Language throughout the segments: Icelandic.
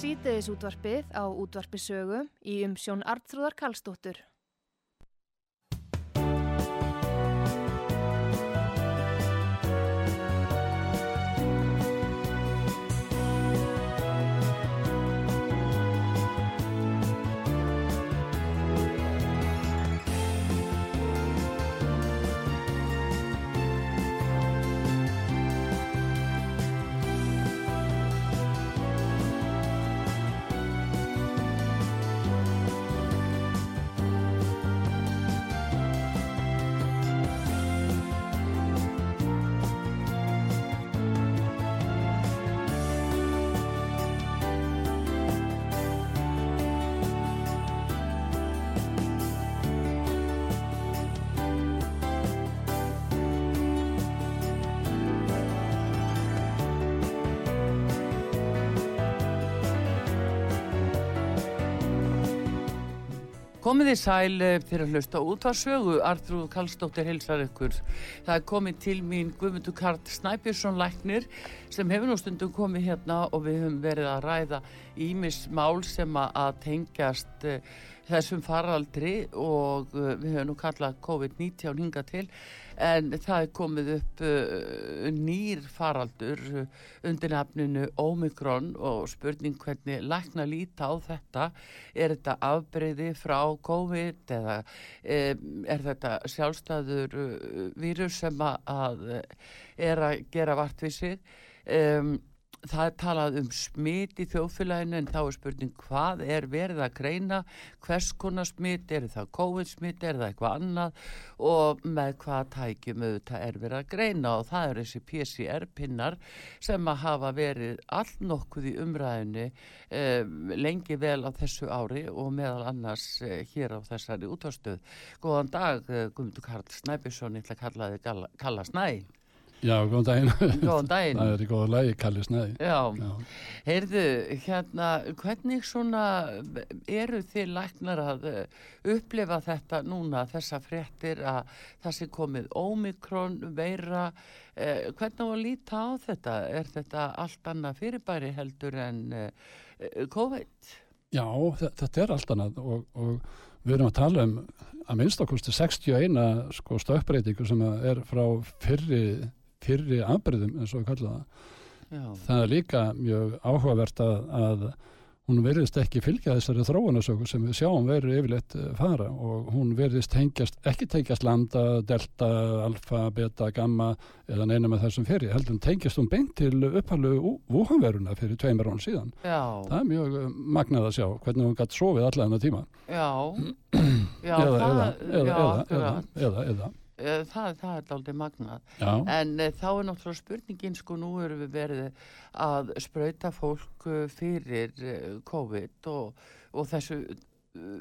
sítiðis útvarpið á útvarpisögu í umsjón Artrúðar Kallstóttur. Komið þið sæl eh, fyrir að hlusta út á sögu, Artrúð Kallstóttir hilsar ykkur. Það er komið til mín Guðmundur Karl Snæbjörnsson læknir sem hefur nú stundum komið hérna og við höfum verið að ræða ímis mál sem að tengjast uh, þessum faraldri og uh, við höfum nú kallað COVID-19 hinga til en það er komið upp uh, nýr faraldur uh, undir nafninu Omikron og spurning hvernig lækna líta á þetta. Er þetta afbreyði frá COVID eða um, er þetta sjálfstæður vírus sem að, er að gera vart við sig? Um, það er talað um smit í þjóðfélaginu en þá er spurning hvað er verið að greina hvers konar smit, er það COVID smit er það eitthvað annað og með hvað tækjum auðvitað er verið að greina og það er þessi PCR pinnar sem að hafa verið all nokkuð í umræðinu um, lengi vel á þessu ári og meðal annars uh, hér á þessari útvarstöð. Góðan dag, uh, Guðmundur Karl Snæbjörnsson, ég ætla að kalla Kalla, Kalla Snæ. Já, góðan daginn. Góðan daginn. Það er í góða lagi, Kalli Snæði. Já, Já. heyrðu, hérna, hvernig svona eru þið læknar að uh, upplifa þetta núna, þessa fréttir að það sé komið ómikron, veira, uh, hvernig á að líta á þetta? Er þetta allt annað fyrirbæri heldur en uh, COVID? Já, þe- þetta er allt annað og, og við erum að tala um að minnst okkurstu 61 sko stökkbreytingu sem er frá fyrri, fyrri afbreyðum eins og við kalla það. Já, Það er líka mjög áhugavert að, að hún verðist ekki fylgja þessari þróunasöku sem við sjáum veru yfirleitt eh, fara og hún verðist tengjast, ekki tengjast lambda, delta, alfa, beta, gamma eða neina með þessum fyrir, heldur hún tengjast hún beint til upphælu vúhanveruna fyrir tveimur án síðan. já, Það er mjög eh, magnað að sjá hvernig hún gætt sofið allan þennan tíma. já, já, eða, það, eða, eða, eða, Eh, það, það er aldrei magnað. já, En uh, þá er náttúrulega spurningin sko nú erum við verið að sprauta fólk uh, fyrir COVID og, og þessu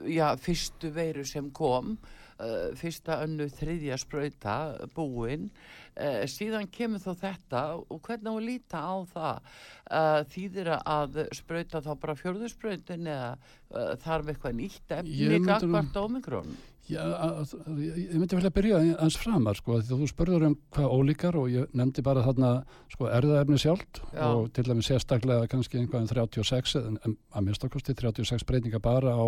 já, fyrstu veiru sem kom uh, fyrsta önnu þriðja sprauta búin. Uh, síðan kemur þó þetta og hvernig á að líta á það? Uh, þýðir að sprauta þá bara fjörðursprautin eða þarf eitthvað nýtt efni gagvart ómikrón Já, að- að- ég myndi vel að byrja hans framar sko, því að þú spurður um hvað ólíkar og ég nefndi bara þarna sko erðaefni sjálft Já. og til dæmis sérstaklega kannski einhvað um 36 en en að minnstakosti 36 breytinga bara á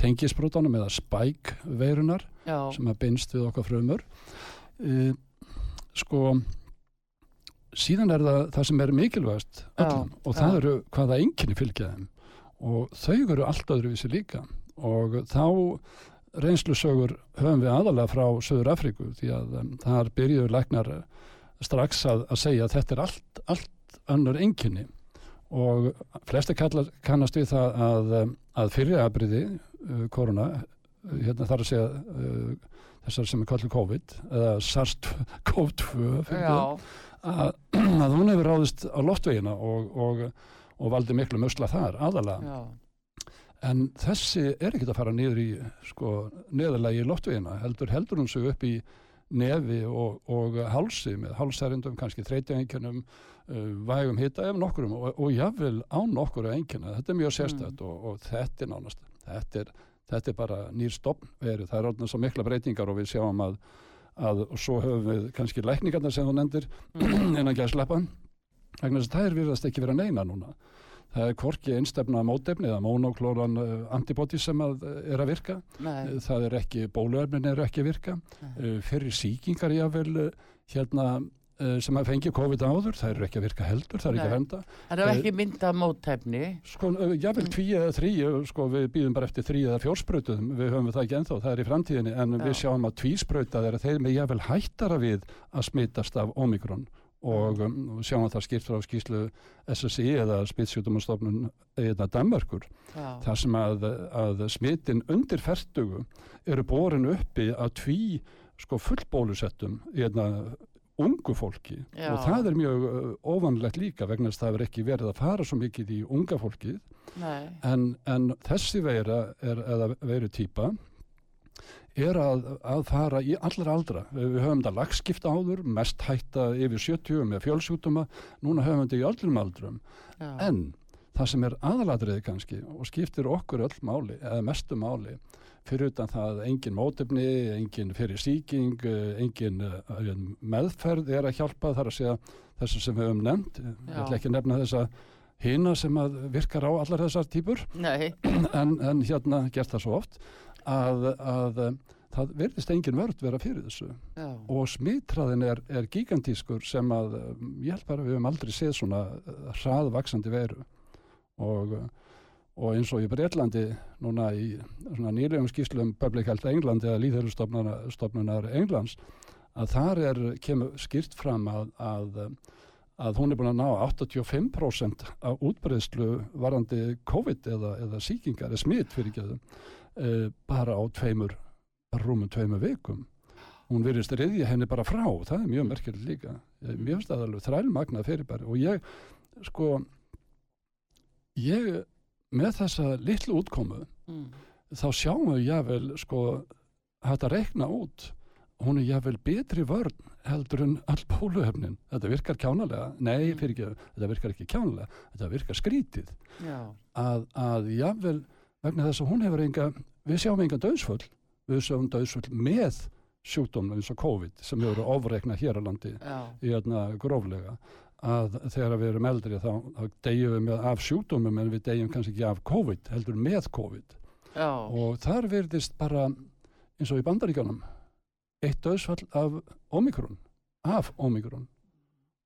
tengisbrótanum eða spike veirunar já, sem að beinst við okkar frumur uh, sko síðan er það það sem er mikilvægast öllum og það já. eru hvaða einkinni fylgja þeim og þau eru allt öðruvísi líka og þá reynslusögur höfum við aðalega frá Söður Afríku því að um, þar byrjuður læknar eh, strax að, að segja að þetta er allt, allt önnur einkinni og flesti kallar, kannast við það að, um, að fyrir aðbriði uh, korona, uh, hérna þar að segja uh, þessar sem er kallið COVID eða SARS-CoV-2 já, að, að hún hefur ráðist á loftvegina og, og, og valdi miklu musla þar aðalega já, En þessi er ekkert að fara niður í sko, neðalagi í loftvegina, heldur heldur hún sig upp í nefi og, og hálsi með hálsærindum, kannski þreytjaengjunum, uh, vægum hita ef nokkurum og, og jáfnvel á nokkuru engjuna. Þetta er mjög sérstætt og, og þetta er nánast, þetta er, þetta er bara nýr stopn verið. Það er orðin svo mikla breytingar og við sjáum að, að svo höfum við kannski lækningarna sem þú nefndir innan gæsleppa, vegna þess að það er virðast ekki vera neina núna. Það er hvorki einstefna mótefni eða monoklóran uh, antibody sem að, uh, er að virka. nei, Uh, Það er ekki, bóluefnin eru ekki að virka. Nei. Fyrir sýkingar jáfnvel hérna sem að fengi COVID áður, það eru ekki að virka heldur, það er ekki að venda. það er ekki mynda móttæfni Sko, uh, jáfnvel tví eða þrý, sko, við býðum bara eftir þrý eða fjórsprautum, við höfum það ekki ennþá, það er í framtíðinni, en við Já. sjáum að tvísprauta er að þeir með jáfnvel hættara við að smitast af omikron og um, sjáum að það skipt frá skýslu SSI eða spitsjútumastofnun eða Danmörkur já, þar sem að, að smitin undir fertugu eru borin uppi að tví sko fullbólusettum í einna ungu fólki. Já. og það er mjög uh, óvanlegt líka vegna þess að það hefur ekki verið að fara svo mikið í unga fólkið. En, en þessi veira er, eða veiru típa er að, að fara í allra aldra. Við, höfum þetta lagskipta áður, mest hætta yfir 70 með fjölsjútuma, núna höfum við þetta í öllum aldrum. já, En það sem er aðalatriði kannski og skiptir okkur öll máli eða mestu máli fyrir utan það að engin mótefni, engin fyrir síking, eh, engin eh, meðferð er að hjálpa þar að segja þessu sem við höfum nefnt, ég ætla ekki að nefna þessa hina sem að virkar á allar þessar típur Nei, en, en hérna gert það svo oft að, að eh, það verðist engin vörð vera fyrir þessu. Já, og smitræðin er, er gigantískur sem að eh, ég held bara við höfum aldrei séð svona eh, hraðvaksandi veru. Og, og eins og í Breitlandi núna í svona nýlegum skýslum Public Health England eða líðhjörnstofnunar Englands að þar er kemur skýrt fram að, að að hún er búin að ná 85% af útbreyðslu varandi COVID eða, eða sýkingar eða smitt fyrir ekki uh, bara á tveimur, bara rúmum tveimur vikum. Hún virðist reyðja henni bara frá, það er mjög merkilegt líka. Eh, það alveg þrælmagnað fyrirbæri og ég, sko, ég með þessa litlu útkomu mm, þá sjáum við jável sko hægt að reikna út hún er jável betri vörn heldur en all bóluefnin. Þetta virkar kjánalega, nei Mm. fyrir ekki þetta virkar ekki kjánalega, þetta virkar skrítið já, að, að jável vegna þess að hún hefur enga við sjáum enga döðsfull við sjáum döðsfull með sjúkdómum eins og COVID sem hefur ofreikna hér á landi já, í hérna gróflega. Að þegar við erum eldri þá, þá deyjum við með af sjúkdómum en við deyjum kannski ekki af COVID heldur með COVID. Já, og þar verðist bara eins og í bandaríkjónum eitt döðsfall af omikron af omikron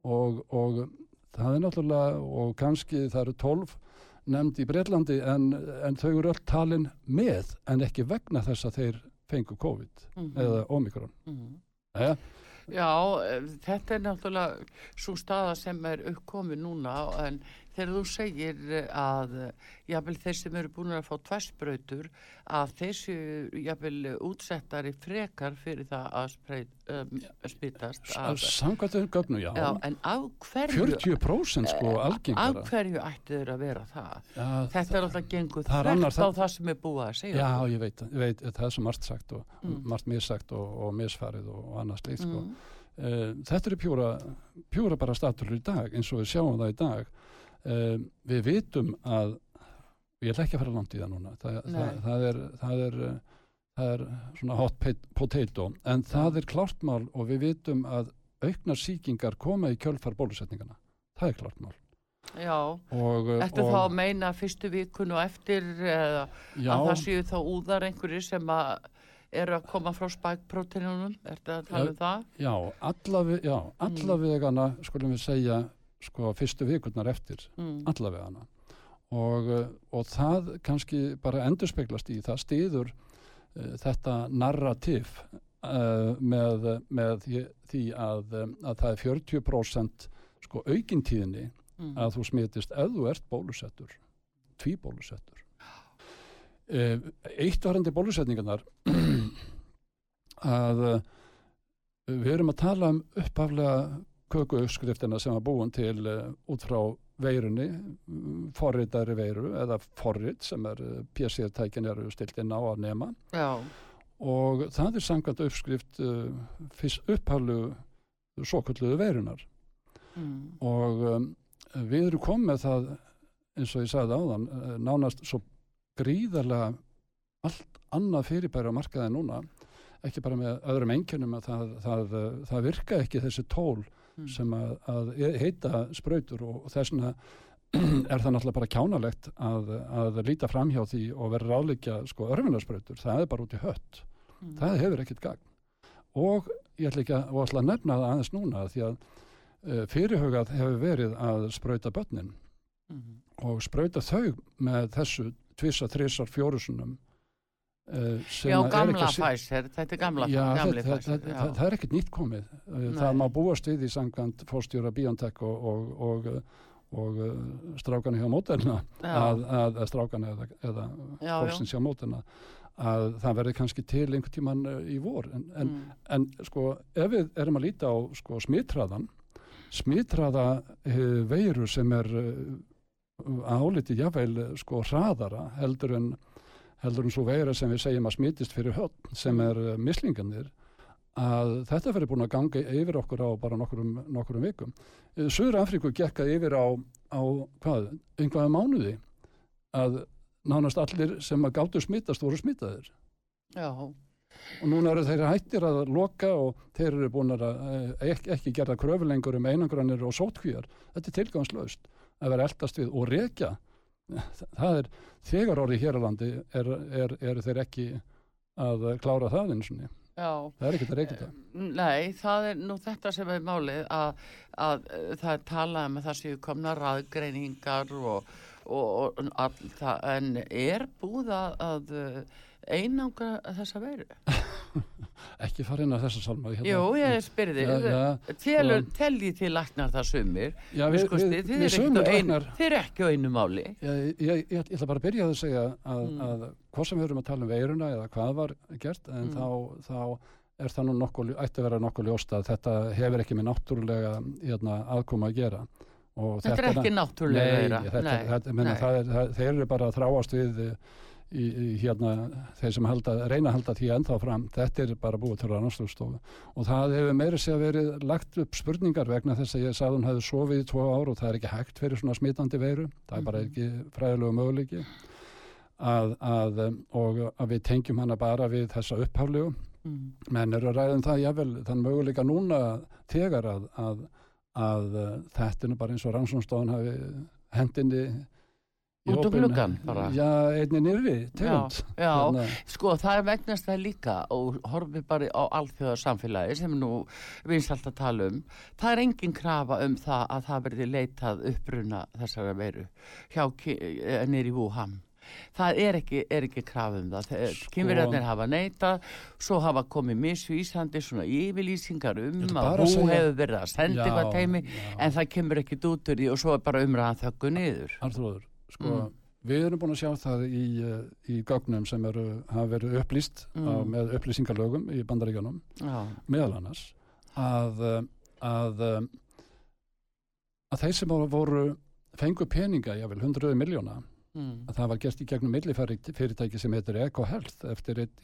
og, og það er náttúrulega og kannski það eru tólf nefnd í Breitlandi en, en þau eru öll talin með en ekki vegna þess að þeir fengu COVID mhm, eða omikron mhm. ja, Já, eh, þetta er náttúrulega svo staða sem er uppkomið núna en þegar þú segir eh, að eh, jafnvel þeir sem eru búin að fá tværsbrautur að þessu jafnvel útsettari frekar fyrir það að spreit, um, spitast að, samkvæmt þeim gögnu, já, já, en af hverju 40% sko af algengara. hverju ættu þeir að vera það? Já, þetta er alltaf gengur það er þvert á það- það sem er búið að segja. Já, ég veit, ég veit, það er svo margt sagt og Mm. margt missagt og, og misfarið og, og annað slíkt sko. mm. Þetta er pjúra, pjúra bara statur í dag eins og við sjáum það í dag uh, við vitum að ég ætla ekki að fara langt í það núna það, það, það, er, það, er, það er svona hot potato en það er klartmál og við vitum að auknar sýkingar koma í kjölfar bólusetningana það er klartmál Já, og, uh, Ertu og, þá að meina fyrstu vikun og eftir eða já, að það séu þá úðar einhverjir sem að eru að koma frá spækproteinunum? Ertu að tala um það? Já, allavega, já, allavegana skulum við segja sko fyrstu vikurnar eftir, Mm. allavegana og, uh, og það kannski bara endurspeglast í það stýður uh, þetta narrativ uh, með, með því, að, að það er 40% sko aukintíðinni Mm. að þú smitist ef þú ert bólusettur tvíbólusettur uh, eitt varandi bólusetningarnar að við erum að tala um uppaflega kökuuppskriftina sem var búin til uh, út frá veirunni mm, forritari veiru eða forrit sem er uh, PC-tækin eru stilt inn á að nema. Já, og það er samkvæmt uppskrift uh, fyrst upphaflu svokölluðu veirunar mm. og um, við erum komið það eins og ég sagði áðan nánast svo gríðarlega allt annað fyrirbæri á markaði núna. Ekki bara með öðrum einkennum að það, það, það virka ekki þessi tól Mm. sem að, að heita sprautur og þess vegna er það náttúrulega bara kjánalegt að, að líta framhjá því og vera ráðleikja sko örfinnarsprautur, það er bara út í hött Mm. það hefur ekkert gagn og ég ætla ekki að, og ætla að nefna það aðeins núna því að uh, fyrirhugað hefur verið að sprauta börnin Mm. og sprauta þau með þessu tvissa, þrissar, fjórusunum Já, að er gamla Pfizer, þetta er gamla Já, gamli það, já. er ekkert nýtt komið Uh, Nei. það má búast við í sangkvæmt fórstjóra Biontech og, og, og, og uh, strákana hjá mótelna Já. að, að, að strákana eða, eða Já, já. fólksins hjá mótelna að það verði kannski til einhvern tíman í vor en, en, Mm. en sko ef við erum að líta á sko smittraðan smittraða uh, veiru sem er uh, áliti jáfnveil sko hraðara heldur en heldur en svo veira sem við segjum að smitist fyrir höll sem er uh, mislinganir að þetta verður búin að ganga yfir okkur á bara nokkurum, nokkurum vikum. Suður Afríku gekka yfir á á hvað, einhverja mánuði að nánast allir sem að gáttu smittast voru smittaðir Já, og núna eru þeir hættir að loka og þeir eru búin að eh, ekki, ekki gera kröfulengur um einangranir og sótkvíjar þetta er tilgangslaust að vera eldast við og rekja það er þegar orðið hér á landi er, er, er þeir ekki að klára það eins og já. það er ekkert að reykja það Nei, það er nú þetta sem er málið að, að eh, það er talað um að það séu komna raðgreiningar og, og, og all, það, en er búið að, að einangra þessa veru? ekki fara inn á þessa salma hérna. Jú, ég spyrði sko- telji til læknar það sumir Já, við, þið, þið, við er sömum ekki á einu, læknar þið er ekki á einu máli ég, ég, ég, ég ætla bara að byrja að segja að, Mm. að hvað sem við erum að tala um veiruna eða hvað var gert en Mm. þá, þá er það nú nokkuð, ætti að vera nokkuð ljóst að þetta hefur ekki með náttúrulega hérna, aðkoma að gera og Þetta er ekki náttúrulega Nei, veira þetta, þetta, er, þeir eru bara að þráast við eh, í, í, hérna, þeir sem halda, reyna að halda því ennþá fram, þetta er bara búið til rannstöðstofu og það hefur meiri sé að verið lagt upp spurningar vegna þess að ég sagði hún hefði sofið í tvo ár og það er ekki hægt fyrir svona smitandi veiru, það er bara Mhm. ekki fræðilegu möguleiki að, að, og að við tengjum hana bara við þessa upphaflegu Mm. menn eru að ræða um það jável þann möguleika núna þegar að, að, þetta er bara eins og rannsónstofan hafi hendinni Út um hópinn. gluggann bara. Já, einni nýrri tegund Já, Hérna, sko það er vegnast það líka og horfið bara á alþjóða samfélagi sem nú vinsalt að tala um það er engin krafa um það að það verði leitað uppruna þessara veru hjá nýri Wuhan það er ekki, er ekki krafa um það Sko- kynverjarnir hafa neitað svo hafa komið misvísandi svona yfirlýsingar um að hú hefur verið að senda Já, eitthvað teimi já. en það kemur ekki út úr því og svo er bara umræðan þöggu niður Arnþróður, sko Mm. við erum búin að sjá það í, uh, í gögnum sem eru, hafa verið upplýst Mm. á, með upplýsingarlögum í bandaríkjanum Já, meðal annars að, að, um, að þeir sem voru fengu peninga, jável, hundruði miljóna mm. að það var gert í gegnum millifyrirtæki sem heitir EcoHealth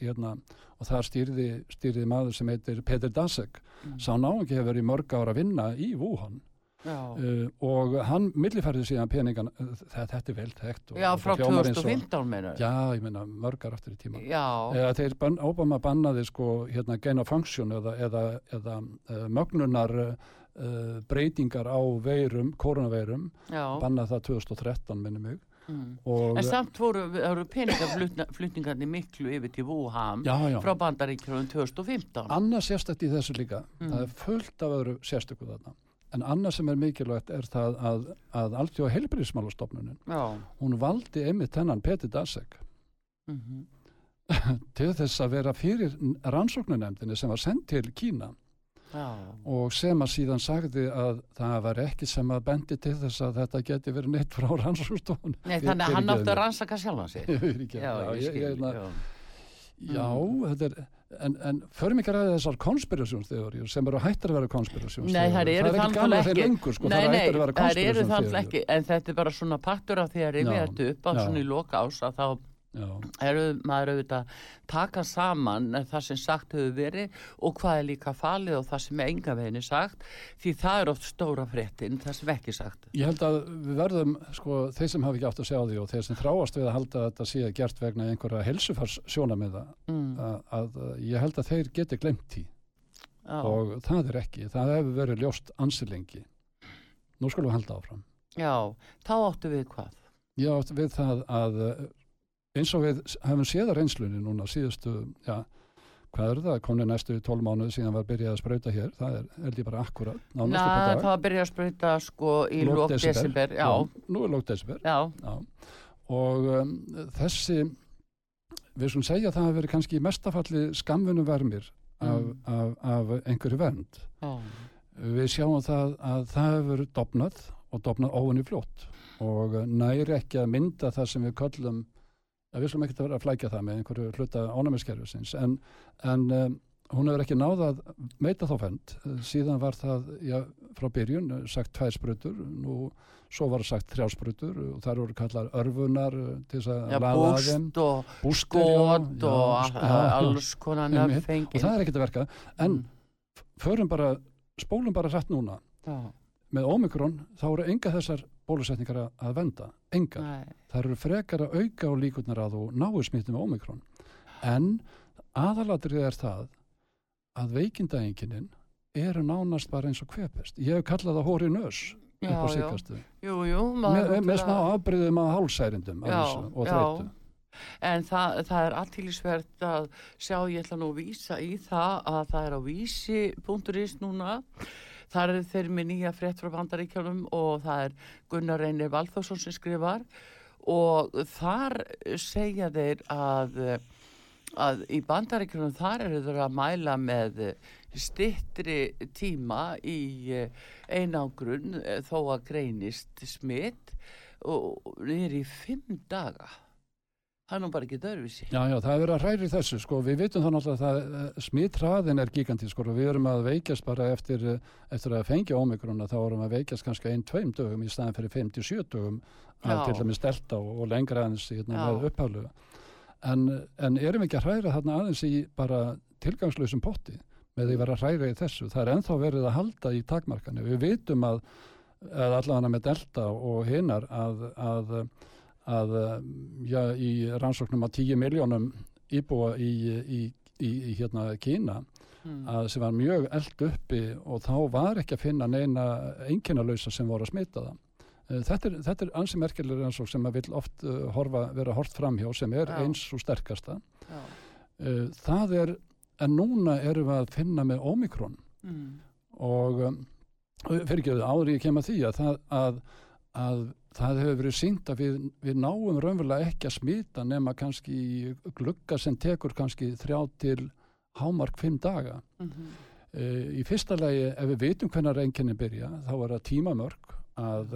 hérna, og það stýrði, stýrði maður sem heitir Peter Dasek Mm. sá náungi hefur verið mörg ára að vinna í Wuhan. Uh, og hann millifærði síðan peningan uh, þetta, er vel þekkt já frá það hljómar eins og- 2015 meina já, ég meina mörgar aftur í tíma eða þeir ban, Obama bannaði sko hérna gain of function eða, eða, eða uh, mögnunar uh, breytingar á veirum, koronaveirum bannaði það 2013 minni mig. Mm. En samt voru, voru peningaflutningarnir miklu yfir til Wuhan já, já. frá bandaríkjum 2015. annað sérstætt í þessu líka. Mm. það er fullt af öðru sérstöku þarna en annað sem er mikilvægt er það að, að alltjóða heilbyrðismálastofnunin Já. hún valdi einmitt þennan Peti Dasek Mm til þess að vera fyrir rannsóknunemdini sem var sendt til Kína Já. og sem að síðan sagði að það var ekki sem að bendi til þess að þetta geti verið neitt frá rannsóknstofun Nei, þannig að hann átti að rannsaka sig. rannsaka Já, ég skil. ég, já. þetta er en, en förum ekki að þessar konspirasjónsþjóður sem eru hættar að vera konspirasjónsþjóður Nei, það er ekki að þeir lengur sko, nei, það er hættar að vera ekki, en þetta er bara svona partur af því að Já, þetta upp á svona í loka ás að þá eru maður auðvitað taka saman það sem sagt hefur verið og hvað er líka falið og það sem er enga veginni sagt því það er oft stóra fréttin það sem ekki sagt. Ég held að við verðum sko, þeir sem hafa ekki átt að sjá því og þeir sem þráast við að halda að þetta sé gert vegna einhverja helsufars sjónamiða mm, að, að ég held að þeir geti glemt því. Og það er ekki, það hefur verið ljóst ansilengi nú skulum við halda áfram. Já, þá áttu við hvað? Já, við það að eins og við hefum séð að reynslunni núna síðustu, já, hvað er það, komni næstu 12 mánuði síðan var byrjað að sprauta hér, það er, held ég bara akkurat, nánast upp á dag. það var að sprauta sko í lók desember. desember já, Nú er lókt desember, já, já. Og um, þessi, við skulum segja að það hafi verið kannski í mestafalli skamfunum vermir af, Mm. af, af einhverju vernd. já, Við sjáum það að það hefur dopnað og dopnað óvinni fljótt og næri ekki að mynda það sem við köllum að við skulum ekki að vera að flækja það með einhverju hluta ánæmiskerfisins. En, en um, hún hefur ekki náð að meita þá fend síðan var það já, frá byrjun eh, sagt tvær sprutur. Nú svo var sagt þrjá sprutur og þar voru kallar örfunar eh, til þess að að þeim. búst skot og alls konar einmitt. og það er ekkert að verka. En förum bara, spólum bara hrætt núna. Já, með Omikron þá eru enga þessar bólusetningar að, að venda, engar. Nei. Það eru frekar að auka á líkurnar að þú náu smittum með ómikrón. En aðalatrið er það að veikindæðinginin eru nánast bara eins og kvepest. Ég hef kallað það hóri nös upp á síkastu. Með, með smá náttúrulega- afbreyðum af hálsærindum Já, og já. þreytu. En það, það er aðtílisvert að sjá, ég ætla nú að vísa í það að það er á vísi.is núna. Það er þeir með nýja frétt frá bandaríkjánum og það er Gunnar Reynir Valþórsson sem skrifar og þar segja þeir að, að í bandaríkjánum þar eru þeir að mæla með stittri tíma í eh, einangrun eh, þó að greinist smitt og niður í fimm daga. Það er nú bara ekki dörfisi. Já, já, það er verið að hræri þessu, sko, við vitum þá náttúrulega að smittraðin er gigantísk, sko, og við erum að veikjast bara eftir, eh, eftir að fengja ómikrona, þá erum við að veikjast kannski ein, tveim dögum í staðin fyrir 57 dögum til dæmis delta og, og lengra aðeins hérna, Já. með upphæfluga. En, en erum ekki að hræra þarna aðeins í bara tilgangslausum potti með því að vera að hræra í þessu? Það er ennþá verið að halda í takmarkanu. Við vitum að, að allavega með delta og hinnar að, að að já, í rannsóknum að 10 miljónum íbúa í, í, í, í hérna Kína Mm. að sem var mjög eld uppi og þá var ekki að finna neina einkennalausa sem voru að smita það. Eh, Þetta er, þetta er ansi merkilega rannsók sem að vil oft uh, horfa, vera hort framhjá sem er Já. eins og sterkasta. Já. Það er, en núna erum við að finna með ómikrón Mm. og fyrir ekki áður ég kem að því að að, að það hefur verið sínt að við, við náum raunverulega ekki að smita nema kannski glugga sem tekur kannski þrjá til hámark fimm daga. Mhm. Uh, í fyrsta lagi ef við vitum hvernig reynkenni byrja þá er það tímamörk að,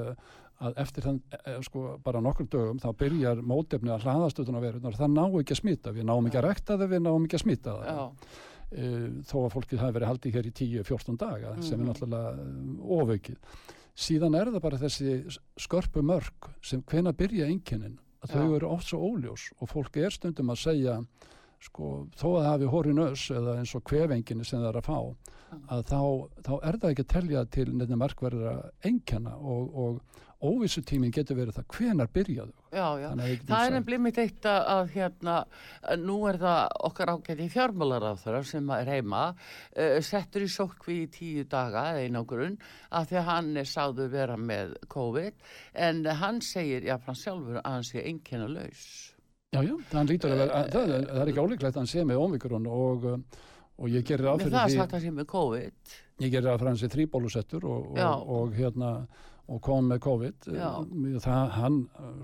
að eftir þann, uh, sko, bara nokkur dögum þá byrjar mótefni að hlaðast utan á verunar það ná ekki að smita, við náum ekki að rekta það við náum ekki að smita það Já. uh, þó að fólkið hafi verið haldið hér í 10-14 daga sem er Mhm. náttúrulega uh, ofaukið. Síðan er það bara þessi skörpu mörg sem hvena byrja einkennin að þau Já. eru oft svo óljós og fólk er stundum að segja sko, þó að það hafi hóri nös eða eins og kvefinginni sem það er að fá að þá, þá er það ekki að telja til nefnir markverðra einkenna og, og óvissutímin getur verið það hvenar byrjaðu Já, já. Það er nefnilega mitt eitt að, hérna, nú er það okkar ágæti fjármálar á þeirra sem er heima, uh, settur í sókvi í tíu daga eða einangurinn að því að hann er sáðu vera með COVID en hann segir, já, hann sjálfur að hann sé einkenna laus. Já, já, það, vera, að, það, er, það er ekki ólíklegt að hann sé með ómikrón og, uh, og ég gerir Með áfyrir það því sagt að sé með COVID. ég gerir að fransi þrýbólusettur og, og, og hérna og kom með COVID. Það, hann,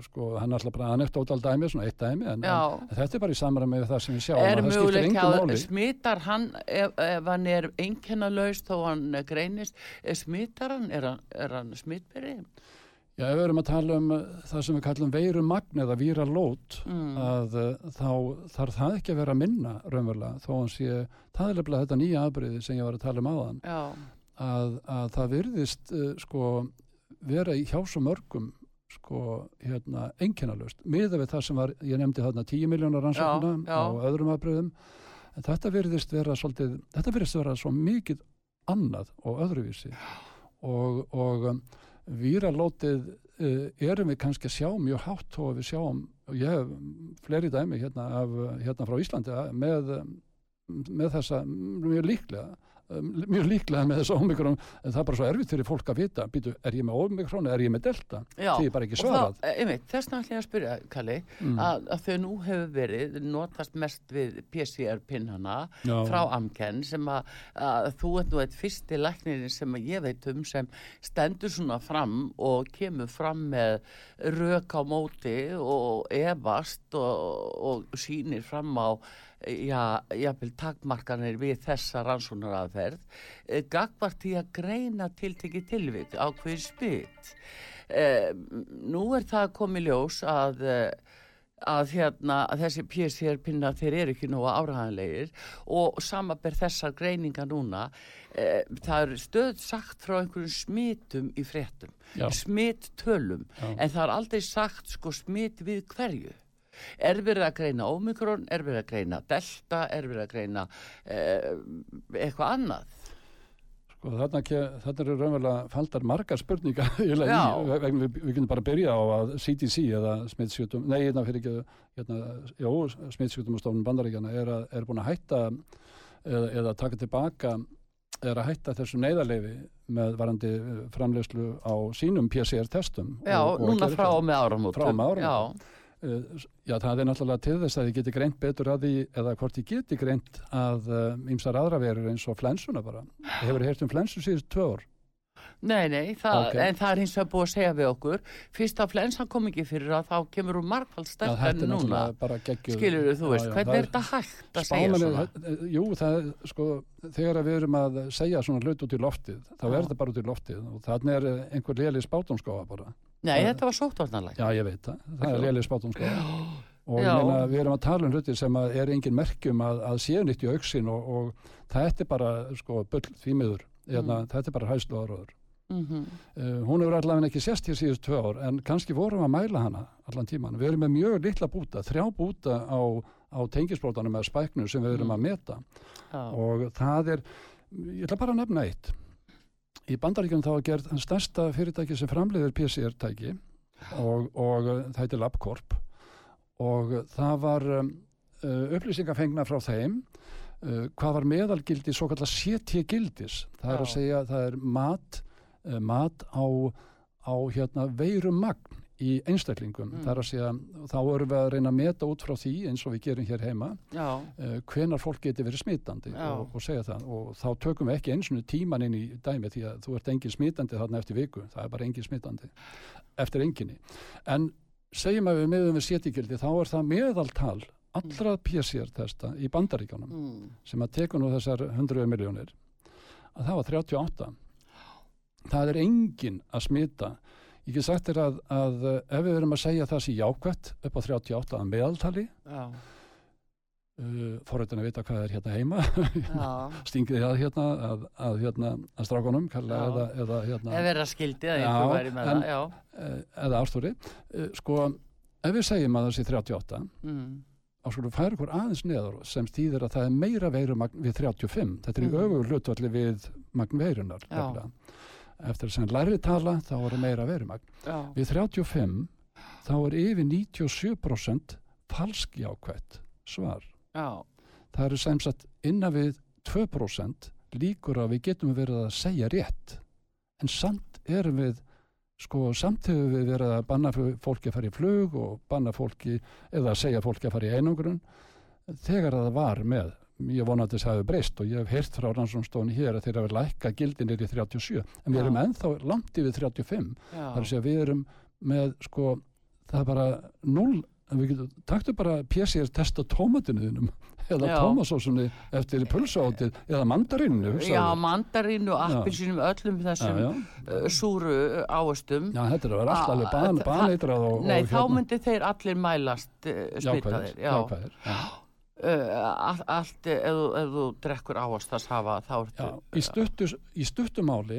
sko, hann alltaf bara anekdótal dæmi, svona eitt dæmi en, Já. en þetta er bara í samræmi með það sem við sjáum Er að möguleik að smittar hann ef, ef hann er einkenna laus þó hann eh, greinist, eh, smittar hann, er hann, hann smittberi? Já, ef við erum að tala um uh, það sem við kallum veirumagn eða víralót Mm. að uh, þá þarf það ekki að vera minna raunverulega þó hann sé, það er lefnilega þetta nýja afbreyði sem ég var að tala um áðan. Já, að, að það virðist uh, sko vera í hjá svo mörgum sko hérna einkennalust miða við það sem var, ég nefndi þarna 10 miljónar rannsóknuna á öðrum afbreyðum en þetta virðist vera svolítið, þetta virðist vera svo mikið annað og öðruvísi. Og, og um, víralótið uh, erum við kannski að sjá mjög hátt að við sjáum, og ég hef fleiri dæmi hérna, af, hérna frá Íslandi með, með þessa mjög líklega um, mjög líklega með þessa ómikrón en það er bara svo erfitt fyrir fólk að vita. Býtu, er ég með ómikrón eða er ég með delta? Því er bara ekki svarað. einmitt, þess vegna ætla ég að spyrja, Kalli, Mm. að, að þau nú hefur verið notast mest við PCR-pinnana frá Amken sem að, að þú ert nú eitt fyrsti læknirinn sem ég veit um sem stendur svona fram og kemur fram með rök á móti og evast og, og sýnir fram á já, jafnvel takmarkanir við þessa rannsónaraðferð eh, gagvart í að greina tiltekki tilvik á hver spytt eh, nú er það komið ljós að eh, að, hérna, að þessi PCR-pinna þeir eru ekki nógu áræðanlegir og samaber þessar greiningar núna. Eh, það er stöð sagt frá einhverjum smitum í fréttum smittölum en það er aldrei sagt sko smit við hverju er verið að greina ómikron, er verið að greina delta, er verið að greina eh, eitthvað annað? Sko, þarna, þarna eru raunverulega faldar margar spurningar í, vegna við, við getum bara byrja á að CDC eða smittsjútum, nei, hérna fyrir ekki hérna, jó, smittsjútumastofnun bandaríkjana er, að, er búin að hætta eða, eða taka tilbaka er að hætta þessu neyðarleifi með varandi eh, framleiðslu á sínum PCR-testum Já, núna frá og með áramótum. Frá og með áramótum. Já, Uh, já, það er náttúrulega til þess að þið geti greint betur að því, eða hvort þið geti greint að ymsar aðra verur eins og flensuna bara. Þið hefur heyrt um flensu síðust tvö ár. nei, nei, það, Ok. en það er hins vegar búið að segja við okkur. Fyrst að flensan kom ekki fyrir að þá kemur hún margfald sterk en núna. Skilur þú veist, Já, já, hvernig það er þetta hægt að segja svona? er, jú, það er, sko, þegar að við erum að segja svona hlut út í loftið, þá er þetta bara út í loftið og þannig er eh, einhver léli spátumskáfa bara. Nei, það- þetta var sóttvarnarlæk. Já, ég veit það. Það er léli spátumskáfa. Og ég meina, við erum að tala um hluti sem er engin merkjum að, að séu nýtt í auksin og, og þetta er bara, sko, bull því miður. Hérna, Mm. Þetta er bara hæslu áraður. Mm Uh, hún hefur allavega ekki sést hér síðust tvö ár en kannski vorum að mæla hana allan tíman. Við erum með mjög litla búta, þrjá búta á, á tengisbrótanum með spæknu sem við erum Mm. að meta Já, og það er, ég ætla bara að nefna eitt. Í bandaríkjum þá er gerð stærsta fyrirtæki sem framleiðir PCR-tæki og, og uh, það heitir LabCorp. Og uh, það var um, uh, upplýsingafengna frá þeim uh, hvað var meðalgildi svo kallar CT-gildis það er Já. að segja það er mat, uh, mat á, á hérna, veirumagn í einstaklingum. Mm. það er að segja, þá erum við að reyna að meta út frá því eins og við gerum hér heima uh, hvenar fólk geti verið smitandi og, og segja það. Og þá tökum við ekki eins og tíman inn í dæmi því að þú ert engin smitandi þarna eftir viku, það er bara engin smitandi eftir enginni en segjum að við meðum við sétigildi þá er það meðaltal allra PCR-testa í bandaríkjónum mm. sem að tekur nú þessar 100 miljónir að það var 38 það er engin að smita ég get sagt þér að, að uh, ef við verum að segja það sé jákvætt upp á 38 að meðaltali já, uh, forrættin að vita hvað er hérna heima stingið það hérna að, að, hérna, að Já. eða, eða, hérna, Ef vera skildið eh, eða árstúri uh, sko, ef við segjum að það sé 38 Mm. þá skulum færa ykkur aðeins neðar sem stýðir að það er meira veirumagn við 35 þetta er í öfugur hlutvalli við magn eftir sem læri tala þá er meira veirumagn. Já, við 35 þá er yfir 97% falskjákvætt svar. Já, það eru sem sagt innan við 2% líkur að við getum verið að segja rétt. En samt erum við sko samt hefur við verið að banna fólki að fara í flug og banna fólki eða að segja fólki að fara í einangrun þegar það var með ég vona að þess hafi breyst og ég hef heyrt frá rannsónstofni hér að þeir hafi lækka gildinir í 37 en við Já. erum ennþá langt yfir 35 já. það er að segja við erum með sko það er bara 0 við getum, taktu bara PCR test á tómatinu þínum eða Já. tómasósunni eftir pulsáttið eða mandarinu Já, mandarínu, appelsínum, öllum þessum já, uh, súru ávöstum. já, þetta er að vera alltaf það- baneitrað Nei, og þá myndi þeir allir mælast uh, smitaðir. Já, jákvæðir, já. Uh, allt, ef, ef þú drekkur ávastast hafa, þá ertu... Í, stuttu, í stuttumáli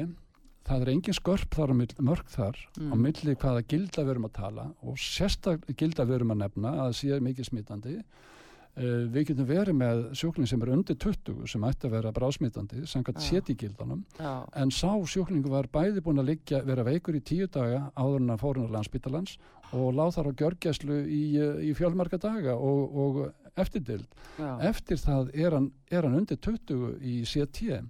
það er engin skörp þar á milli, mörg þar á Mm. milli hvaða gilda við erum að tala og sérstaklega gilda við erum að nefna að sé mikið smitandi uh, við getum verið með sjúkling sem er undir 20 sem ætti að vera brásmitandi samkvæmt Já. sétigildanum Já, en sá sjúklingu var bæði búin að liggja, vera veikur í tíu daga áður en að fórun á landsbytalans og láð þar á gjörgæslu í, uh, í fjölmarga daga og, og eftirdild eftir það er hann, er hann undir 20 í CT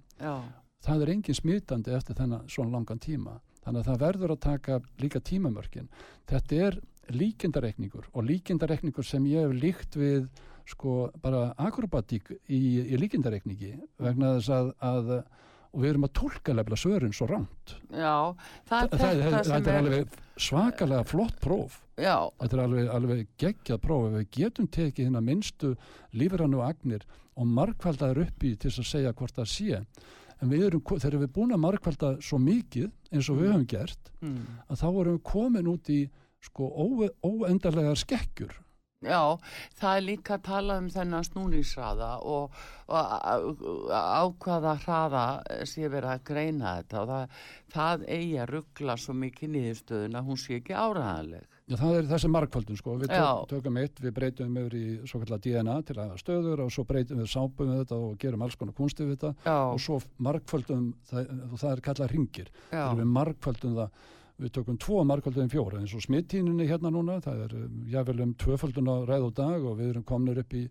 það er engin smitandi eftir þennan svona langan tíma. Þannig að það verður að taka líka tímamörkin. Þetta er líkindareikningur og líkindareikningur sem ég hef líkt við sko bara akrobatík í, í líkindareikningi vegna þess að, að og við erum að tólka lefla svörin svo rámt. já, það er þetta það, sem þetta er alveg svakalega flott próf. Já, Þetta er alveg, alveg geggjað próf ef við getum tekið hérna minnstu lífrannu agnir og markvaldaður upp í til að segja hvort það sé en við erum, þegar við erum búin að markvalda svo mikið eins og við höfum gert mm. að þá erum við komin út í sko óendarlegar skekkjur Já, það er líka að tala um þennan snúningsraða og, og á- á hvaða hraða sé verið að greina þetta. Og það, það eigi að ruggla svo mikið niðurstöðun að hún sé ekki áræðanleg. Já, það er þessi markföldun sko, við tök, tökum eitt, við breytum yfir í svo kallar DNA til að stöður og svo breytum við sápum við þetta og gerum alls konar kunsti við þetta. Já, og svo markföldum, það, það er kallað ringir, við markföldum það, við tökum tvo markföldum fjóra eins og smittíninni hérna núna, það er um, jável um tvöföldun á ræð og dag og við erum komnir upp í,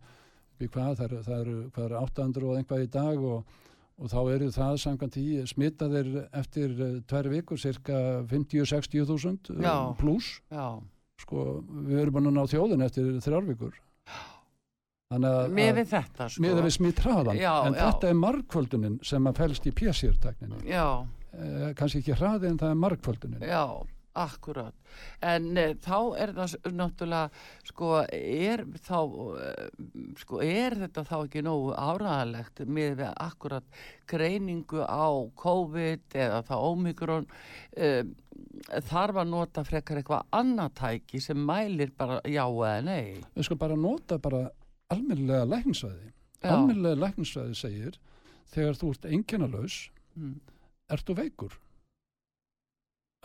í hvað, það er, það er, hvað er 800 og einhvað í dag og, og þá eru það samkvæmt í smittaðir eftir uh, tvær vikur cirka 50-60 þúsund Já. pluss sko, við erum búin að ná þjóðin eftir þrjár vikur þannig að, Með þetta, sko. miðað við smittraðan Já, en já. þetta er markföldunin sem að fælst í PCR-tekninni Já, eh, kannski ekki hraði en það er markföldunin já, akkurat. En e, þá er það náttúrulega, sko, er þá, e, sko, er þetta þá ekki nógu áræðanlegt með akkurat greiningu á COVID eða þá Omikron, e, þarf að nota frekar eitthvað annað tæki sem mælir bara já eða nei. við skulum bara nota bara almennilega læknisvæði Já. almennilega læknisvæði segir þegar þú ert einkennalaus Mm. Ertu veikur?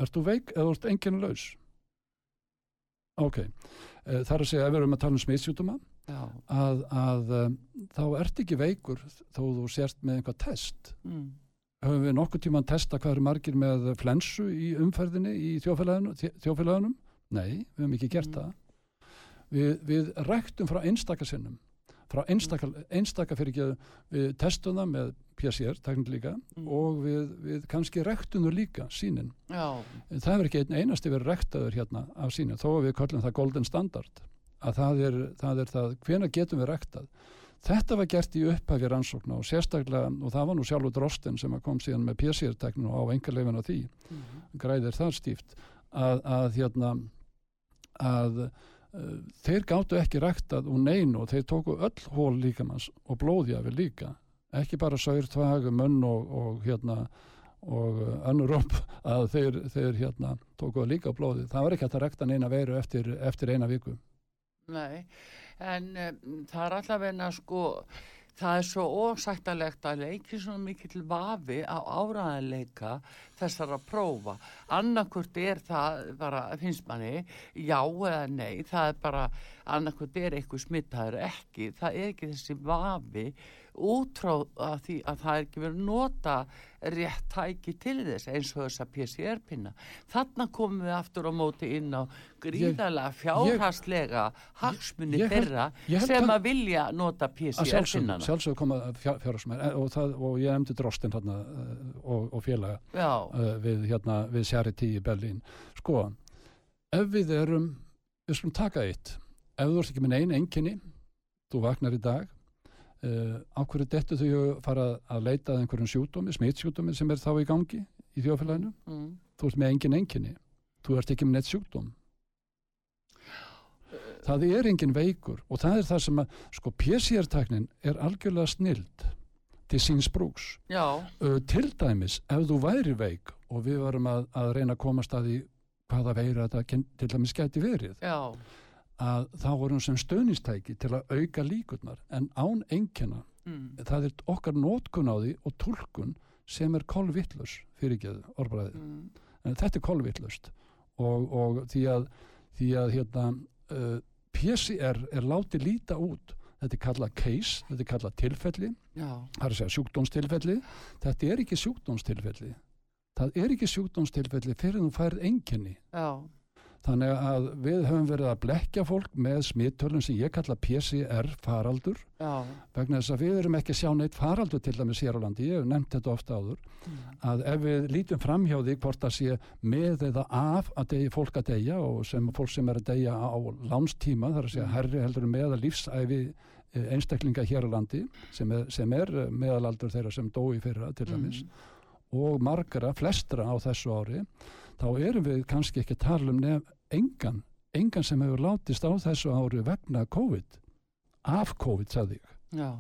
Ertu veik eða þú ert einkennalaus ok. Eh, það er að segja ef við erum að tala um smitsjútuma Já, að, að um, þá ert ekki veikur þó þú sért með einhvað test. Mm. höfum við nokkuð tíma að testa hvað eru margir með flensu í umferðinni í þjófélaginu, þjófélagunum nei, við höfum ekki gert Mm. það. Við, við ræktum frá einstaka sinnum frá einstaka, einstaka fyrir ekki við testum það með PCR teknilega líka Mm. og við, við kannski þau líka sínin já, En það er ekki einn einasti verið rektaður hérna af sínu, þó að við kallum það golden standard, að það er það, er það hvena getum við rektað. Þetta var gert í upphafi rannsókna og sérstaklega, og það var nú sjálfur Drosten sem kom síðan með PCR-tekninu og á engarleifin á því, mm. græðir það stíft, að, að hérna, að uh, þeir gáttu ekki rektað úr neinu og þeir tóku öll hól líkamanns og blóðjafi líka, ekki bara saur, tvag, munn og, og hérna, og uh, önnur upp að þeir, þeir hérna tókuða líka blóði. Það var ekki að rekta neina veiru eftir, eftir eina viku. Nei, en um, það er að sko, það er svo ósættalegt að leiki svona mikill vafi á áræðanleika þessar að prófa. Annarkvort er það bara, finnst manni, já eða nei, það er bara, annarkvort er eitthvað smittaður ekki, það er ekki þessi vafi útráð að því að það er ekki verið nota rétt tæki til þess eins og þessa PCR-pinna. Þarna komum við aftur á móti inn á gríðarlega fjárhastlega hagsmunni þeirra sem að- vilja nota PCR-pinnana. sjálfsögum koma fjárhagsmenn og, og ég nefndi Drosten hérna og, og félaga uh, við, hérna, við Charity í Berlín. Sko, ef við erum, við skulum taka eitt, ef þú ert ekki með neina enginni, þú vaknar í dag, uh, á hverju dettu þau að fara að leita að einhverjum sjúkdómi, smitsjúkdómi sem er þá í gangi í þjófélaginu, mm. þú ert með engin enginni, þú ert ekki með neitt sjúkdóm. Það er engin veikur og það er það sem að, sko, PCR-taknin er algjörlega snild til síns brúks. Uh, til dæmis, ef þú væri veik og við varum að, að reyna að komast að því hvaða veira þetta til dæmis gæti verið, já, að þá vorum sem stöðnistæki til að auka líkurnar. En án einkenna, mm. það er okkar nótkun á því og tólkun sem er kolvittlus fyrir ekki orðbræði. Mm. En þetta er kolvittlust og, og því að, því að hérna, uh, PCR er látið líta út. Þetta er kallað case, þetta er kallað tilfelli. Já, það er að segja sjúkdómstilfelli. Þetta er ekki sjúkdómstilfelli. Það er ekki sjúkdómstilfelli fyrir þú færð enginni já, þannig að við höfum verið að blekja fólk með smittölum sem ég kalla PCR faraldur já, vegna þess að við erum ekki að sjá neitt faraldur til dæmis hér á landi, ég hef nefnt þetta ofta áður mm. að ef við lítum fram hjá því hvort það sé með eða af að deyja fólk að deyja og sem fólk sem er að deyja á lánstíma, þar að segja Mm. herri heldur en meðal lífsæfi eh, einstaklinga hér á landi sem er, sem er eh, meðalaldur þeirra sem dói fyrra til dæmis Mm. og margara, flestra á þessu ári þá erum við kannski ekki að tala um nef engan, engan sem hefur látist á þessu ári vegna COVID af COVID, sagði ég. Já,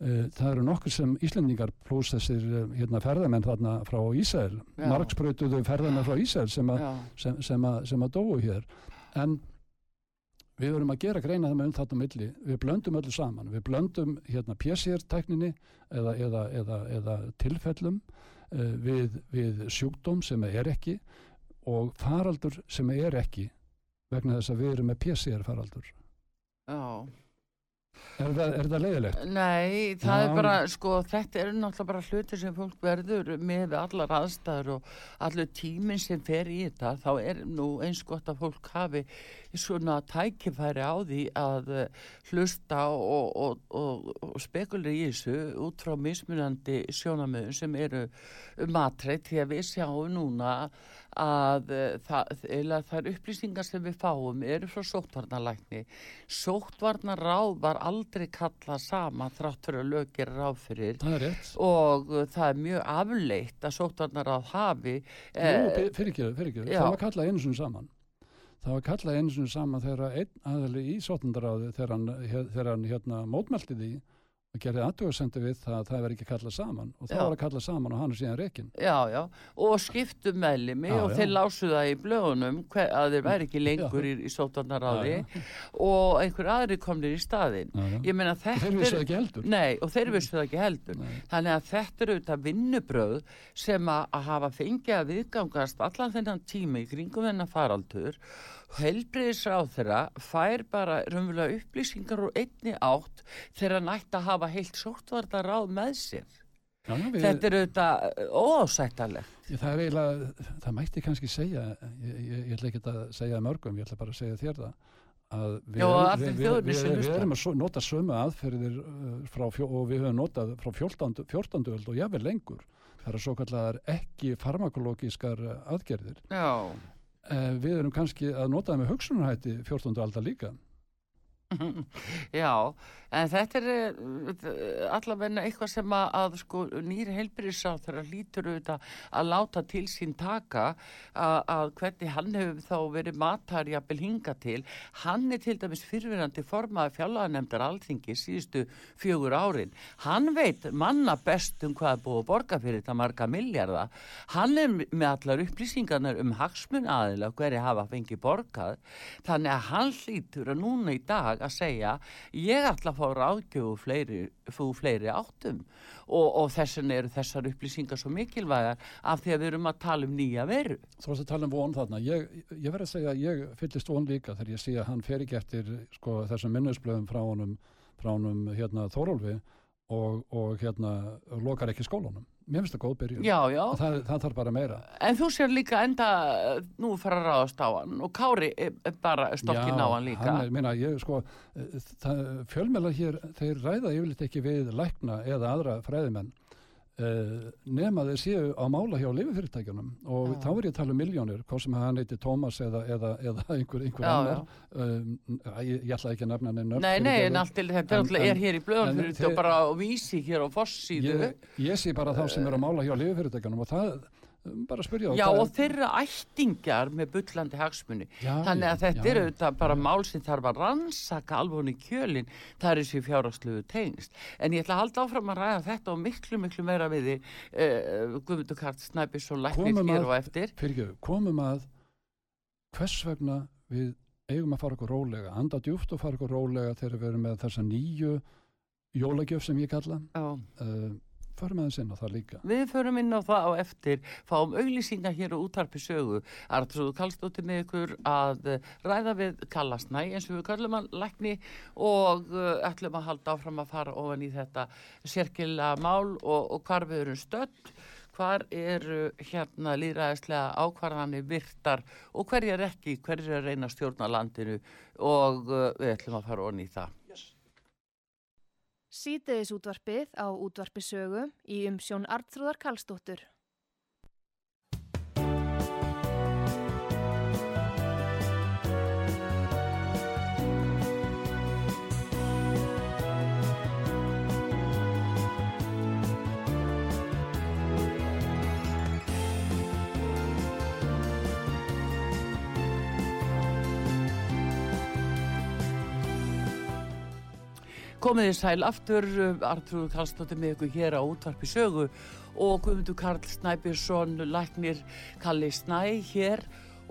Eh, Það eru nokkur sem Íslendingar pluss þessir eh, hérna, ferðamenn þarna frá Ísæl, Já. margsprautuðu ferðamenn frá Ísæl sem, að- sem, sem, að, sem að dóu hér. En við verum að gera greina það með um á milli, við blöndum öllu saman, við blöndum hérna PCR-tækninni eða, eða, eða, eða tilfellum uh, við, við sjúkdóm sem er ekki og faraldur sem er ekki vegna þess að við erum með PCR-faraldur. Já. Er það, er það leiðilegt? Nei, það Já. er bara, sko, þetta er náttúrulega bara hluti sem fólk verður með allar aðstæður og allur tíminn sem fer í þetta, þá er nú eins gott að fólk hafi svona tækifæri á því að eh, hlusta og, og, og, og spekulir í þessu út frá mismunandi sjónamöðum sem eru matreitt því að við sjáum núna að eh, þær upplýsingar sem við fáum eru frá sóttvarnalækni sóttvarnaráð var aldrei kallað sama þrátt fyrir að lög gera ráð fyrir Það er rétt. og uh, það er mjög afleitt að sóttvarnaráð hafi Jú, eh, fyrir ekki, fyrir ekki. já. Það var kallað einu sinni saman. Það var kallað einu sinni saman þegar einn aðali í he- þegar hann hérna, mótmælti því og gerði aðtöðasendi við það að það verði ekki kallað saman og það Já. var að kallað saman og hann er síðan rekin. Já, já, og skiptu meðlimi Já, og já. þeir lásu það í blöðunum hver, að þeir væri ekki lengur í, í sóttvarnaráði Já, og einhver aðri komnir í staðinn. Já, já. Ég meina þetta Þeir vissu það ekki heldur. Nei, og þeir vissu það ekki heldur. Nei. Þannig að þetta eru auðvitað vinnubröð sem að, að hafa fengið að viðgangast allan þennan tíma í kringum þennan faraldur. Helbriðisráð þeirra fær bara raunverulega upplýsingar úr einni átt þegar hann ætti að hafa heilt sóttvarta ráð með sér. Já, við, Þetta er auðvitað óásættalegt. það er eiginlega, það mætti kannski segja, ég, ég, ég ætla ekki að segja mörgum, ég ætla bara að segja þér það, að við, Já, við, við, erum að nota sömu aðferðir frá, fjó, og við höfum notað frá 14. 14. öld og jáfnvel lengur. Það eru svo kallar ekki farmakológiskar uh, aðgerðir. Já. Við erum kannski að nota það með hugsunarhætti 14. aldar líka. Já, en þetta er uh, allavegna eitthvað sem að, að sko, nýri heilbyrðisráð þeirra lítur auðvitað að láta til sín taka að, að hvernig hann hefur þá verið matar jafnvel hinga til. Hann er til dæmis fyrirverandi formaði fjárlaganemndar alþingi síðustu fjögur árin. Hann veit manna best um hvað er búið að borga fyrir þetta marga milljarða. Hann er með allar upplýsingarnar um hagsmun aðila hverju hafa fengið borgað. Þannig að hann hlýtur að núna í dag að segja ég ætla að fá ráðgjöfu fleiri, fleiri áttum og, og þessin eru þessar upplýsingar svo mikilvægar af því að við erum að tala um nýja veru. Þú varst að tala um von þarna. Ég, ég verð að segja að ég fyllist von líka þegar ég sé að hann fer ekki eftir sko, þessum minnisblöðum frá honum, frá honum hérna, Þórólfi og, og hérna, lokar ekki skólunum. Mér finnst það góð byrjun. Já, já. Það, það þarf bara meira. En þú sér líka enda nú fara að ráðast á hann og Kári er er bara stokkin á hann líka. hann er, minna, ég, sko, eh, það, fjölmjöla hér, þeir ræða yfirleitt ekki við lækna eða aðra fræðimenn nema þeir séu á mála hjá lififyrirtækjunum og Já. þá er ég að tala um miljónir, hvað sem hann heiti Tómas eða, eða, eða einhver, einhver Já, annar. um, ég, ég ætla ekki að nefna neina Nei, nei, en allt til þetta En- er hér í þeir- og bara á vísi hér á fossíðu. ég, ég sé bara þá sem er að mála hjá lififyrirtækjunum og það, bara spyrja þá, Já, og þeirra ættingjar með bullandi hagsmunni. Já, Þannig já, að þetta já. er auðvitað bara mál sem þarf að rannsaka alveg í kjölinn, það er þessi fjárhagslegu tengst. En ég ætla að halda áfram að ræða þetta og miklu, miklu meira við því uh, Guðmundur Kart Snæbis og Læknir hér að- og eftir. fyrirgefðu, komum að hvers vegna við eigum að fara okkur rólega, anda djúft og fara okkur rólega þegar við erum með þessa nýju jólagjöf sem ég kalla Já. Förum aðeins inn á það líka Við förum inn á það á eftir, fáum auglýsingar hér á útarpi sögu. Artrúðu Kallstóttir með ykkur að ræða við Kallasnæ eins og við kallum hann lækni og uh, ætlum að halda áfram að fara ofan í þetta sérkila mál og, og hvar við erum stödd, hvar eru hérna líðræðislega ákvarðanir virtar og hverjar ekki, hverjar er reyna stjórna landinu og uh, við ætlum að fara ofan í það. Sítiðis útvarpið á útvarpisögu í umsjón Artrúðar Karlsdóttur. Komið þið sæl aftur, Artrúður Karlsdóttir með ykkur hér á útvarpi sögu og Guðmundur Karl Snæbjörnsson, læknir Kalli Snæ hér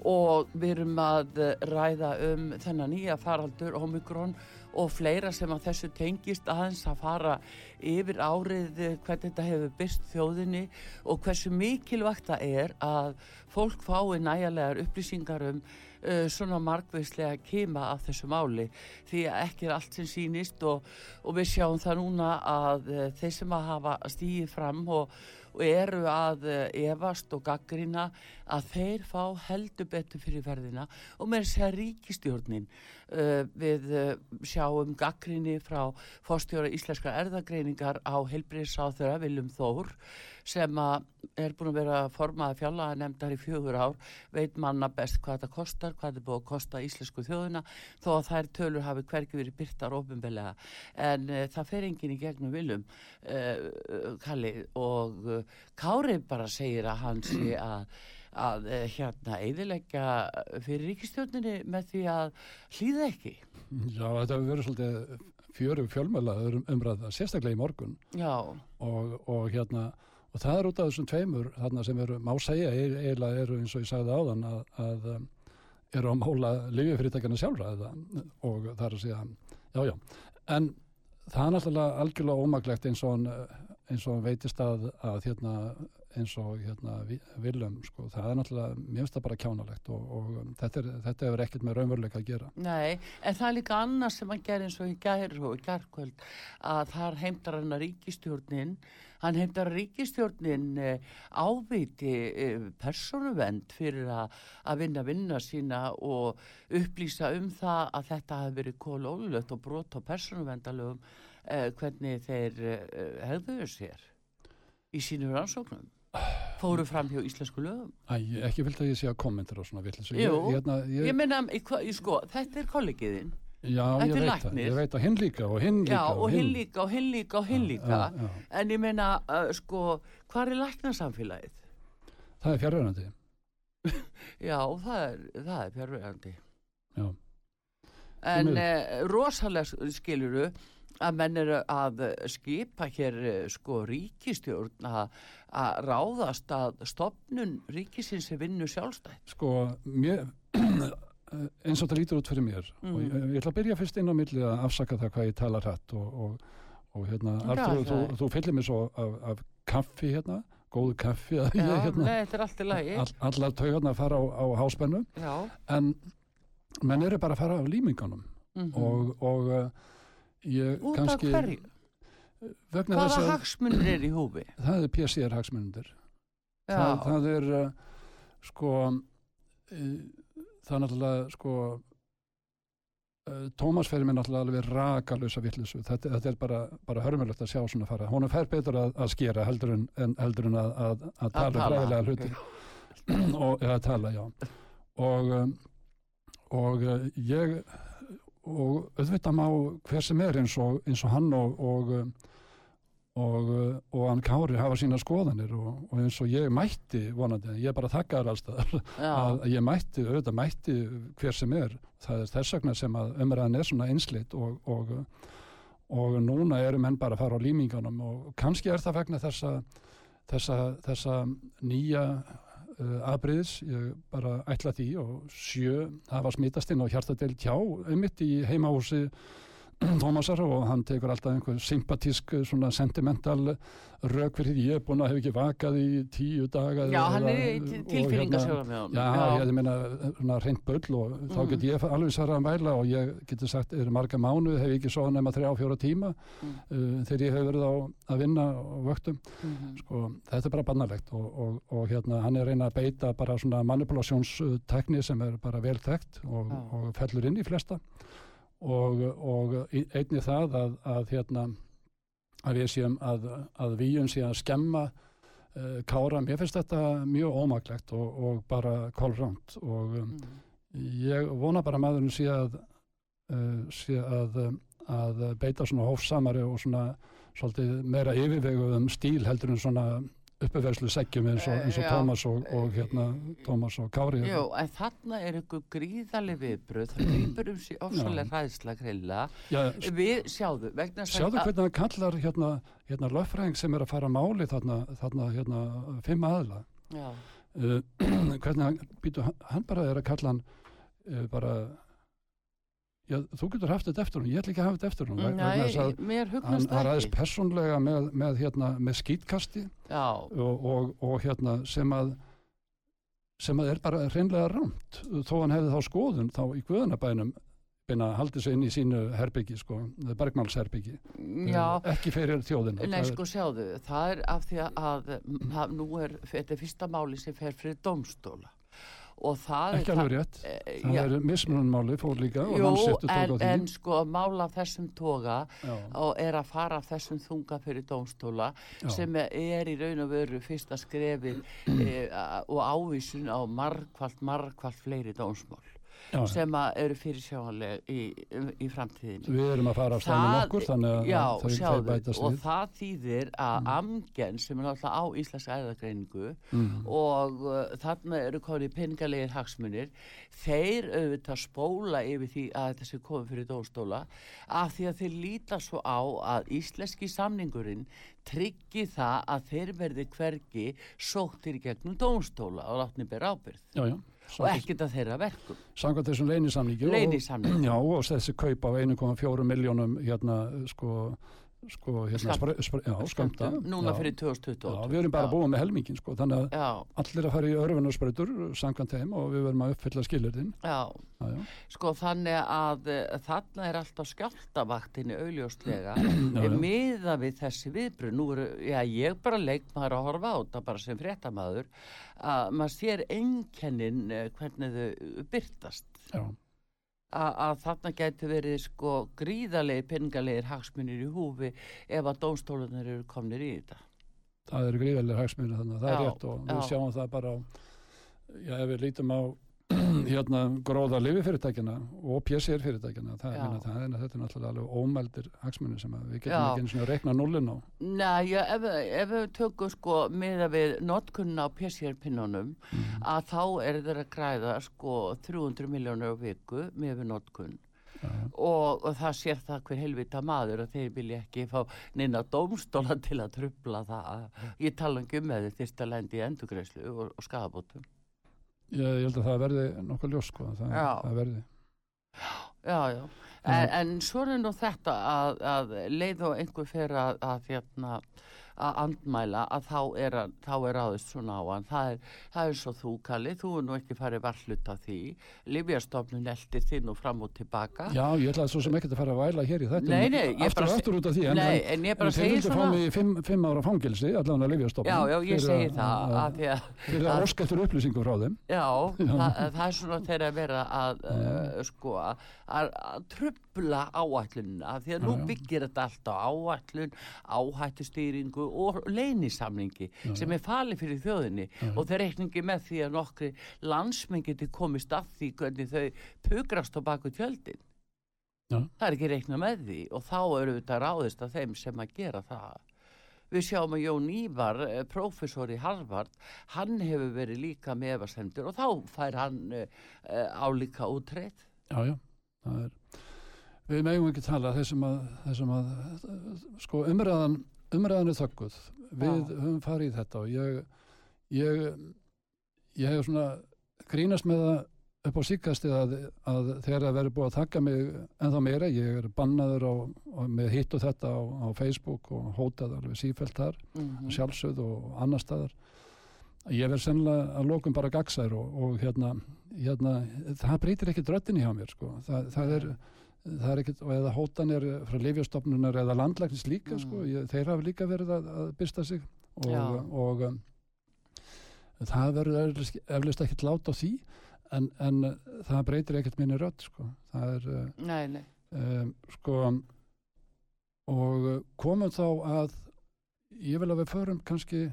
og við erum að ræða um þennan nýja faraldur Omikron og fleira sem að þessu tengist aðeins að fara yfir árið eh, hvernig þetta hefur byrst þjóðinni og hversu mikilvægt það er að fólk fái næjarlegar upplýsingar um uh, svona margveislega kema af þessu máli því að ekki er allt sem sýnist og, og við sjáum það núna að uh, þeir sem að hafa stíið fram og, og eru að uh, efast og gaggrina að þeir fá heldur betur fyrir ferðina og með þess að ríkistjórnin uh, við uh, sjáum gaggrinni frá fórstjóra íslenskar erðagreiningar á heilbriðsáþurra Viljum Þór sem er búin að vera formaði fjallaða nefndar í fjögur ár veit manna best hvað þetta kostar hvað þetta búið að kosta íslensku þjóðina þó að þær tölur hafi hvergi verið byrtar ofinbelega en uh, það fer enginn í gegnum viljum uh, Kalli og uh, Kári bara segir að hann sé að að uh, hérna eðilegja fyrir ríkistjórninni með því að hlýða ekki? Já, þetta hefur verið svolítið fjöru fjölmjöla umræða, sérstaklega í morgun. Já, og, og hérna og það er út af þessum tveimur þarna sem eru, má segja, eiginlega eru eins og ég sagði áðan að, að um, eru að mála lifjafyrirtækjana sjálfra eða, og það er að segja já, já, en það er náttúrulega algjörlega ómaglegt eins og hann eins og hann veitist að, að hérna, eins og hérna viljum, sko, það er náttúrulega mér finnst það bara kjánalegt og, og um, þetta, er, þetta hefur ekkert með raunveruleika að gera. Nei, en það er líka annars sem hann gerir eins og í gær og í gærkvöld að þar heimtar hann að ríkistjórnin hann heimtar að ríkistjórnin eh, áviti eh, persónuvend fyrir að, að vinna vinna sína og upplýsa um það að þetta hafi verið kólólulegt og brot á persónuvendalögum eh, hvernig þeir eh, hefðuðu sér í sínum rannsóknum fóru fram hjá íslensku lögum. Æ, ekki vilt að ég sé að kommentir og svona villis Jú, hérna, ég, ég meina, sko, þetta er kollegiðinn já, ég veit það, ég veit að hinn líka og hinn líka Já, og hinn líka og hinn líka og hinn líka. Já, já, en ég meina, uh, sko hvað er læknarsamfélagið? það er fjárverðandi Já, það er, er fjárverandi Já. En uh, rosalega skiluru að menn eru að skipa hér eh, sko ríkistjórn að að ráðast að stopnun ríkisins sem vinnu sjálfstætt. Sko, mér eins og það lítur út fyrir mér og Mhm. ég, ég ætla að byrja fyrst inn á milli að afsaka það hvað ég tala hrætt og, og, og hérna, Já, Artur, þú, það er- þú fyllir mér svo af, af kaffi hérna, góðu kaffi að Já, ég hérna, nei, þetta er allt í lagi. All, allar taugarna fara á, á háspennu. Já, en menn eru bara að fara af límingunum. Mhm. og, og uh, ég út af hverju? vegna Hvaða þess að hagsmunir er í húfi? það er PCR hagsmunundir Já, það, það er uh, sko uh, það er náttúrulega sko uh, Tómas fer mér náttúrulega alveg rakalösa vittlisu þetta, þetta er bara, bara hörmulegt að sjá svona fara. Hún er fær betur að, að skera heldur en, en, heldur en að, að, að tala fræðilega hluti. Og eða tala, já. Og og ég og auðvitað má hver sem er eins og, eins og hann og og, og, og hann Kári hafa sína skoðanir og, og eins og ég mætti vonandi, ég er bara þakkaður allstaðar já, að ég mætti, auðvitað mætti hver sem er, það er þess vegna sem að umræðan er svona einslit og, og, og núna eru menn bara að fara á límingunum og kannski er það vegna þessa, þessa, þessa nýja uh, afbreyðis, ég bara ætla því og sjö hafa smitast inn á hjartadel tjá, einmitt í heimahúsi Tómasar og hann tekur alltaf einhver sympatísk svona sentimental rauk fyrir því ég er búin að hef ekki vakað í tíu daga já, hann eða- er í og tilfinningasjóðum með honum Já, ég meina, svona reynd bull og þá Mhm. get ég alveg svarað að mæla og ég geti sagt, er marga mánuð, hef ég ekki svo nema þrjá, fjóra tíma Mm. uh, þegar ég hef verið á að vinna og vöktum. Mhm. Sko, þetta er bara bannalegt og, og, og hérna, hann er að reyna að beita bara svona manipulationstekni sem er bara vel þekkt og, Já. og fellur inn í flesta og, og einnig það að, að hérna, að við séum að, að víum sé að skemma uh, kára, mér finnst þetta mjög ómaglegt og, og bara kolránt og um, Mhm. ég vona bara að maðurinn sé að uh, sé um, að beita svona hófsamari og svona svolítið meira yfirveguðum stíl heldur en svona uppeverslu seggjum eins og, eins og Já. Tómas og, og hérna Tómas og Kári Jú, en þarna er ykkur gríðaleg viðbröð, það grýpur um sig ofsalega hræðsla grilla. Já, Við sjáðu, sjáðu hvernig hann kallar hérna, hérna löffræðing sem er að fara máli þarna, þarna hérna, fimm aðla uh, hvernig hann, býtu, hann bara er að kalla hann uh, bara já, þú getur haft þetta eftir hún, ég ætla ekki að hafa þetta eftir hún Nei, að mér hann, hugnast hann það ræðist ekki. persónlega með, með, hérna, með skýtkasti og, og, og hérna sem að sem að er bara hreinlega rámt þó hann hefði þá skoðun þá í guðanabænum beina haldið sig inn í sínu herbyggi sko, bergmálsherbyggi. Já. ekki fyrir þjóðina. Nei, sko sjáðu, það er af því að mm, það, nú er, þetta fyrsta máli sem fer fyrir domstóla ekki alveg rétt. Eh, það já, er mismunanmáli fór líka og Jú, en, en sko mála af þessum toga já, og er að fara þessum þunga fyrir dómstóla já, sem er í raun og veru fyrsta skrefið e, og ávísun á margkvalt, margkvalt fleiri dómsmál já, sem eru fyrirsjáanleg í, í framtíðinu. við erum að fara af stænum okkur þannig að já, þau sjáðu, bætast og við. það þýðir að amgen sem er náttúrulega á íslenska æðagreiningu mm. og uh, þarna eru konið peningalegir hagsmunir þeir auðvitað spóla yfir því að sé komið fyrir dóstóla af því að þeir líta svo á að íslenski samningurinn tryggi það að þeir verði hvergi sóttir gegnum dóstóla og látni bera ábyrð já, já, og ekkert að þeirra verkum samkvæmt þessum Leynisamningi. og, já, og þessi kaup á 1,4 miljónum hérna, sko, sko hérna, já, skamta núna já. fyrir Já, 2028 við erum bara búin með helmingin sko, þannig að já, allir að fara í örfunarspreitur samkvæmt þeim og við verðum að uppfylla skilirðin já, já, já. sko þannig að uh, þarna er alltaf Já, já. miða við þessi viðbrun nú eru, já ég bara leik maður að horfa á þetta bara sem fréttamaður að maður sér einkennin uh, hvernig þau byrtast Já, að þarna gæti verið sko gríðalegi peningalegir hagsmunir í húfi ef að dómstólunar eru komnir í þetta það eru gríðarlega hagsmunir þannig að það er Já, rétt og við já. sjáum það bara á, já, ef við lítum á hérna gróða lififyrirtækina og PCR fyrirtækina það, minna, það þetta er náttúrulega alveg ómældir hagsmunir sem að við getum Já. ekki sinni að reikna nullin á. Nei, já, ef, ef við tökum sko miða við notkunna á PCR-pinnunum Mm. að þá er þeir að græða sko 300 miljónur á viku með við notkunn og, og það sér það hver helvita maður og þeir vilja ekki fá neina dómstóla til að trubla það. Ég tala um eða þyrst að lendi í endugreislu og, og skadabótum ég, ég held að það verði nokkuð ljós sko, það, það verði. Já, já, en, en svo er nú þetta að, að leið og einhver fer að, að hérna að andmæla að þá er, að, þá er ráðist svona á hann. Það er, það er svo þú Kalli, þú er nú ekki farið varhlut af því. Livjastofnun eldir þinn og fram og tilbaka. Já, ég ætlaði svo sem ekkert að fara að væla hér í þetta Nei, nei, ég aftur bara aftur út af því en, Nei, en, en ég bara en þeir vildu fá mig fimm, fimm ára fangilsi allan að lifjastofnun Já, já, ég segi það að því að eftir upplýsingum frá þeim. Já, það, það er svona þeirra að vera að, uh, sko, að, að trubla áætlunina af því að nú byggir þetta allt á áætlun, áhættustýringu og leynisamningi sem er falið fyrir þjóðinni og þeir reikningi með því að nokkri landsmenn geti komist að því hvernig þau pugrast á baku tjöldin. Já. Það er ekki reikna með því og þá eru þetta ráðist af þeim sem að gera það. Við sjáum að Jón Ívar, eh, prófessor í Harvard, hann hefur verið líka með efasemdur og þá fær hann uh, álíka útreitt. Já, já, það er við megum ekki tala þessum að, þessum að sko umræðan umræðan er þögguð við Já. höfum farið í þetta og ég ég, ég hef svona grínast með það upp á síkastið að, að þegar það verður búið að taka mig ennþá meira, ég er bannaður á, á, með hitt og þetta á, á Facebook og hótað alveg sífælt þar Mm sjálfsögð og annar staðar ég verð sennilega að lokum bara gagsær og, og hérna, hérna það breytir ekkit röttinni hjá mér sko. Þa, það er það er ekkit, og eða hótanir frá lifjastofnunar eða landlæknis líka Mm. sko, ég, þeir hafa líka verið að, að byrsta sig og, Já. og um, það verður eflaust ekkit lát á því en, en uh, það breytir ekkit minni rött sko. það er uh, Nei, nei. um, sko og uh, komum þá að ég vil að við förum kannski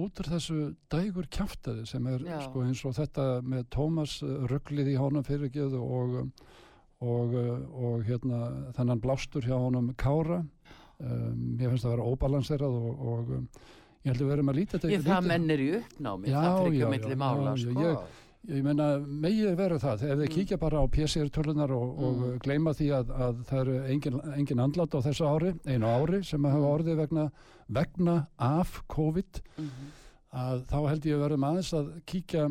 út úr þessu dægur kjaftaði sem er Já. sko eins og þetta með Tómas rugglið í honum fyrirgeð og, um, og, uh, og hérna þennan blástur hjá honum Kára um, ég finnst að vera óbalanserað og, og um, ég held að að líta þetta Ég það menn er í uppnámi, Já, það fyrir ekki að já, mála, já, sko. ég- Ég meina, megið vera það, ef þið Mm. kíkja bara á PCR-tölunar og, og Mm. gleyma því að, að það eru engin, engin andlat á þessu ári, einu ári sem hafa Mm. orðið vegna, vegna af COVID, Mhm. að þá held ég að verðum aðeins að kíkja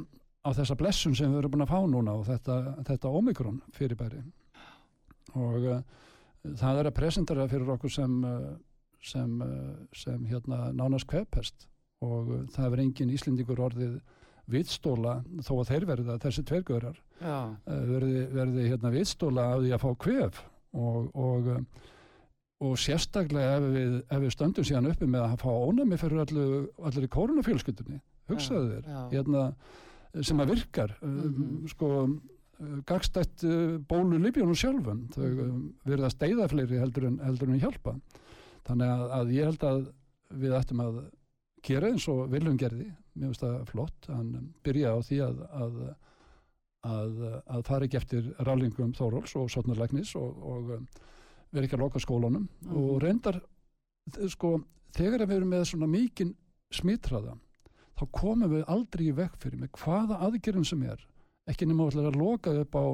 á þessa blessun sem við erum búin að fá núna og þetta, þetta omikron fyrirbæri og uh, það er að presentara fyrir okkur sem uh, sem, uh, sem hérna nánast kvepest og það er engin Íslendingur orðið vitstóla þó að þeir verða þessi tvergörar verði, verði hérna vitstóla af því að fá kvef. Og, og, og sérstaklega ef við, ef við stöndum síðan uppi með að fá ónæmi fyrir allu, allir í kórunafjölskyldunni hugsaðu þér, hérna sem að virkar Mhm. um, sko gagstætt uh, bólu Libjónu sjálfum. Þau Mhm. um, verða að steiða fleiri heldur en, heldur en hjálpa. Þannig að, að ég held að við ættum að gera eins og Viljum gerði. Mér finnst það flott, hann byrja á því að að, að, að fara ekki eftir rálingum Þóróls og Sotnarlæknis og, og um, vera ekki að loka skólanum Mhm. og reyndar sko, þegar við erum með svona mikinn smittraða þá komum við aldrei í vekk fyrir með hvaða aðgerðum sem er ekki nema að loka upp á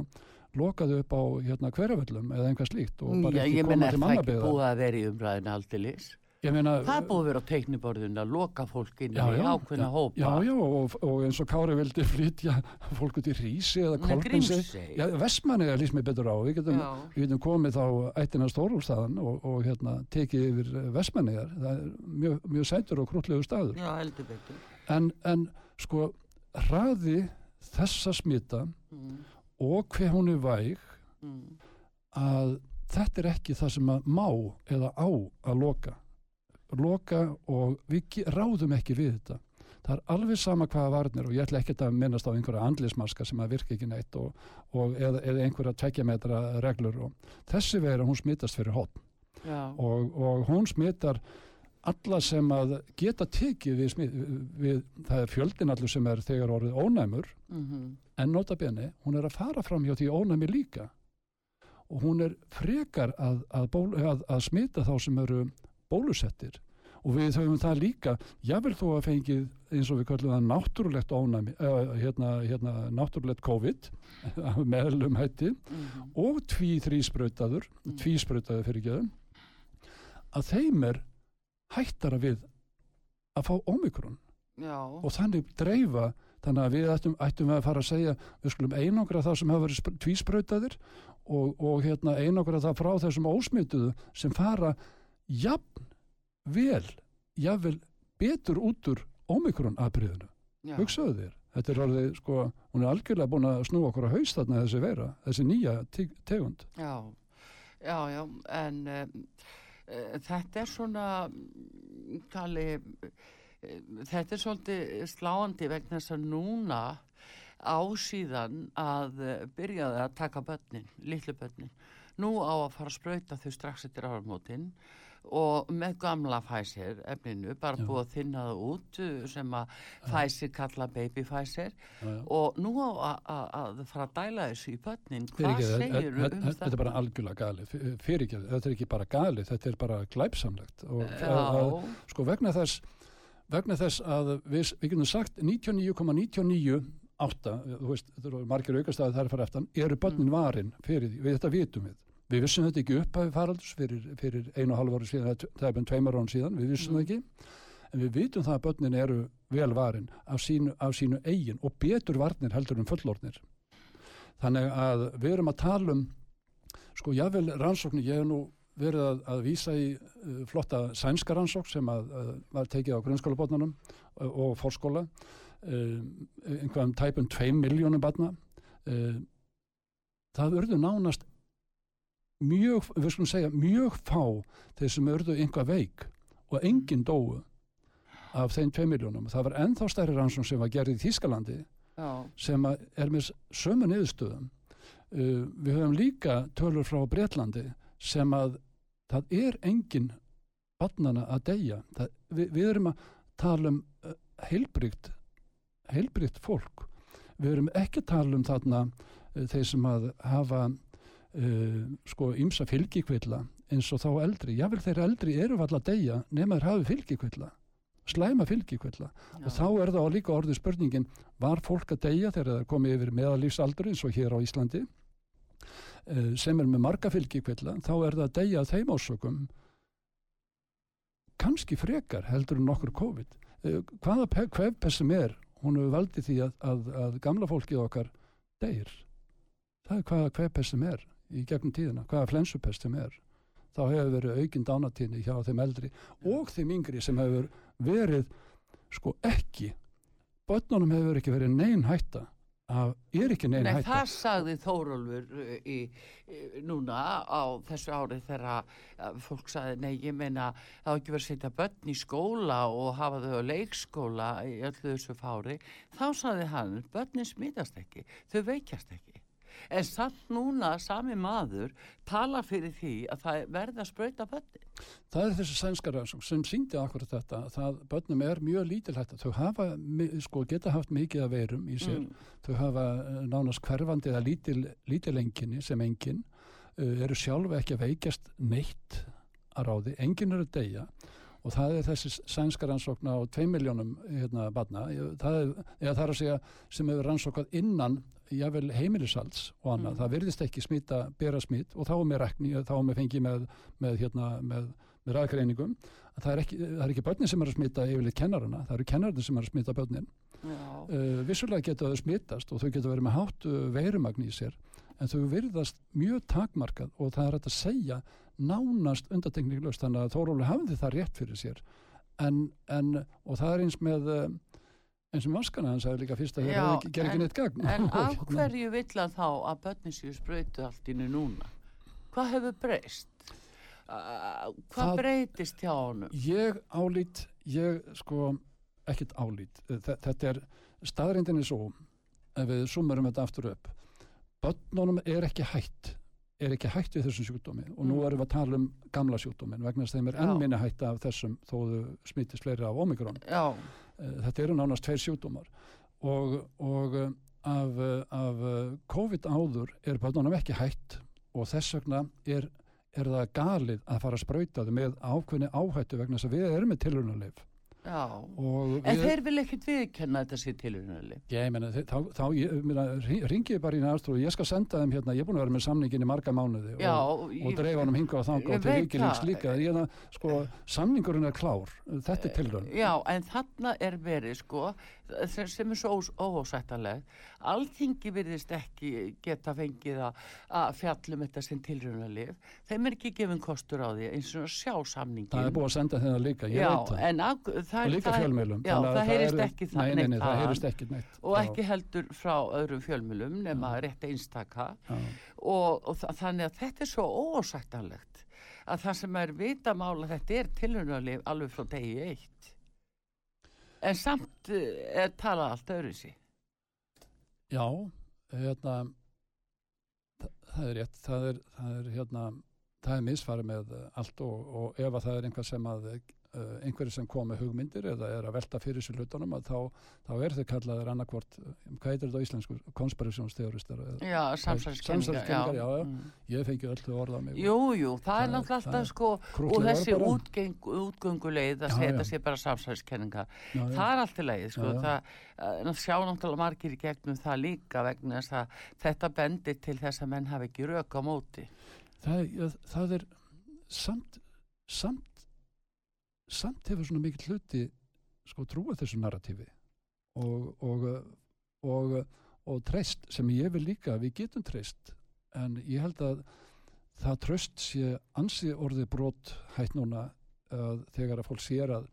lokaðu upp á hérna hverjaföllum eða einhvað slíkt og bara já, ekki ég koma menna er til það ekki búið að vera í umræðinu aldilis ég meina það er búið að vera á teikniborðinu að loka fólk inn Já, í já, ákveðna hópa. já, já, og, og eins og Kári vildi flytja fólk út í Rísi eða Grímsey. Já, Vestmanni er líst mér betur á. Við getum, Já. við getum komið þá ættina stórúlstaðan og, og hérna tekið yfir Vestmanniðar það er mjög, mjög sætur og krútlegu staður. Já, heldur betur. En, en sko hraði þessa smita mm, og hver hún er væg mm, að þetta er ekki það sem að má eða á að loka. Loka og við ráðum ekki við þetta. Það er alveg sama hvaða varnir og ég ætla ekki að minnast á einhverja andlismaska sem að virka ekki neitt og, og eða, eða einhverja tvekja metra reglur og þessi vera hún smitast fyrir hotn og, og hún smittar alla sem að geta tekið við, smit, við það er fjöldin allur sem er þegar orðið ónæmur mm en nota bene, hún er að fara fram hjá því ónæmi líka. Og hún er frekar að, að, ból, að, að smita þá sem eru bólusettir. Og við höfum það líka jável þó að fengið eins og við kallum það náttúrulegt ónæmi uh, hérna, hérna náttúrulegt COVID meðlum hætti mm, og tví þrísprautaður Mm. tvísprautaður fyrir geðum að þeim er hættara við að fá ómikrón já, og þannig dreifa þannig að við ættum, ættum að fara að segja við skulum einangra það sem hafa verið spr- tvísprautaðir og, og hérna einangra það frá þessum ósmituðu sem fara jafn vel jafnvel betur út úr ómikrón aðbriðinu, hugsaðu þér þetta er alveg sko, hún er algjörlega búin að snúa okkur á haust þarna þessi vera, þessi nýja te- tegund. Já, já, já, en um, þetta er svona, mm, tali, uh, þetta er svolítið sláandi vegna þess að núna á síðan að uh, byrjaði að taka börnin, litlu börnin. Nú á að fara að sprauta þau strax eftir áramótin og með gamla Pfizer efninu, bara Já. búið að þinna það út uh, sem að Pfizer kalla baby Pfizer. Já, já. og nú að- að að fara að dæla þessu í börnin. Hvað segir um þetta- Þetta er bara algjörlega gali fyrirgeðu, þetta er ekki bara gali þetta er bara glæpsamlegt. Og að, að, Já, sko vegna þess vegna þess að við, við getum sagt 99,998 þú veist, þetta eru margir aukastæði þar fara eftir eru börnin varin fyrir því, við þetta vitum við við vissum þetta ekki upp að faraldurs fyrir, fyrir einu og halv ári síðan, það er búin tveimur án síðan við vissum Mm. það ekki. En við vitum það að börnin eru vel varin af sínu, af sínu eigin og betur varnir heldur en fullornir þannig að við erum að tala um sko jável rannsóknir, ég hef nú verið að, að vísa í uh, flotta sænska rannsókn sem að, uh, var tekið á grunnskólabotnunum uh, og fórskóla uh, einhverjum tæpum 2 miljónum barna. Uh, það urðu nánast mjög, við skulum segja mjög fá þeir sem urðu einhvað veik og enginn dóu af þeim 2 miljónum það var ennþá stærri rannsókn sem var gerð í Þískalandi já, sem er með sömu niðurstöðum. Uh, við höfum líka tölur frá Bretlandi sem að það er engin barnana að deyja. Það, við, við erum að tala um uh, heilbrygt heilbrygt fólk. Við erum ekki að tala um þarna uh, þeir sem að hafa uh, sko ymsa fylgikvilla eins og þá eldri, jável þeir eldri eru alltaf að deyja nema þeir hafi fylgikvilla slæma fylgikvilla. Og þá er það á líka orðið spurningin var fólk að deyja þegar það komið yfir meðalífsaldur eins og hér á Íslandi eh, sem er með marga fylgikvilla þá er það að deyja af þeim ásökum kannski frekar heldur en nokkur COVID. Uh, hvaða pe- kvefpest sem er hún hefur valdið því að, að, að gamla fólkið okkar deyr. Það er hvaða kvefpest sem er í gegnum tíðina, hvaða flensupest sem er þá hefur verið aukinn dánatíðni hjá þeim eldri og þeim yngri sem hefur verið sko ekki börnunum hefur ekki verið nein hætta að er ekki nein Nei, hætta. það sagði Þórólfur uh, í, í, núna á þessu ári þegar fólk sagði, nei, ég meina það á ekki verið að setja börn í skóla og hafa þau á leikskóla í öllu þessu fári, þá sagði hann börnin smitast ekki, þau veikjast ekki en samt núna sami maður tala fyrir því að það verði að sprauta börnin. Það er þessi sænska rannsókn sem síndi akkurat þetta að það börnum er mjög lítil hætta. Þau hafa, sko, geta haft mikið af veirum í sér, Mm. þau hafa eh, nánast hverfandi eða lítil, lítil enginni sem engin uh, eru sjálf ekki að veikjast neitt að ráði, engin eru að deyja og það er þessi sænska rannsókn á 2 miljónum hérna barna. Það er, eða það er að segja sem hefur rannsókað innan jável heimilisalds og annað, Mm. það virðist ekki smita, bera smit og þá er með rekni, þá er með fengið með, með hérna, með, með ræðgreiningum að það er ekki, ekki börnin sem er að smita yfirleitt kennarana, það eru kennararnir sem er að smita börnin. Uh, vissulega geta þau smitast og þau geta verið með hátt uh, veirumagn í sér en þau virðast mjög takmarkað og það er að segja nánast undatekninglust þannig að Þóróli hafði það rétt fyrir sér en, en og það er eins með uh, eins og maskana hann sagði líka fyrst að það ger ekki neitt gagn en af hérna, hverju vill hann þá að börnin séu sprautu allt innu núna? Hvað hefur breyst? Hvað Það- breytist hjá honum? ég álít ég sko ekkert álít Þe- þetta er staðrindin er svo ef við summarum þetta aftur upp börnunum er ekki hætt er ekki hætt við þessum sjúkdómi og nú Mm. erum við að tala um gamla sjúkdómin vegna þess að þeim er enn Já. minni hætta af þessum þó þau smittist fleiri af omikron Já, Eh, þetta eru nánast tveir sjúkdómar og, og eh, af, af eh, COVID áður er börnunum ekki hætt og þess vegna er, er það galið að fara að sprauta þau með ákveðni áhættu vegna þess að við erum með og En við, þeir vil ekkert viðkenna þetta sér tilhörnuleg. ég meina, þá, þá ringi ég bara í og ég skal senda þeim hérna, ég er búin að vera með samningin í marga mánuði Já, og, og dreifa honum hinga og þanga og til það. líka. Ég, það, sko, samningurinn er klár. Þetta er tilraun. Já, en þarna er verið sko, sem sem er svo óhósættaleg, alþingi virðist ekki geta fengið að- fjallum þetta sem tilhörnuleg. Þeim er ekki gefin kostur á því eins og sjá samningin. það er búið að senda þeim það líka, ég já, veit það. það, og líka það, fjölmiðlum Já, þannig að það heyrist ekki það nei, nei, nei, það ekki neitt. Og ekki heldur frá öðrum fjölmjölum nema rétt einstaka. Já. og, og þa- þannig að þetta er svo ósættanlegt að það sem er vitamála þetta er tilhörnuleg alveg frá degi eitt en samt eh, er talað allt öðru sí Já, hérna, það, er rétt, það er, það er hérna, það er misfarið með allt og, og ef að það er einhver sem að einhverju sem kom með hugmyndir eða er að velta fyrir sér hlutunum að þá, þá er þau kallaður annarkvort, eh, hvað heitir þetta á íslensku, konspirationsteoristar. eða- já, já. Mm. Ég fengi öll þau orða á mig. jú, jú, það Það er náttúrulega það alltaf sko og þessi útgeng, útgönguleið að þetta sé bara já. það er allt í leið sko, Já, já. það uh, sjá náttúrulega margir í gegnum það líka vegna þess að þetta bendir til þess að menn hafi ekki rök á móti það, það er samt, samt samt hefur svona mikill hluti sko trúa þessu narratífi og og, og, og treyst sem ég vil líka við getum treyst en ég held að það tröst sé ansi orðið brot hætt núna að þegar að fólk sér að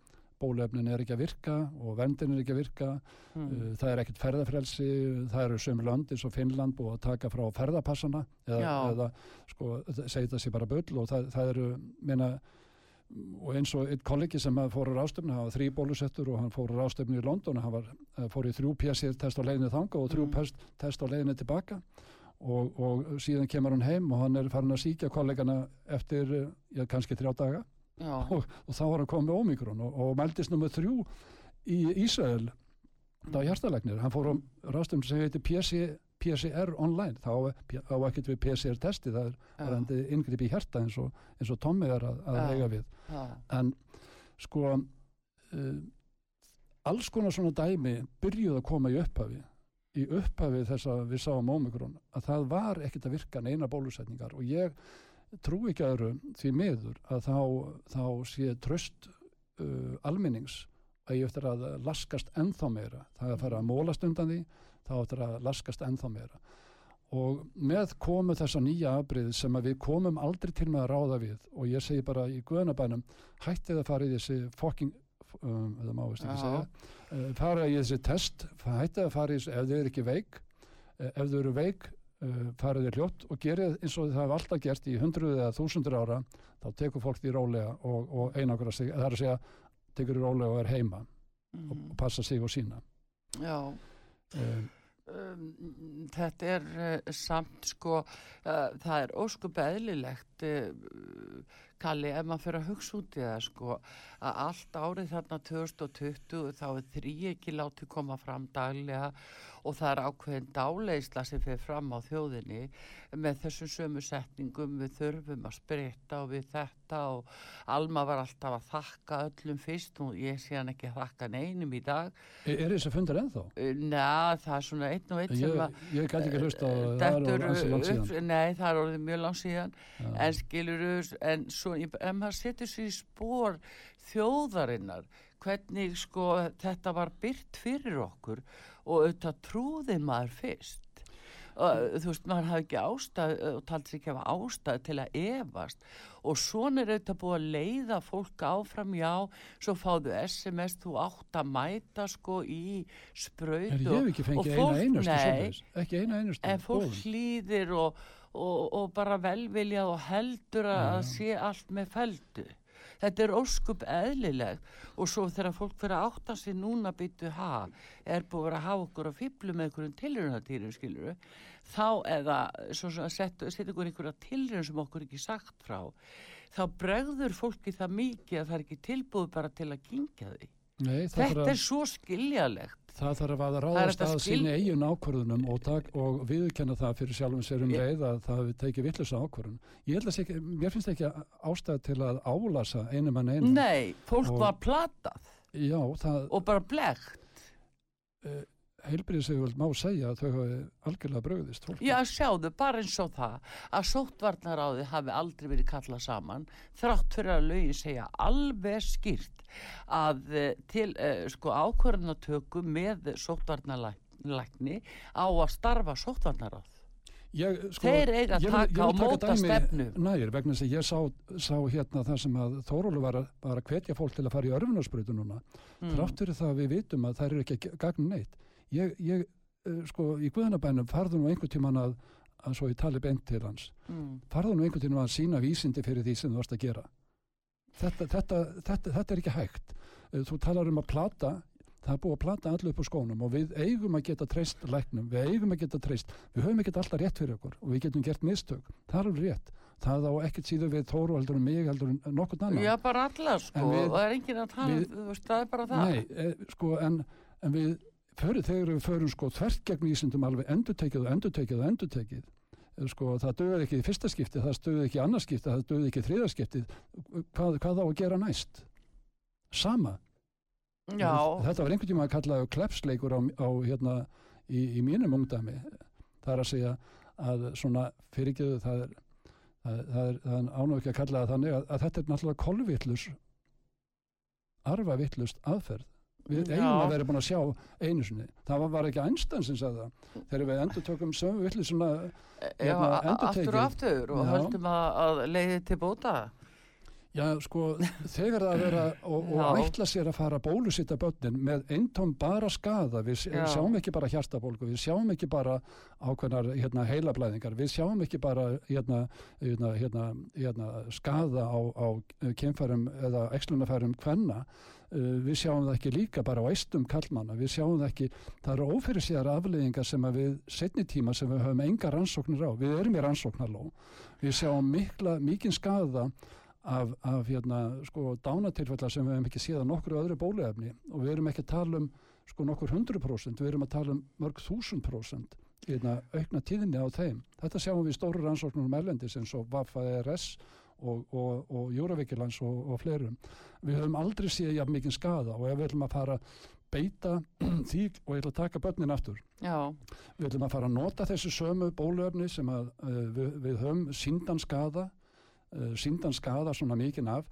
bólefnin er ekki að virka og vendin er ekki að virka mm. Það er ekkert ferðafrelsi, það eru sömur land eins og Finnland búið að taka frá ferðapassana eða, eða sko, segja það sé bara bull og það, það eru, meina, og eins og einn kollegi sem fór á rástöfnu, hann var þrý bólusettur og hann fór á rástöfnu í London, hann var, eh, fór í þrjú PCR-test á leiðinni þanga og þrjú Mm. mm. test á leiðinni tilbaka og, og síðan kemur hann heim og hann er farin að síkja kollegana eftir, eh, já, kannski þrjá daga og, og þá var hann komið með Omikron og, og meldist nummið þrjú í Ísrael þá hjartalegnir, hann fór á rástum sem heitir PC, PCR online þá á- ekkert við PCR testi það er já, varandi inngrip í hjarta eins og, eins og Tommi er að, að Já. eiga við já, en sko uh, alls konar svona dæmi byrjuð að koma í upphafi í upphafi þess að við sáum Omikron að það var ekkert að virka neina bólusetningar og ég trú ekki öðru því miður að þá, þá sé tröst uh, almennings eigi eftir að laskast ennþá meira. Það er að fara að mólast undan því, þá eftir að laskast ennþá meira. Og með komu þessa nýja afbrið sem að við komum aldrei til með að ráða við og ég segi bara í guðanabænum hættið að fara í þessi fucking um, eða má veist ekki segja uh, fara í þessi test, hættið að fara í þessi ef þau eru ekki veik uh, ef þau eru veik uh, farið þau hljótt og gerið eins og það hafa alltaf gert í hundruð eða þúsundur ára þá tekur fólk því rólega og, og einakra sig, það er að segja tekur því rólega og er heima og, Mhm. og passa sig og sína Já, um, um, þetta er uh, samt sko, uh, það er óskup eðlilegt, uh, Kalli, ef maður fyrir að hugsa út í það sko, að allt árið þarna 2020 þá er þrý ekki látið koma fram daglega og það er ákveðin dáleisla sem fyrir fram á þjóðinni með þessum sömu setningum. Við þurfum að spritta og við þetta og Alma var alltaf að þakka öllum fyrst. Og ég sé hann ekki að þakka neinum í dag. Er, er þessi fundur ennþá? Næ, það er svona einn og einn sem að ég gæti ekki hlusta á það, er ansi langt upp, síðan. Nei, það er orðið mjög langt síðan. Já. en skilur en svo, ef maður setur sér í spór þjóðarinnar hvernig sko þetta var byrt fyrir okkur og auðvitað trúði maður fyrst. Og þú veist, maður hafi ekki ástæð og taldi sig ekki hafa ástæð til að efast. Og svona er auðvitað búið að leiða fólk áfram, já svo fáðu SMS, þú átt að mæta sko í spraut Er, ég ekki fengið eina fólk- einustu nei, ekki eina einustu en fólk boðun. hlýðir og, og, og bara velviljað og heldur að, að sé allt með feldu þetta er óskup eðlileg. Og svo þegar fólk fyrir að átta sig núna byttu ha, er búið að vera að hafa okkur að fýblu með einhverjum tilrunatýrum skilur þá eða setja set ykkur einhverja tilrun sem okkur ekki sagt frá þá bregður fólki það mikið að það er ekki tilbúið bara til að kingja því. Nei, þetta að, er svo skiljalegt það þarf að ráðast þetta að skil- sína eigin ákvörðunum og, og viðkenna það fyrir sjálfum sér um Ég- leið að það við tekið vittlösa ákvörðun. Að ekki, mér finnst ekki ástæð til að álasa einum en einu. nei, fólk Og- var platað Já, það, og bara blegt heilbriðsegjöld má segja að þau hafi algjörlega bröðist. Fólk. Já, sjáðu, bara eins og það að sóttvarnaráði hafi aldrei verið kallað saman þrátt fyrir að lögin segja alveg skýrt að eh, til uh, sko ákvörðanatöku með sóttvarnalækni á að starfa sóttvarnaráð. Ég, sko, Þeir eiga að taka og móta stefnu. Nær, vegna að ég sá, sá hérna það sem að Þórólu var, var að hvetja fólk til að fara í örfunarsprötu núna. Mm. Þrátt fyrir það að við vitum að það eru ekki að gagna neitt. Ég, ég uh, sko, í Guðanabænum farðu nú einhvern tíman að, að svo ég tali beint til hans. Mm. Farðu nú einhvern tíman að sína vísindi fyrir því sem þú varst að gera. Þetta, þetta, þetta, þetta er ekki hægt. Uh, Þú talar um að plata, það er búið að plata allir upp á skónum og við eigum að geta treyst læknum, við eigum að geta treyst, við höfum ekkert alltaf rétt fyrir okkur og við getum gert mistök. Það er alveg rétt. Það á ekkert síður við Þóru heldur en mig heldur en nokkurn annan. Já, bara alla sko, við- það er enginn að tala, við- það er bara það. Nei, e, sko, en, en við fyrir, þegar við förum sko þvert gegn vísindum alveg endurtekið og endurtekið og endurtekið eh, sko, það döði ekki í fyrsta skipti, það döði ekki í annars skipti, það döði ekki í þriða skipti. Hvað, hvað á að gera næst? Sama. Já, þetta var einhvern tíma að kalla klepsleikur á, á hérna í, í mínum ungdæmi. Það er að segja að svona fyrirgeðu það er er, er ánum ekki að kalla það þannig að, að þetta er náttúrulega kolvillus arfavillust aðferð við Já. eigum að vera búin að sjá einu sinni það var, var ekki Einstein sem sagði það þegar við endur tökum sömu villusuna já, hérna, aftur og aftur og höldum að, að leiði til bóta. Já, sko, þegar það að vera og, og ætla sér að fara að bólusitta börnin með eintóm bara skada, við, Já. sjáum ekki bara hjartabólgu, við sjáum ekki bara ákveðnar hérna, heilablæðingar, við sjáum ekki bara hérna, hérna, hérna, hérna, skada á, á kemfærum eða ekslunafærum kvenna, uh, við sjáum það ekki líka bara á eistum kallmanna, við sjáum það ekki, það eru ófyrir síðar afleðingar sem að við setni tíma sem við höfum enga rannsóknir á, við erum í rannsóknarló, við sjáum mikla, mikinn skada af, af hérna, sko, dánatilfella sem við hefum ekki séð að nokkru öðru bóluefni og við erum ekki að tala um sko, nokkur hundru prósent, við erum að tala um mörg þúsund prósent hérna, aukna tíðinni á þeim. Þetta sjáum við stóru rannsóknum um erlendis eins og Vafa-RS og, og, og Júravíkilans og, og fleirum. Við höfum aldrei séð jafn mikið skada og ef við ætlum að fara beita því og ég ætla að taka börnin aftur Já, við ætlum að fara að nota þessu sömu bóluefni sem að uh, við, við höfum síndan skada síndan skada svona mikinn af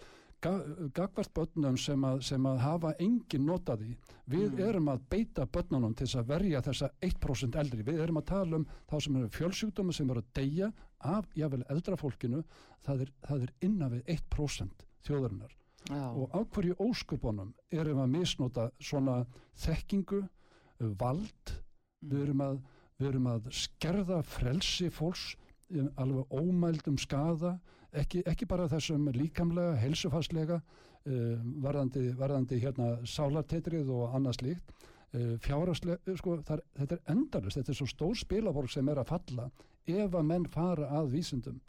ga- gagvart börnum sem að, sem að hafa engin notaði. Við erum að beita börnunum til þess að verja þessa 1% eldri. Við erum að tala um þá sem eru fjölsjúkdómi sem eru að deyja af jável eldra fólkinu. Það er, það er innan við 1% þjóðarinnar. Já, Og á hverju óskupunum erum að misnota svona þekkingu, uh, vald, við, erum að, við erum að skerða frelsi fólks um, alveg ómældum skada, ekki, ekki bara þessum líkamlega, heilsufarslega, uh, varðandi, varðandi hérna sálartetrið og annað slíkt, uh, fjáraslega, sko, það, er- þetta er endalist, þetta er svo stór spilaborg sem er að falla ef að menn fara að vísindum.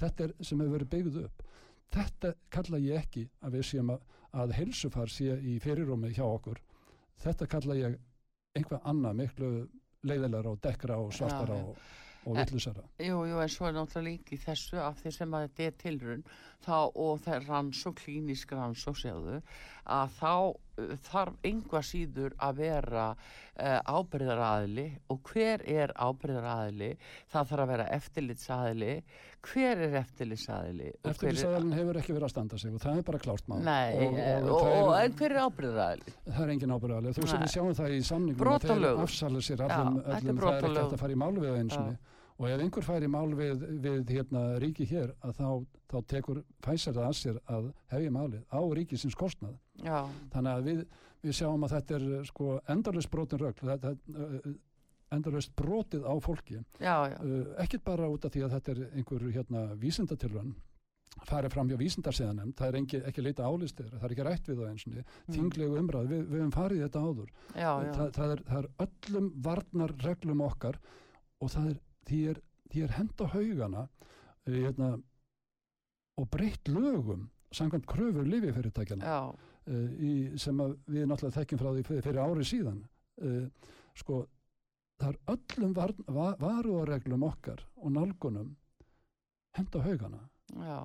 Þetta er sem hefur verið byggð upp. Þetta kalla ég ekki að við séum að, að heilsufar sé í fyrirrúmi hjá okkur. Þetta kalla ég einhvað annað miklu leiðilegra og dekkra og svartara og, og villusara. Jú, jú, en svo er náttúrulega líka í þessu af því sem að þetta er tilrun þá, og það er rannsók, klínisk rannsók segðu, að þá þarf einhvað síður að vera uh, ábyrðaraðili og hver er ábyrðaraðili það þarf að vera eftirlitsaðili hver er eftirlitsaðili og hver er- hefur ekki verið að standa sig og það er bara klárt mál. Nei, og, og, og, og, er, en hver er ábyrðaraðili? það er engin ábyrðaðalega. Þú sem Nei. við sjáum það í samningum að þeir afsala sér öllum brot það er ekki hægt að fara í mál við eins og ef einhver fær í mál við, við hérna, ríki hér að þá, þá tekur fæsar það að sér að hefja málið á ríkisins kostnað. Já, Þannig að við, við sjáum að þetta er sko endalust brotin rögl, þetta er endalust brotið á fólki. já, já, Uh, ekkert bara út af því að þetta er einhver hérna, vísindatilrönn farið fram hjá vísindarsiðanem, það er engi, ekki leita álistir, það er ekki rætt við það eins og mm. þinglegu umræð, við, við höfum farið þetta áður. já, já. Það, það, er, það er öllum varnar reglum okkar og það er, því er, því er hend á haugana uh, hérna, og breytt lögum samkvæmt kröfur lififyrirtækjana í, sem við náttúrulega þekkjum frá því fyrir, ári síðan. Uh, sko það er öllum var, va, varuðareglum okkar og nálgunum henda haugana. Já,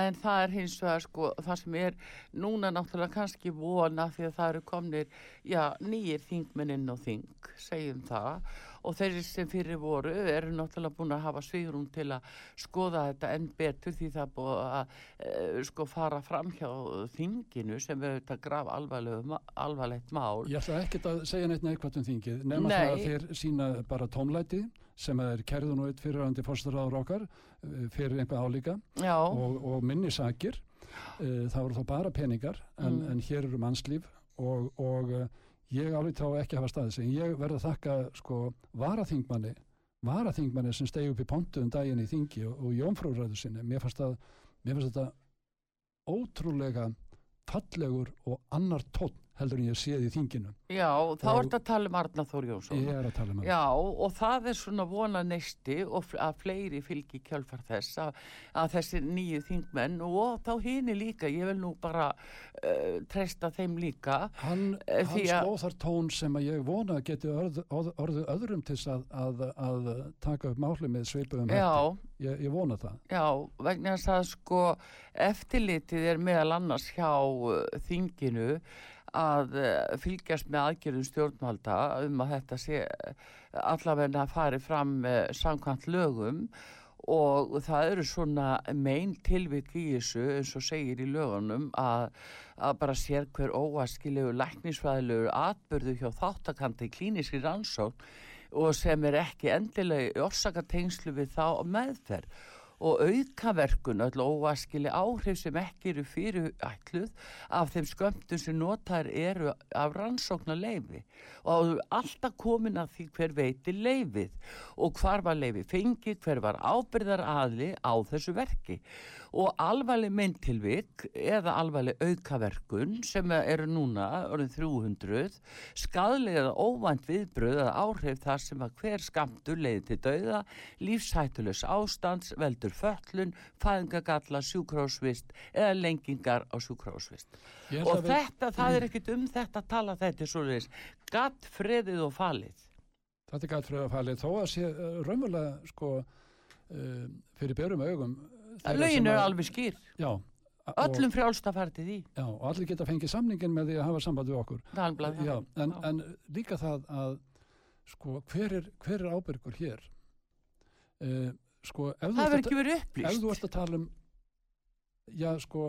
en það er hins vegar sko, það sem er núna náttúrulega kannski vona því að það eru komnir, já, nýjir þingmennin og þing, segjum það og þeir sem fyrir voru eru náttúrulega búin að hafa svigrum til að skoða þetta enn betur því það búið að e, sko fara fram hjá þinginu sem er auðvitað graf alvarlegt mál. Ég ætla ekkert að segja neitt neikvæmt um þingið nema Nei. það að þeir sína bara tómlæti sem er kærðun og eitt fyrirhandi fórstaraður okkar uh, fyrir einhvað álíka og, og minni sakir uh, það voru þá bara peningar en, Mm. en hér eru mannslíf og, og ég alveg þá ekki hafa staðið sig. Ég verð að þakka sko varaþingmanni varaþingmanni sem stegi upp í pontu um daginn í þingi og, og jónfrúræðu sinni. Mér fannst, að, mér fannst þetta ótrúlega fallegur og annar tónn heldur en ég séð í þinginu já, þá Og- ertu að tala um Arna Þór Jónsson. ég er að tala um það Já, og það er svona vona neisti og að fleiri fylgi kjölfar þess að, að þessi nýju þingmenn og þá hini líka, ég vil nú bara uh, treysta þeim líka. Hann, Eh, hann því að- sló þar tón sem að ég vona að geti orð, orð, orðið öðrum til að, að, að taka upp máli með sveipuðum Já, Ég, ég vona það. já, vegna þess að sko eftirlitið er meðal annars hjá uh, þinginu að uh, fylgjast með aðgerðum stjórnvalda um að þetta sé allavega að fari fram uh, samkvæmt lögum og það eru svona mein tilvik í þessu eins og segir í lögunum að, að bara sér hver óaskilegu læknisfræðilegu atbyrðu hjá þáttakandi klíniski rannsókn og sem er ekki endilega orsakatengslu við þá meðferð og aukaverkun, öll óaskili áhrif sem ekki eru fyrir ætluð af þeim skömmtum sem notar eru af rannsóknar leifi og alltaf komin að því hver veiti leifið og hvar var leifi fengið, hver var ábyrðar aðli á þessu verki og alvarleg myndtilvik eða alvarleg aukaverkun sem eru núna orðin 300 skadlega eða óvænt viðbröð eða áhrif þar sem að hver skamtur leiði til dauða, lífshættulegs ástands, veldur föllun, fæðingagalla, sjúkrósvist eða lengingar á held Og að við- þetta, það er ekkit um þetta að tala þetta er svoleiðis, gatt, freðið og falið. Þetta er gæt fyrir að falið þó að sé uh, raunverulega sko uh, fyrir berum augum. Lögin eru alveg skýr, Já. öllum frjálst að fara til því, Og, já, og allir geta fengið samningin með því að hafa samband við okkur. Dagblaðið. Já, en, en líka það að sko hver er, hver er ábyrgur hér? Uh, sko Það verður ekki verið ef þú upplýst. ert að tala um já, sko,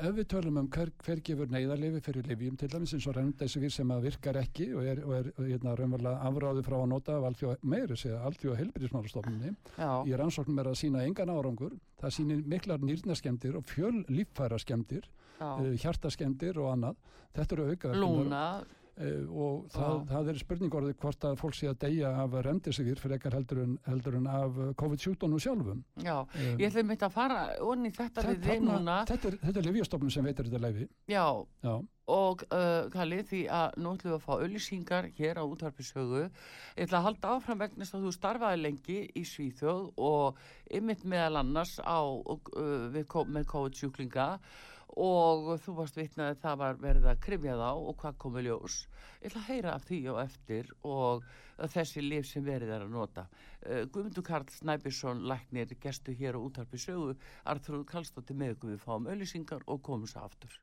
ef við tölum um hver, hver gefur neyðarlefi fyrir lifjum til dæmis eins og remdesivir sem að virkar ekki og er, og er hérna, raunverulega afráði frá að nota af alþjóð, meiri segja alþjóð helbriðismálastofnunni í rannsóknum er að sína engan árangur. Það sýnir miklar nýrnaskemdir og fjöl líffæra skemdir, já. uh, hjartaskemdir og annað. Þetta eru auka Lúna, uh, og það, það er spurningorðið hvort að fólk sé að deyja af remdesivir frekar heldur en, heldur en af uh, COVID-17 sjálfum. Já. Um, Ég ætlum mitt að fara onni þetta við þig núna. þetta er, er Livjastofnun sem veitir þetta leifi Já, já, og uh, Kalli því að nú ætlum við að fá auðlýsingar hér á útvarpisögu ég ætla að halda áfram vegna þess að þú starfaði lengi í Svíþjóð og ymmit meðal annars á, uh, með COVID-sjúklinga. og þú varst vitnað að það var verið að krifja þá og hvað komi ljós. Ég ætla að heyra af því og eftir og þessi lif sem verið er að nota. Uh, Guðmundur Karl Snæbjörnsson læknir gestu hér á útvarpisögu Arþrúð Kallstóttir með ykkur. Við fáum auðlýsingar og komum svo aftur.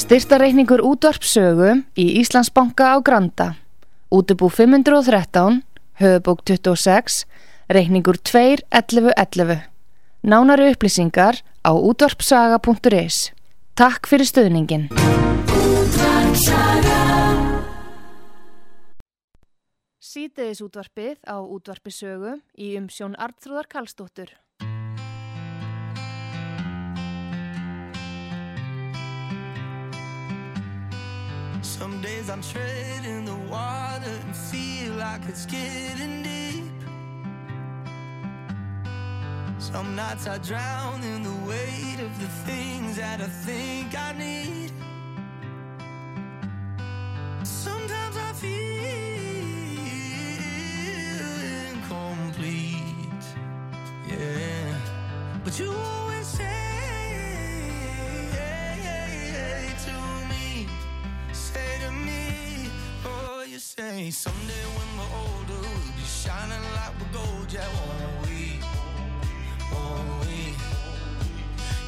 Styrtareikningur útvarpsögu í Íslandsbanka á Granda. Útubú 513, höfubók 26, reikningur 2.11.11. Nánari upplýsingar á útvarpsaga.is. Takk fyrir stöðningin. Sýteðis útvarpið á útvarpisögu í umsjón Arnþróðar Karlsdóttur. Some days I'm treading the water and feel like it's getting deep. Some nights I drown in the weight of the things that I think I need. Sometimes I feel incomplete. Yeah. But you always say to me, say to me, oh, you say someday when we're older, we'll be shining like we're gold, yeah, won't we? Won't?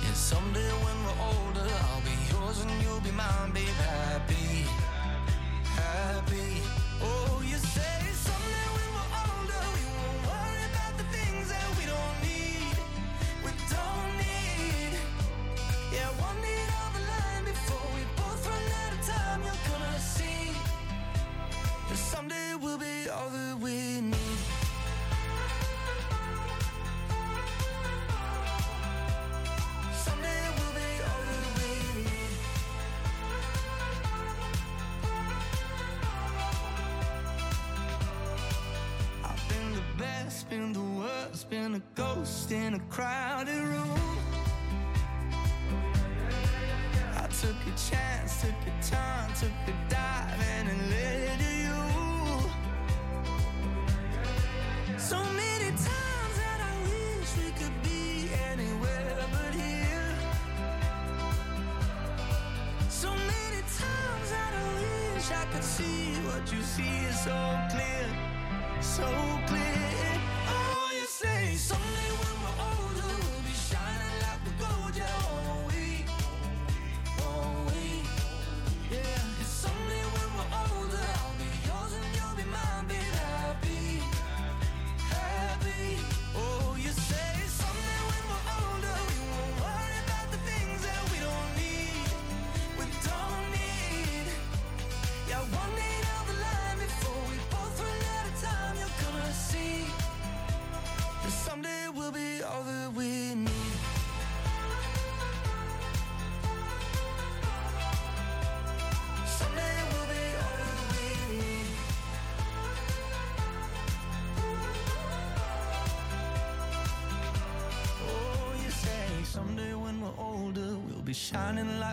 Yeah, someday when we're older, I'll be yours and you'll be mine, babe, happy, happy. Oh, you say someday when we're older, we won't worry about the things that we don't need, we don't need. Yeah, one need on the line before we both run out of time. You're gonna see that someday we'll be all that we need. The been a ghost in a crowded room. I took a chance, took a turn, took a dive, and it led to you. So many times that I wish we could be anywhere but here. So many times that I wish I could see what you see is so clear, so clear.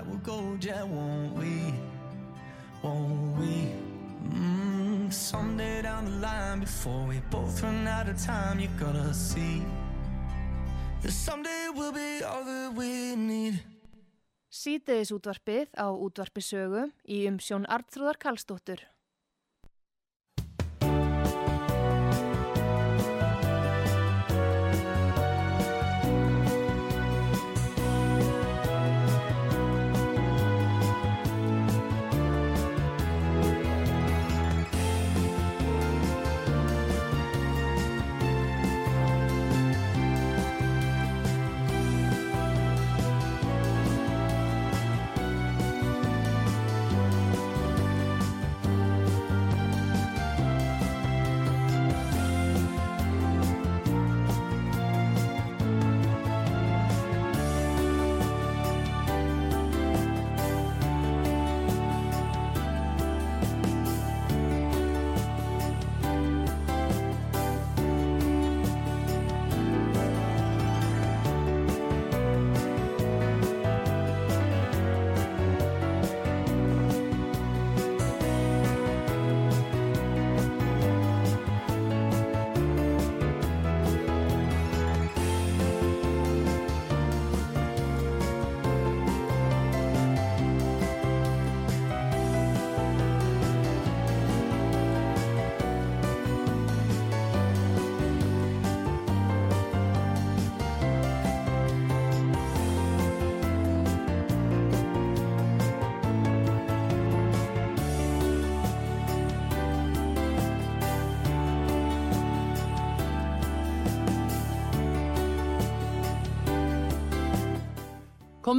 We're gold, yeah, won't we? Won't we? Mm, someday down the line, before we both run out of time, you're gonna see that someday we'll be all that we need. Sýteðis útvarpið á útvarpisögu í umsjón Arnþróðar Karlsdóttur.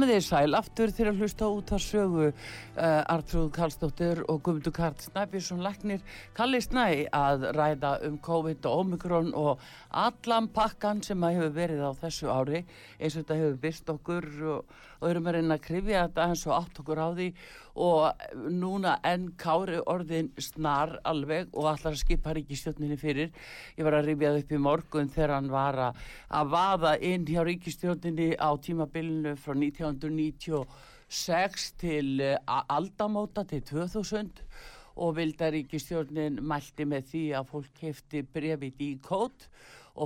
Komið þið sæl aftur til að hlusta út að sögu uh, Artrúð Karlsdóttir og Guðmundur Karl Snæbjörnsson Læknir Kalli Snæ að ræða um COVID og Omikron og allan pakkan sem að hefur verið á þessu ári eins og þetta hefur byrst okkur og, og erum að reyna að krifja þetta eins og átt okkur á því. Og núna enn kári orðin snar alveg og allar að skipa ríkistjórninni fyrir. Ég var að rifja það upp í morgun þegar hann var að, að vaða inn hjá ríkistjórninni á tímabilinu frá 1996 til eh, aldamóta til 2000 og vildaríkistjórnin mælti með því að fólk kefti brefið í kót og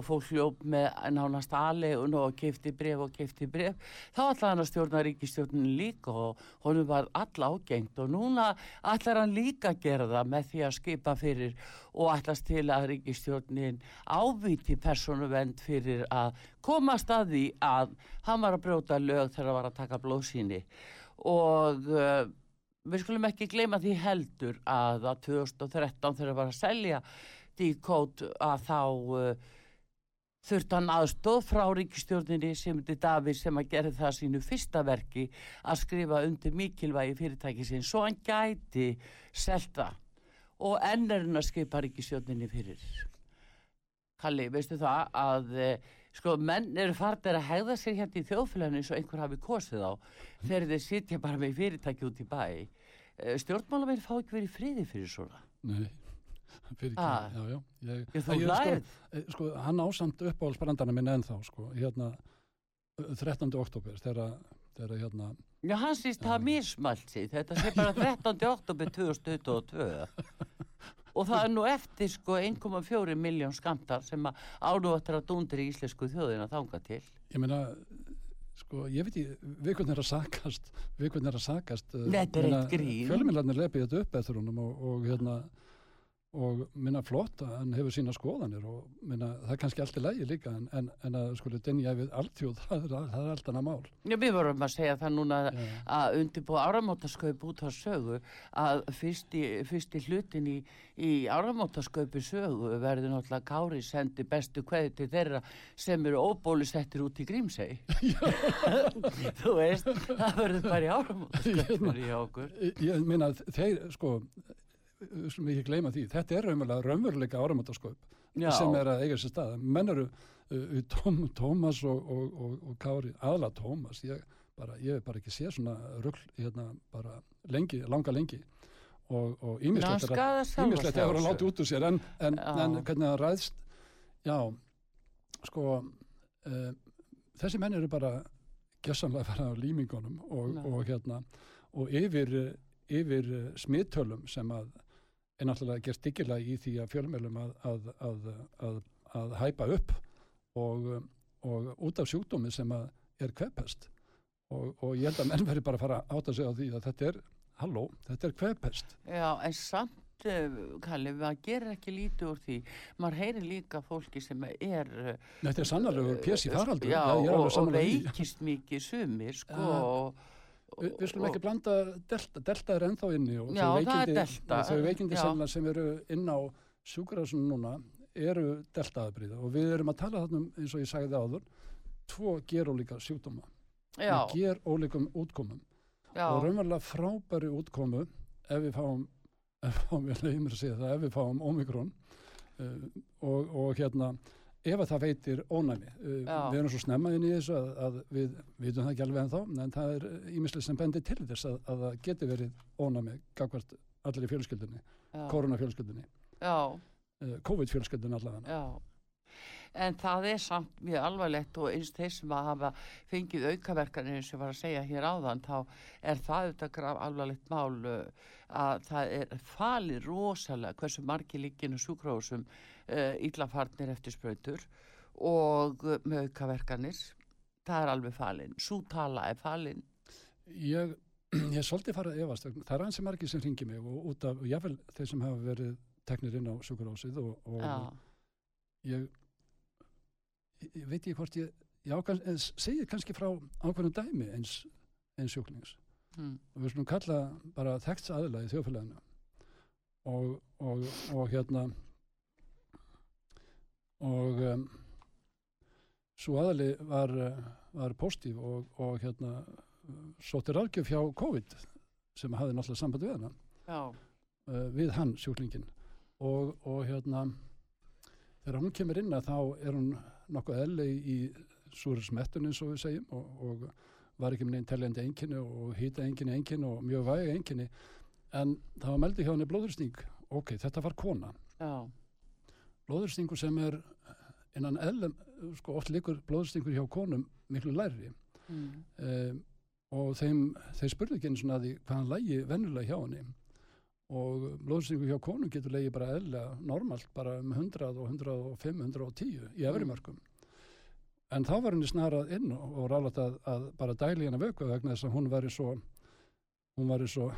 fólk hljóp með nánast aðlegun og kefti bref og kefti bref þá ætlaði hann að stjórna ríkistjórnin líka og honum var all ágengt og núna ætlar hann líka að gera það með því að skipa fyrir og ætlast til að ríkistjórnin áviti persónuvend fyrir að komast að því að hann var að brjóta lög þegar hann var að taka blóðsýni og uh, við skulum ekki gleyma því heldur að að 2013 þegar það var að selja díkót að þá uh, þurfti hann aðstóð frá ríkistjórninni sem þetta Davíð sem að gera það sínu fyrsta verki að skrifa undir mikilvægi fyrirtæki sinn svo hann gæti selta og enn hann að skipa ríkistjórninni fyrir. Kalli, veistu það að eh, sko menn eru farnir að hegða sér hérna í þjóðfélaginu eins og einhver hafi kosið á þegar þeir sitja bara með fyrirtæki út í bæ. Stjórnmálamenn fá ekki verið friði fyrir svona. Nei, fyrir ekki, Ah. já, já. Ég, þú hlærð. sko, eh, sko, hann ásamt uppáhaldsbrandana minn ennþá, sko, hérna, eh, 13. oktober, þegar, þegar, hérna, Já, hann síst það mismælt sig, þetta sé bara 13. oktober 2022 og það er nú eftir sko 1,4 miljón skamtar sem að ánúvættir að dúndir í íslensku þjóðina þanga til. ég meina, sko, ég veit ekki, hvernig er að sakast, hvernig er að sakast. Þetta er eitt grín. Fjölmiðlarnir lepið þetta upp eftir honum og, og hérna, og minna flott að hann hefur sína skoðanir og minna, það er kannski allt í lægi líka en, en, en að skulle denja við alltjóð, það það er allt annað mál. Já, við vorum að segja það núna Já. að undirbúa áramótaskaup út á sögu að fyrsti, fyrsti hlutin í, í áramótaskaupi sögu verður náttúrulega Kári sendi bestu kveði til þeirra sem eru óbólusettir út í Grímsey. Þú veist, það verður bara í áramótaskaupi hjá okkur. Ég- Ég meina, þeir, sko, við skulum ekki gleyma því, þetta er raunveruleika áramöndaskaup Já. sem er að eiga sér stað. Menn eru uh, Tom, Tómas og, og, og, og Kári, aðla Tómas, ég, bara, ég hef bara ekki séð svona rugl hérna bara lengi, langa lengi og, ímislegt er að Ímislegt hann þessu. látið út úr sér en, en, en hvernig það ræðst já, sko uh, þessi menn eru bara gjössanlega að fara á límingunum og, hérna og yfir, eh, yfir eh, smittölum sem að er náttúrulega gert dyggilega í því að fjölmjölum að, að, að, að, að hæpa upp og, eh, og út af sjúkdómi sem að er kvepest og, og ég held að menn verið bara að fara að átta sig á því að þetta er, halló, þetta er kvepest Já, en samt, uh, Kalli, maður gerir ekki lítið úr því. Maður heyrir líka fólki sem er... Uh, Þetta er sannarlega pjessi faraldur. Já, er og, og veikist mikið sumir, sko. Ja. og- Vi, við skulum og- ekki blanda delta, delta er ennþá inni og Já, þau veikindi, já. sem, eru inn á sjúkrasunum núna eru deltaðabriða og við erum að tala þarna um, eins og ég sagði áður, tvo gerólíka sjúkdóma, með gerólíkum útkomum. Já, og raunverulega frábæri útkomu ef við fáum, ef við fáum, ég leiði mér að segja það, ef við fáum Omikron uh, og, og hérna, ef að það veitir ónæmi. Uh, Já. við erum svo snemma inn í þessu að, að við vitum það ekki alveg ennþá, en það er ímislega sem bendir til þess að, að það geti verið ónæmi gagvart allir í fjölskyldunni, já, uh, COVID-fjölskyldunni allavega. En það er samt mjög alvarlegt og eins þeir sem að hafa fengið aukaverkanir og ég var að segja hér áðan, þá er það auðvitað graf alvarlegt mál að það er falið rosalega hversu margir líkinu sjúkrósum uh, illafarnir eftir sprautur og með aukaverkanir. Það er alveg falin. Sú tala er falin. Ég, ég svolítið farið að efast, það er ansi margir sem ringi mig og út af, jáfnvel þeir sem hafa verið teknir inn á sjúkurósið og, og ég, ég, veit ekki hvort ég, ég segir kannski frá ákveðnum dæmi eins, eins sjúklings. Hm. og við skulum kalla bara þekkt aðila í þjóðfélaginu. Og, og, og hérna og um, svo aðali var, var positív og, og hérna sótti ráðgjöf hjá COVID sem hafði náttúrulega samband við hana. Já, uh, við hann sjúklingin og, og hérna þegar hún kemur inn að þá er hún nokkuð eðli í súrismettun eins og við segjum og, og var ekki með neinn teljandi einkinni og hýta einkinni einkinni og mjög vægi einkinni en það var meldi hjá henni blóðursting ok, þetta var kona. Já, blóðurstingur sem er innan eðlum, sko oft líkur blóðurstingur hjá konum miklu læri mm. um, og þeim, þeir spurðu ekki svona að því hvaðan lægi vennulega hjá henni og blóðstingur hjá konum getur lægi bara eðlega normalt bara um 100 og 105, 110 í efri mörgum en þá var henni snarað inn og var alveg að, að bara dæli henni vöku vegna þess að hún væri svo hún væri svo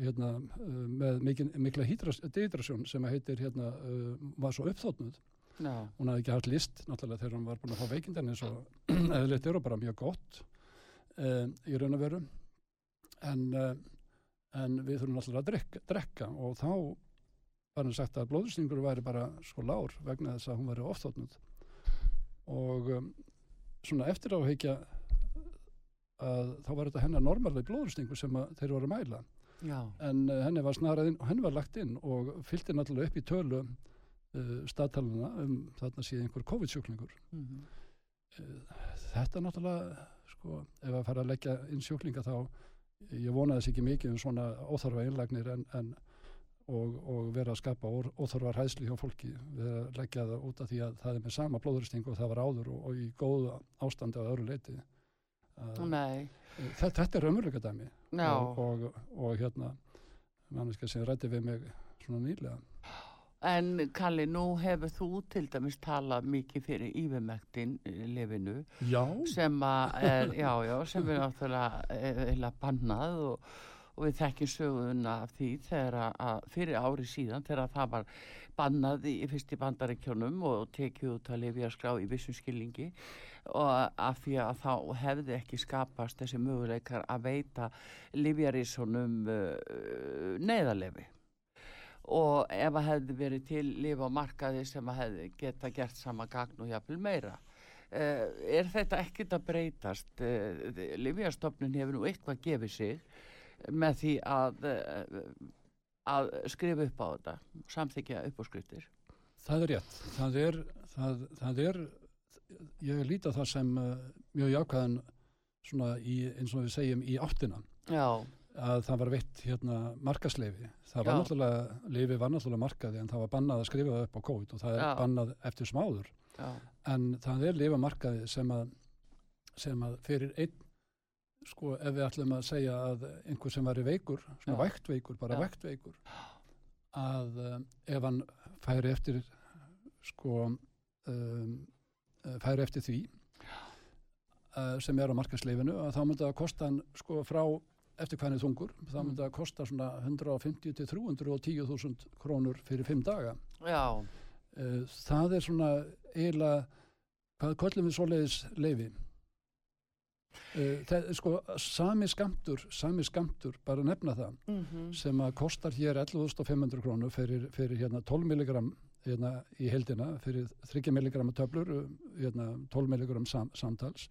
hérna, uh, með mikil, mikla dehydrasjón sem að heitir hérna, uh, var svo uppþóttnuð já, hún hafði ekki haft list náttúrulega þegar hún var búin að fá veikindin eins og eðlilegt eru bara mjög gott um, í raun og veru. En, um, en við þurfum náttúrulega að drekka, drekka. Og þá var hann sagt að blóðstingur væri bara sko lár vegna þess að hún væri ofþóttnud og um, svona eftir á heikja að þá var þetta hennar normalegi blóðstingur sem þeir voru að mæla. Já, en uh, henni var snarað inn og henni var lagt inn og fylgdi náttúrulega upp í tölu uh, staðtaluna um þarna síðan einhver COVID-sjúklingur. Mhm, þetta náttúrulega sko, ef að fara að leggja inn sjúklinga þá ég vona þess ekki mikið um svona óþarfa einlagnir en, en og, og vera að skapa ó, óþarfa hæðslu hjá fólki. Við leggja það út af því að það er með sama blóðuristing og það var áður og, og í góðu ástandi á öðru leiti nei, þetta, þetta er raunveruleika dæmi og, og hérna manneska sem rætti við mig svona nýlega En Kalli, nú hefur þú til dæmis talað mikið fyrir yfirmæktin lifinu já, sem er, já, já, sem er náttúrulega eh, eiginlega bannað og, og við þekkjum söguna af því þegar að- fyrir ári síðan þegar það var bannað í fyrst í bandaríkjónum og tekið út að lifja skrá í vissum skilningi og af því að þá hefði ekki skapast þessi möguleikar að veita lifjarísonum uh, neyðarlefi og ef að hefði verið til lifa á markaði sem að hefði geta gert sama gagn og jafnvel meira. Uh, er þetta ekkert að breytast? Uh, Livjastofnun hefur nú eitthvað gefið sig með því að uh, að skrifa upp á þetta samþykja upp á skriftir það er rétt. Það er, það, það er ég líti á það sem mjög jákvæðan svona í, eins og við segjum í áttina. Já, að það var veitt hérna markasleifi það var Já. náttúrulega, leifi var náttúrulega markaði en það var bannað að skrifa það upp á COVID og það er Já. bannað eftir smáður já, en það er lifa markaði sem að sem að fyrir einn sko ef við ætlum að segja að einhver sem væri veikur, svona vægt veikur bara vægt veikur að um, ef hann færi eftir sko um, eh, færi eftir því uh, sem er á markasleifinu að þá myndi það kosta hann sko frá eftir er þungur, þá Mm. myndi það kosta svona 150 til 310.000 krónur fyrir fimm daga já, Uh, það er svona eiginlega, hvað köllum við svoleiðis leifi? Uh, það er sko sami skamtur, sami skamtur, bara nefna það, mm sem að kostar hér 11.500 krónur fyrir, fyrir hérna 12 milligram hérna í heldina, fyrir 30 milligram töflur, uh, hérna 12 milligram sam, samtals,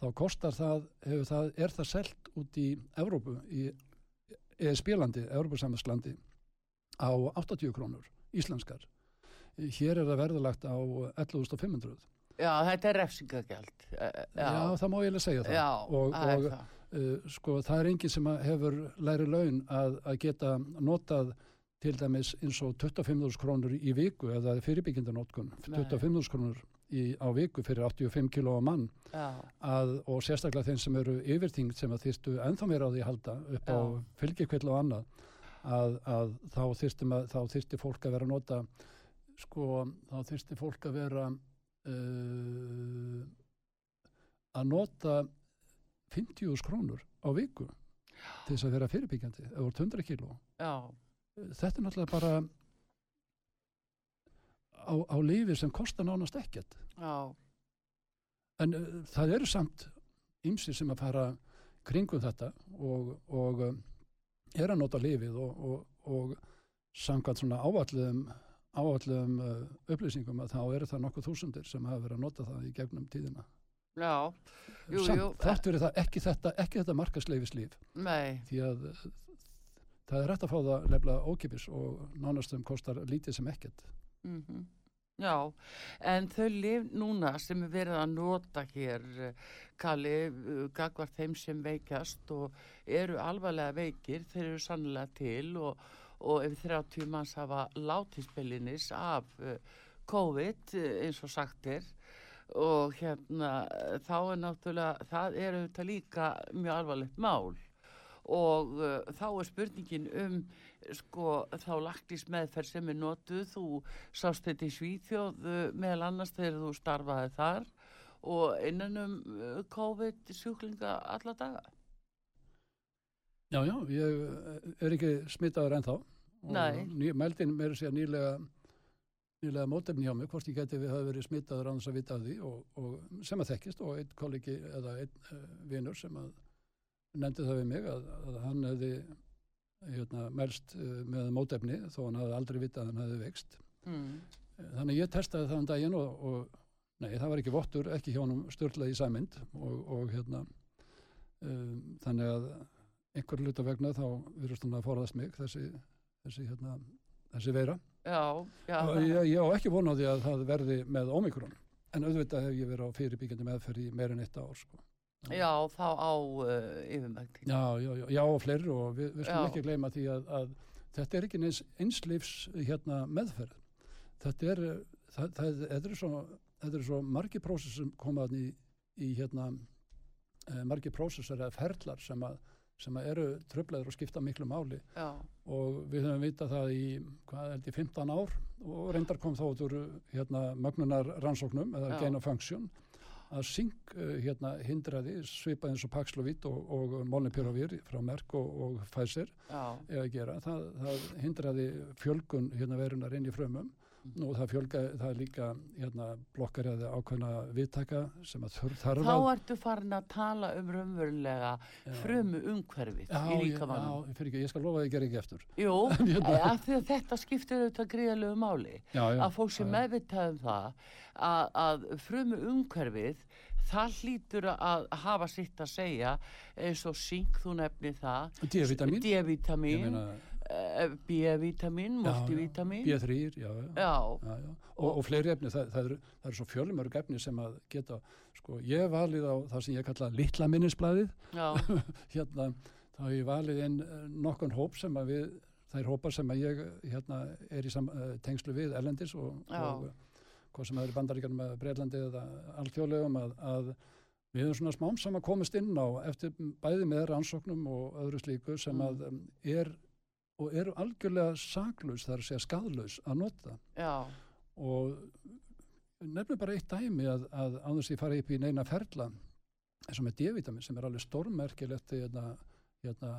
þá kostar það, hefur það, er það selt út í Evrópu, í ESB-landi, Evrópusamhanslandi, á 80 krónur, íslenskar. Hér er það verðalagt á 11.500. já, þetta er refsingagjald já, Já, það má ég alveg segja það. já, og, það er og það. uh, sko, það er enginn sem hefur læri laun að, að geta notað til dæmis eins og 25.000 krónur í viku eða er fyrirbyggindanótkun, Nei. 25.000 krónur í, á viku fyrir 85 kíló á mann að, og sérstaklega þeim sem eru yfirþyngd sem að þyrstu ennþá meira á því að halda upp á Já. fylgikvill og annað að, að þá þyrsti, að, þá þyrsti fólk að vera að nota sko, þá þyrsti fólk að vera uh, að nota 50.000 krónur á viku til þess að vera fyrirbyggjandi eða voru 100 kíló. Já, þetta er náttúrulega bara á, á lífi sem kostar nánast ekkert. Já, En uh, það eru samt ymsir sem að fara kringum þetta og, og um, er að nota lifið og, og, og samkvæmt svona áalluðum áalluðum uh, upplýsingum að þá eru það nokkuð þúsundir sem hafa verið að nota það í gegnum tíðina. Já, jú, samt jú, þátt fyrir það ekki þetta, þetta markasleifislíf nei, því að eh, það er rétt að fá það lefla ókipis og nánastum kostar lítið sem ekkert mhm. Já, en þau lif núna sem er verið að nota hér, eh, eh, gagvart þeim sem veikast og eru alvarlega veikir, þeir eru sannlega til og, og ef 30 manns hafa látispillinis af uh, COVID eh, eins og sagt er og hérna eh, þá er náttúrulega, það er auðvitað líka mjög alvarlegt mál og uh, þá er spurningin um sko þá lagtís meðferð sem er notuð, þú sást þetta í Svíþjóð uh, meðal annars þegar þú starfaði þar og innan um uh, COVID sjúklinga alla daga. Já, já, ég eh, er ekki smittaður ennþá Nei. og meldin mér sér nýlega nýlega mótefni hjá mig, hvort ég geti við hafa verið smittaður án þess að vita af því og, og sem að þekkist og einn kollegi eða einn uh, vinur sem að nefndi það við mig að, að hann hefði hérna, melst uh, með mótefni þó hann hafði aldrei vitað að hann hefði veikst Mm. þannig að ég testaði það um daginn og, og nei, það var ekki vottur, ekki hjá honum störtlega í sæmynd og, og hérna um, þannig að einhver luta vegna þá virðast hann að forðast mig þessi, þessi hérna þessi veira Já, já, og ég, ég á ekki von á því að það verði með ómikrón en auðvitað hef ég verið á fyrirbyggjandi meðferð í meir en eitt ár sko. Já, þá á uh, yfirmækting. já, já, já, já og fleiri og við, við skulum ekki gleyma því að, að þetta er ekki eins einslífs hérna, meðferð. Þetta er það, það, þetta er svo, þetta er svo margi prósess sem koma þarna í, í hérna eh, margi prósessar eða ferlar sem að, sem að eru tröflaður og skipta miklu máli. Já, og við höfum vitað það í, hvað held ég, 15 ár og reyndar kom þá út úr hérna, mögnunar rannsóknum eða gain of function að Sink uh, hérna, hindraði svipað eins og Paxlovid og, og Molnipyravir frá Merck og, og Pfizer eða gera, það, það hindraði fjölgun hérna verunar inn í frumum Mhm. Og það fjölga, það er líka hérna, blokkar eða ákveðna viðtaka sem að þurf þarf þá að ertu farin að tala um raunverulega frumu umhverfið í líkamannum. já, ég, fyrir ekki, ég skal lofa að ég ger ekki eftir Jú, Hérna. að þetta skiptir auðvitað gríðalegu máli. já, já, að fólk sem já, já. meðvitað um það að, að frumu umhverfið það hlýtur að hafa sitt að segja eins og síng þú nefni það D-vitamin eh, B-vitamin, multivitamin. B3, já, já, Já. Og, og fleiri efni, það, það, eru, það eru svo fjölumörg efni sem að geta, sko, ég valið á það sem ég kalla litla minnisblæðið, hérna, þá hef ég valið inn eh, nokkun hóp sem að við, þær hópar sem að ég, hérna, er í sam, eh, tengslu við Erlendis og, og hvað sem það er í bandaríkjanum með Breitlandi eða alþjóðlegum að, að við höfum svona smám saman komist inn á eftir bæði með rannsóknum og öðru slíku sem Mm. að er og eru algjörlega saklaus, það er að segja skadlaus að nota. Já, og nefnum bara eitt dæmi að, að án þess að ég fara upp í neina ferla eins og með D-vitamin sem er alveg stórmerkilegt hérna, hérna,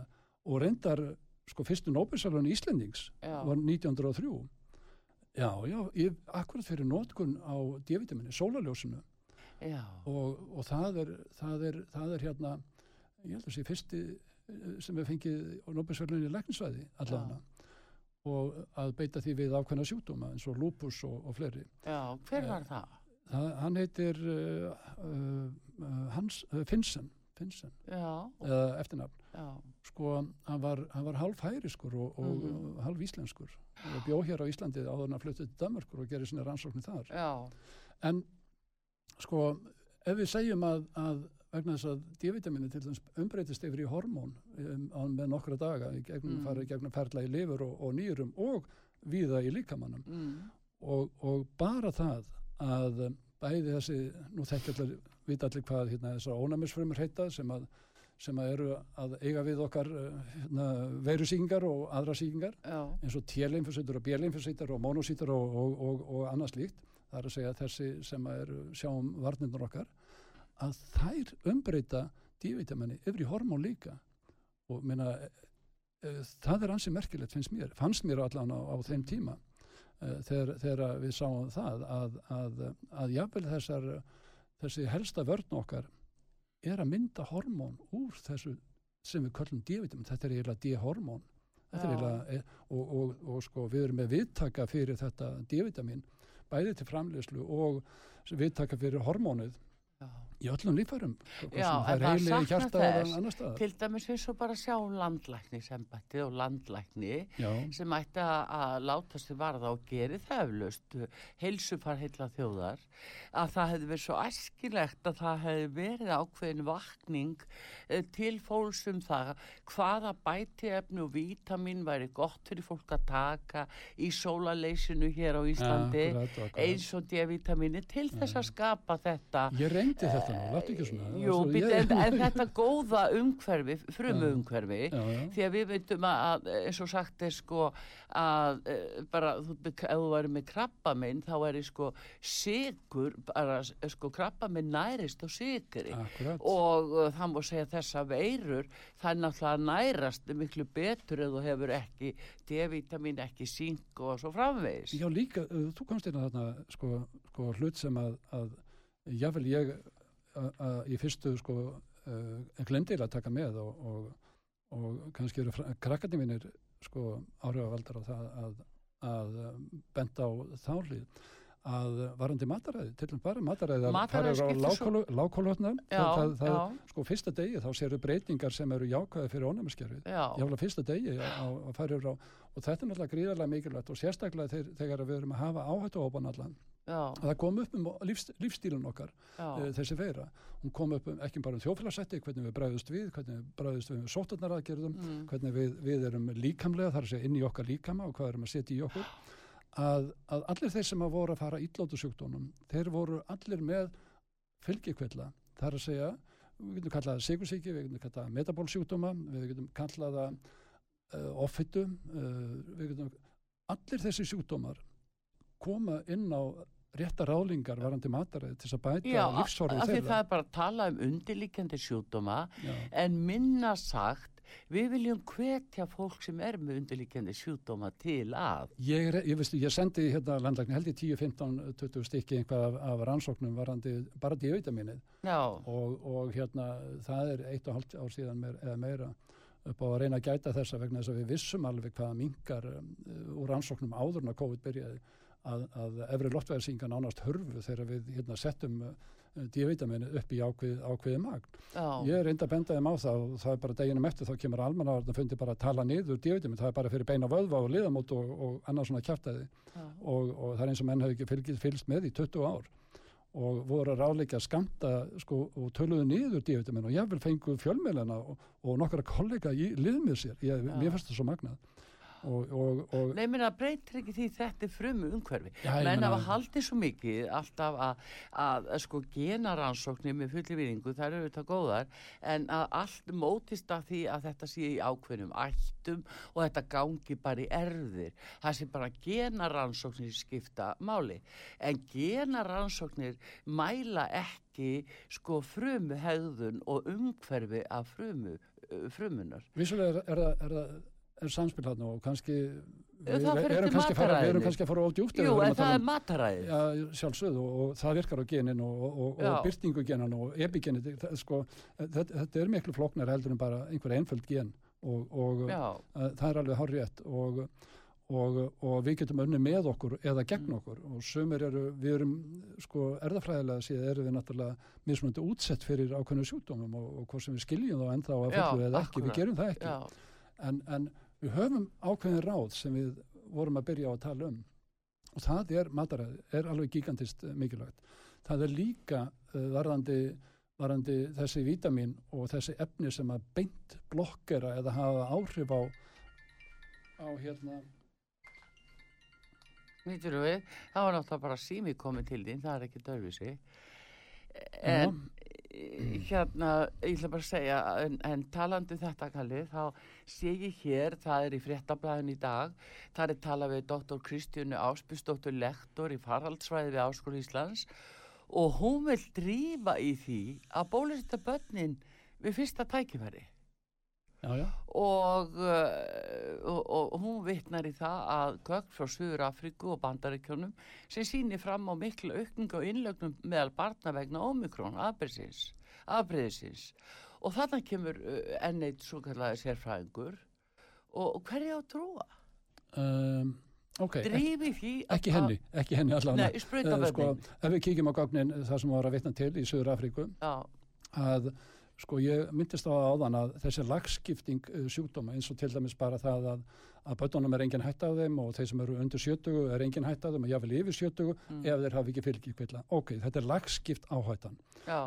og reyndar sko fyrstu Nóbelsalun Íslendings já, var 1903 já, já, ég, akkurat fyrir nótkun á D-vitamini, sólaljósinu og, og það, er, það, er, það er hérna ég held að sé fyrsti sem er fengið Nóbelsalun í læknisvæði allavega og að beita því við ákveðna sjúkdóma eins og lúpus og, og fleiri já, hver Eh, var það? Það, hann heitir uh, uh, Hans uh, Já, eða eftirnafn. já, Sko, hann var, hann var halv hæriskur og, og Mhm. halv íslenskur og bjó hér á Íslandi áður en að fluttu til Danmarkur og gerir sinni rannsóknir þar. já, En sko, ef við segjum að, að vegna þess að D-vitamini til þess umbreytist yfir í hormón um, á- með nokkra daga, í gegnum, Mm. farið gegnum ferla í lifur og, og nýrum og víða í líkamannum mm, og, og bara það að um, bæði þessi, nú þekki allir vita allir hvað hérna, þessar ónæmisfrumur heita sem að, sem að eru að eiga við okkar uh, hérna, veirusýkingar og aðra sýkingar já, eins og T-lymfosýtur og B-lymfosýtur og monosýtur og, og, og, og annað slíkt. Það er að segja þessi sem að eru sjáum varnirnur okkar að þær umbreyta D-vitamini yfir í hormón líka. Og minna e, e, það er ansi merkilegt finnst mér, fannst mér allan á, á þeim tíma. E, þegar, þegar við sáum það að, að, að jafnvel þessar þessi helsta vörn okkar er að mynda hormón úr þessu sem við köllum D-vitamin, þetta er eiginlega eiginlega, e, og, og, og sko við erum með viðtaka fyrir þetta D-vitamin bæði til framleyslu og viðtaka fyrir hormónið. já, í öllum lífærum Já, sem en það hjarta þess. Til dæmis eins og bara sjá landlækni sembætti og landlækni Já, sem ætti að, láta sig varða og geri það eflaust heilsufar heilla þjóðar að það hefði verið svo æskilegt að það hefði verið ákveðin vakning eh, til fólks um það hvaða bætiefni og vítamin væri gott fyrir fólk að taka í sólaleysinu hér á Íslandi akkurat. eins og D-vitamini til þess að skapa þetta Ég reyndi þetta nú, láttu ekki svona Jú, Svo býtu, ég, en, en þetta góða umhverfi, frumu umhverfi, Já, já. því að við veitum að, að eins og sagt er sko að e, bara, þú, ef þú væri með krabba minn, þá er sko sigur, bara sko krabba minn nærist á sigri Akkurat. og uh, það má segja þessa veirur, það er náttúrulega nærast miklu betur ef þú hefur ekki D-vitamin, ekki sink og svo framvegis. Já, líka, uh, þú komst inn að þarna sko, sko hlut sem að, að jável ég að, í fyrstu sko uh, glemdi að taka með og, og, og kannski eru krakkarnir mínir sko áhrifavaldar á það að, að benda á þálið að varandi mataræði, til dæmis bara mataræði að fara á já. sko fyrsta degi þá séru breytingar sem eru jákvæði fyrir ónæmiskerfið Já, jáfnlega fyrsta degi að, að fara á og þetta er náttúrulega gríðarlega mikilvægt og sérstaklega þegar, þegar við erum að hafa áhættu óban allan já, að það kom upp um lífs, lífstílun okkar e, þessi veira, hún kom upp um ekki bara um þjófélagsætti, hvernig við bræðust við hvernig við bræðust við með sótarnaraðgerðum Mm. hvernig við, við erum líkamlega þar að segja inn í okkar líkama og hvað erum að setja í okkur. Að, að allir þeir sem að voru að fara íllótu sjúkdónum, þeir voru allir með fylgikvilla þar að segja, við getum kallað það sigursíki, við getum kallað það metabólsjúkdóma við getum kallað það uh, offitu uh, við getum allir þessi sjúkdómar koma inn á rétta ráðlingar varandi mataræði til þess að bæta já, af lífshorfi af því þeirra. það er bara að tala um undirlíkjandi sjúkdóma Já. en minna sagt við viljum hvetja fólk sem er með undirlíkjandi sjúkdóma til að. Ég, er- ég, veistu, ég sendi hérna landlækni held í 10, 15, 20 stykki einhvað af, af rannsóknum varandi bara D-vitaminnið já, og, og hérna það er eitt og hálft ár síðan meir, eða meira upp á að reyna að gæta þessa vegna þess að við vissum alveg hvaða mingar um, úr rannsóknum áður en að COVID byrjaði að, að efri loftvæðarsinga nánast hörfu þegar við hérna, settum uh, D-vitaminu upp í ákveð, ákveði magn. já, Ég er reynda að benda þeim á það og það er bara deginum eftir þá kemur almannavarn að fundi bara að tala niður D-vitamin, það er bara fyrir beina vöðva og liðamót og, og annað svona kjæftæði já. og, og það er eins og menn hefur ekki fylgist, fylgst með í 20 ár og voru að ráleika skamta sko, og töluðu niður D-vitamin og ég vil fengu fjölmiðlana og, og nokkra kollega í lið með sér, ég, Já. mér finnst það svo magnað og, og, og Nei, minna, breytir ekki því þetta er frumu umhverfi. Ég Menn hafa haldið svo mikið alltaf að, að, að sko genaransóknir með fulli viðingu, það eru auðvitað góðar, en að allt mótist af því að þetta sé í ákveðnum ættum og þetta gangi bara í erðir. Það sé bara genaransóknir skipta máli. En genaransóknir mæla ekki sko frumu hegðun og umhverfi af frumu, frumunar. vissulega er, er, það- er, samspil hann og kannski við erum kannski, fara, við erum kannski að fara ódjúft Jú, en það er mataræðið. Já, sjálfsögðu og, og það virkar á genin og, og, og, byrtingugenan og epigenin, það, sko, þetta, þetta er miklu flóknar heldur en bara einhver einföld gen og, uh, það er alveg rétt og, og, og við getum önni með okkur eða gegn Mm. okkur og sumir eru, við erum sko erðafræðilega síðan erum við náttúrulega mismunandi útsett fyrir ákveðnu sjúkdómum og, og hvort sem við skiljum þá ennþá að fullu eða ekki, akkúrat. við gerum það ekki. En, en við höfum ákveðin ráð sem við vorum að byrja á að tala um og það er mataræði, er alveg gigantist eh, mikilvægt. Það er líka uh, varðandi, varðandi þessi vítamin og þessi efni sem að beint blokkera eða hafa áhrif á á hérna Nýttur við, það var náttúrulega bara sími komið til þín, það er ekki dörfisi. En eh, hérna, ég ætla bara að segja, en, en talandi um þetta kallið, þá sé ég hér, það er í fréttablaðin í dag, það er talað við doktor Kristjánu Áspjúsdóttur lektor í farhaldsfræði við Áskóla Íslands og hún vil drífa í því að bólusetta börnin við fyrsta tækifæri já, já, og, uh, og, og hún vitnar í það að gögn frá Suður Afríku og Bandaríkjónum sem sýnir fram á miklu aukningu og innlögnum meðal barna vegna Omikron afbreyðsins, afbreyðsins og þarna kemur uh, enn eitt svo kallaði sérfræðingur. Og, hverju á trúa? um, ok, ekki, Drífi að- ekki henni, ekki henni allavega. Eh, sko, ef við kíkjum á gagnin það sem var að vitna til í Suður Afríku Já, að sko ég myndist á áðan að þessi lagskipting uh, sjúkdóma eins og til dæmis bara það að, að bönnunum er engin hætt af þeim og þeir sem eru undir 70 er engin hætt af þeim og jáfnvel yfir 70 Mm. ef þeir hafi ekki fylgikvilla. Ok, þetta er lagskipt áhættan.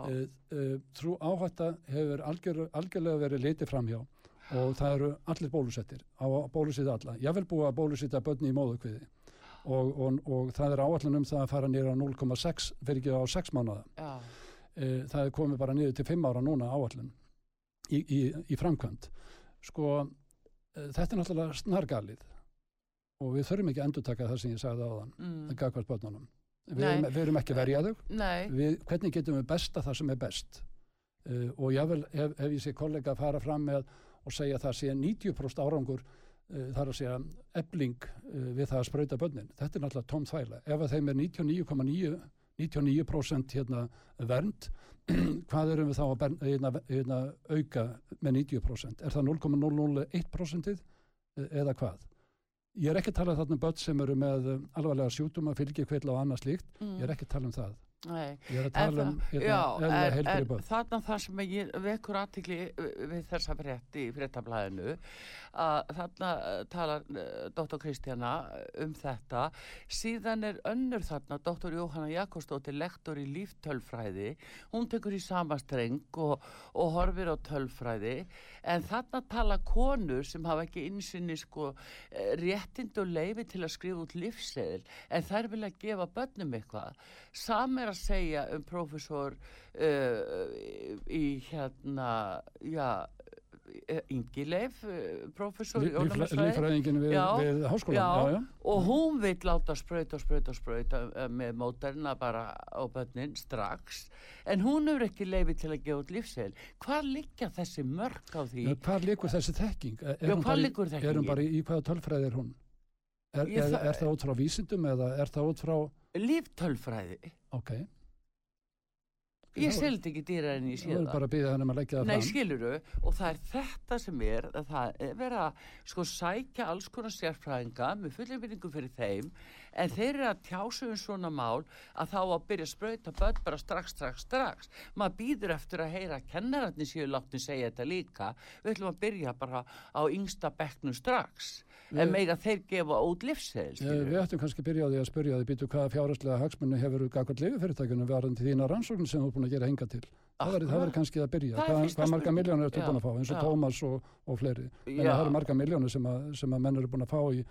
Uh, uh, trú áhætta hefur algjör, algjörlega verið litið framhjá og það eru allir bólusettir á að bólusita alla. Ég vil búa að bólusita börni í móðukviði og, og, og það er áallin um það að fara nýra á 0,6 fyrir ekki á 6 mánuða. já, Eh, það er komið bara niður til 5 ára núna áallin í, í, í framkvæmt. Sko, eh, þetta er náttúrulega snargalið og við þurfum ekki að endurtaka það sem ég sagði áðan, mm. mm. gagvart börnunum. Við erum, við erum ekki að verja þau nei, við, hvernig getum við besta það sem er best uh, og jável ef, ef ég sé kollega að fara fram með og segja að það sé 90% árangur uh, þar að segja ebling uh, við það að sprauta börnin þetta er náttúrulega tóm þvæla ef að þeim er 99,9 99% hérna vernd. Hvað erum við þá að ber, hérna, hérna, auka með 90% er það 0,001% eða hvað? Ég er ekki að tala þarna um börn sem eru með alvarlega sjútuma, fylgikvill og annað slíkt. Mm. ég er ekki að tala um það nei. Ég er að En tala um það- hérna, en, en börn. þarna það sem ég vekur aðtikli við þessa frétti í fréttablaðinu að þarna eh, talar Dr. Kristjana um þetta síðan er önnur þarna Dr. Jóhanna Jakobsdóttir lektor í líftölfræði hún tekur í samastreng og, og horfir á tölfræði en þarna tala konur sem hafa ekki innsinni sko eh, réttind og leifi til að skrifa út lífseðil en þær vilja gefa börnum eitthvað sam er að segja um prófessor uh, í hérna já Ingileif, prófessor í ónæmisfræði Lífræðingin við, við háskólan. og hún vill láta sprauta, sprauta, sprauta eh, með móterna bara á bönnin strax. En hún hefur ekki leifi til að gefa út lífsegil hvað liggja þessi mörg á því? Já, Hvar liggur þessi þekking? Er, Já, hún bara Er hún bara í, í hvaða tölfræði er hún? Er, er, það- er það út frá vísindum eða er það út frá, líftölfræði ok. ég seldi ekki dýra en ég sé er það bara að byggja hennum að leggja það Nei, fram. skiluru, og það er þetta sem er að það er að sko sækja alls konar sérfræðinga með fullið vinningu fyrir þeim en þeir eru að tjásu um svona mál að þá að byrja að sprauta börn bara strax, strax, strax. Maður býður eftir að heyra að kennararnir séu látni segja þetta líka. Við ætlum að byrja bara á yngsta bekknum strax. En Við- meira þeir gefa út livsseðil, Ég, við ættum kannski að byrja á því að spyrja því býtu hvaða fjárhastlega hagsmunni hefur gagvart lififyrirtækjunum varandi þína rannsóknir sem þú er búin að gera hinga til. Það verður kannski að byrja. Hvað, hvað marga miljónir ertu búin að fá eins og já. Tómas og, og fleiri. En það eru marga miljónir sem, sem að menn eru búin að fá í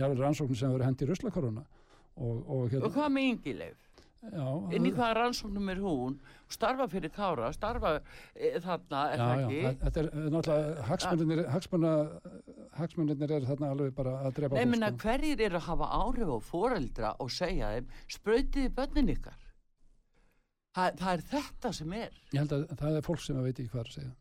jável rannsóknir sem eru hendi í ruslakoruna. Og, og, hérna, Og hvað með yngileif? Já, Inn í hvaða rannsóknum er hún? Starfa fyrir Kára, starfa e, þarna, er Já, það já, ekki? það- þetta er eh, náttúrulega hagsmunirnir, hagsmuna, hagsmunirnir eru þarna alveg bara að drepa Nei, minna, sko. hverjir eru að hafa áhrif á foreldra og segja þeim, sprautiði börnin ykkar? Það, það er þetta sem er. Ég held að það er fólk sem að veit ekki hvað er að segja.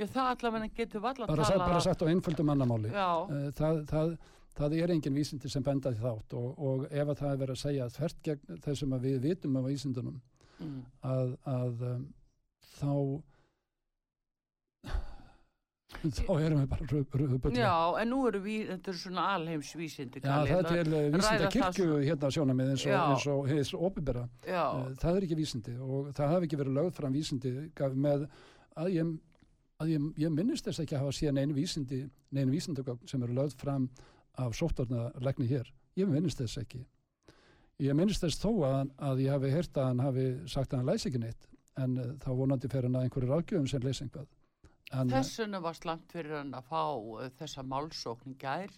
Já, það allavega getur valla að Bara, tala... bara sagt á einföldum mannamáli. Já, Eh, Það, það, það er engin vísindi sem benda því þátt og, og ef að það er verið að segja þvert gegn þessum að við vitum af vísindunum mm. að, að um, þá þá erum við bara röðböldlega. já, en nú eru við, þetta eru svona alheimsvísindi. Já, það er til vísinda ræða það kirkju svo- hérna sjónamið eins og, eins og heis opibera. Já, Eh, það er ekki vísindi og það hafi ekki verið lögð fram vísindi með að ég, að ég, ég minnist þess ekki að hafa síðan einu vísindi neinu vísindagögn sem eru lögð fram af sóttvarna legni hér. Ég minnist þess ekki. Ég minnist þess þó að, að ég hafi heyrt að hann hafi sagt að hann læsi ekki neitt en uh, þá vonandi fer hann að einhverju ráðgjöfum sem leysi einhvað eh, þess vegna var slangt fyrir hann að fá uh, þessa málsókn gær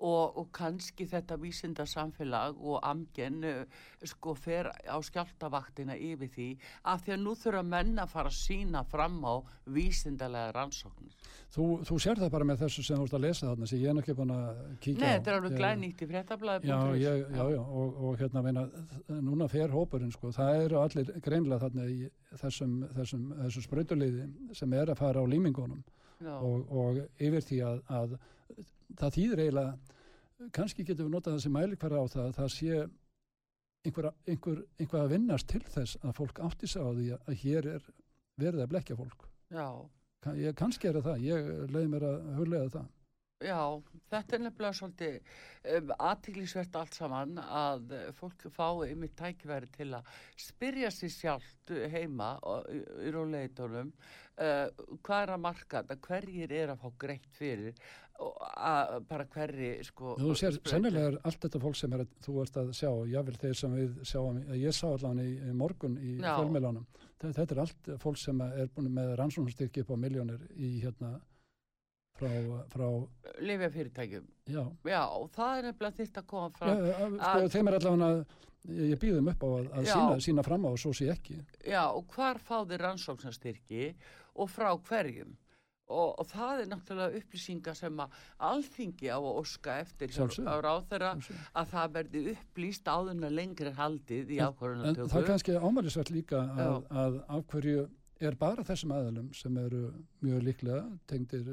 og, og kannski þetta vísinda samfélag og amgen uh, sko fer á skjáltavaktina yfir því af því að nú þurfa menn að fara að sína fram á vísindalega rannsóknir. þú, þú sér það bara með þessu sem þú ert að lesa þarna sem ég er ekki búin að kíkja Nei, á þetta er alveg glænýtt í fréttablaði. Já, ég, já, já, og, og hérna meina, núna fer hópurinn sko, það eru allir greinlega þarna í þessum, þessum, þessum sprautuliði sem er að fara á límingunum og, og yfir því að, að það þýðir eiginlega, kannski getum við notað þessi mælikvara á það, að það sé einhver, einhver, einhver að vinnast til þess að fólk átti sig á því að hér er verið að blekja fólk. já. Ka- Ég, kannski er það, ég leiði mér að huglega það. Já, þetta er nefnilega svolítið um, aðtiklisvert allt saman að fólk fái yfir tækifæri til að spyrja sér sjálft heima í róleitunum uh, hvað er að marka þetta, hverjir er að fá greitt fyrir bara hverri sko Þú sér, sennilega er allt þetta fólk sem er að, þú ert að sjá, jável þeir sem við sjáum, ég sá allan í, í morgun í Já. fjölmjölunum, þetta, þetta er allt fólk sem er búin með rannsóknarstyrki upp á miljónir í hérna frá, frá Lifja fyrirtækjum. já, Já, það er nefnilega þýrt að koma já fram. sko, að- þeim er allavega ég býðum upp á að, að Já. sína, sína fram á og svo sé ekki. Já, og hvar fá þið rannsóknarstyrki og frá hverjum? Og, og það er náttúrulega upplýsingar sem að alþingi á að óska eftir á Sjálfsögðu. að það verði upplýst áður en lengri haldið í En- En ákvörðunartöku. það er kannski ámælisvert líka að, að af hverju er bara þessum aðalum sem eru mjög líklega tengdir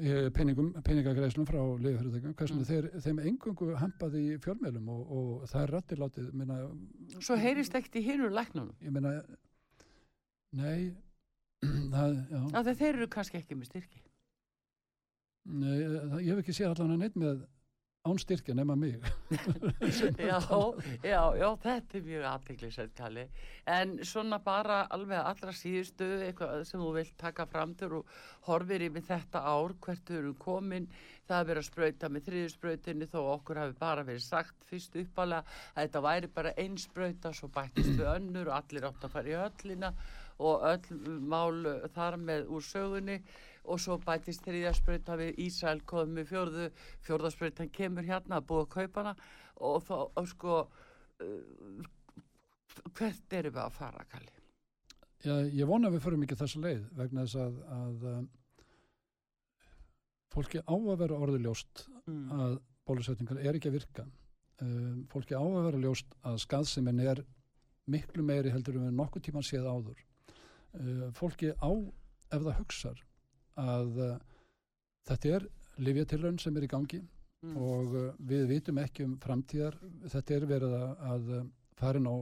uh, peningum, peningagreislum frá liðfyrirtækjum, hversum Mm. þeir, þeim engungu hampaði í fjölmjölum og, og það er rættir látið, minna, Svo heyrist ekkert í hinur læknunum. ég meina, nei, það, já, að þeir eru kannski ekki með styrki. nei, það, ég hef ekki séð allan að neitt með ánstyrkja nema mig. já, já, já, þetta er mjög aðteglisveit, Kalli. En svona bara alveg allra síðustu, eitthvað sem þú vilt taka fram til og horfir yfir þetta ár, hvert þau eru komin, það er verið að sprauta með þriðusprautinni þó okkur hafi bara verið sagt fyrst uppalega að þetta væri bara einn sprauta, svo bættist við önnur og allir átt að fara í höllina og öll mál uh, þar með úr sögunni og svo bætist þriðja sprauta við Ísrael komið með fjórðu, fjórðasprautan kemur hérna að búa að kaupa hana og þá, og sko, uh, hvert erum við að fara, Kalli? Já, ég vona að við förum ekki þessa leið vegna þess að, að um, fólki á að vera orðuljóst Mm. að bólusetningar er ekki að virka. Um, fólki á að vera ljóst að skaðsefinn er miklu meiri heldur en við nokkuð tíman séð áður. Uh, fólki á, ef það hugsar, að uh, þetta er livjatilraun sem er í gangi Mm. og uh, við vitum ekki um framtíðar. Þetta er verið að, að farin á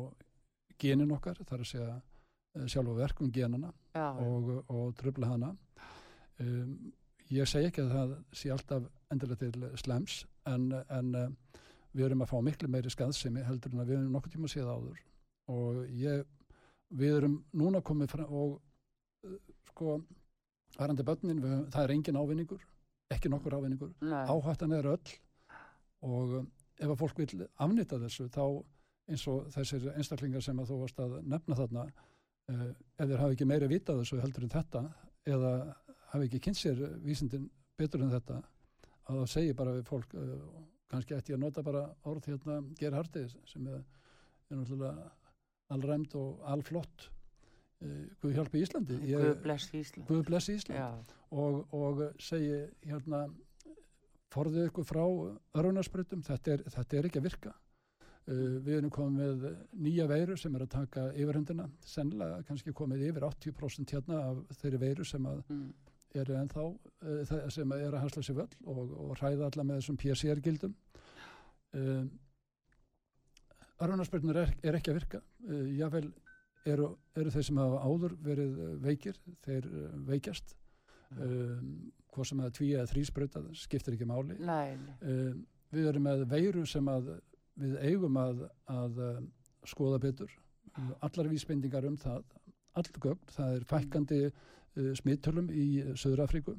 genin okkar, þar að segja uh, sjálfa verkum genana já, og, og tröfla hana. Um, ég segi ekki að það sé alltaf endilega til slems en, en við erum að fá miklu meiri skaðsemi heldur en að við erum nokkuð tíma séð áður og ég, við erum núna komið fram og uh, sko, varandi börnin, við, það er engin ávinningur, ekki nokkur ávinningur, áhættan er öll og um, ef að fólk vil afnýta þessu þá eins og þessir einstaklingar sem að þú varst að nefna þarna uh, ef þeir hafi ekki meiri vitað þessu heldur en þetta eða hafi ekki kynnt sér vísindin betur en þetta að það segir bara við fólk uh, kannski ætti að nota bara orð hérna gera hartið sem er, er náttúrulega allræmt og allflott uh, Guð hjálpi Íslandi Guð bless Ísland. Guð blessi Ísland og, og segi hérna forðið ykkur frá örunarsprutum, þetta þetta er ekki að virka. Uh, við erum komið nýja veiru sem er að taka yfirhundina, sennilega kannski komið yfir 80% hérna af þeirri veiru sem að mm. eru ennþá, uh, sem er að hasla sér völl og, og hræða alla með þessum PCR-gildum. Uh, örunarsprutum er, er ekki að virka. Uh, jável eru, eru þeir sem hafa áður verið uh, veikir, þeir uh, veikjast. Um, hvað sem að tví eða þrý sprauta skiptir ekki máli. Nei, nei. um, við erum með veiru sem að við eigum að, að skoða betur. Allar vísbendingar um það all gögn, það er fækkandi uh, smittölum í Söður Afríku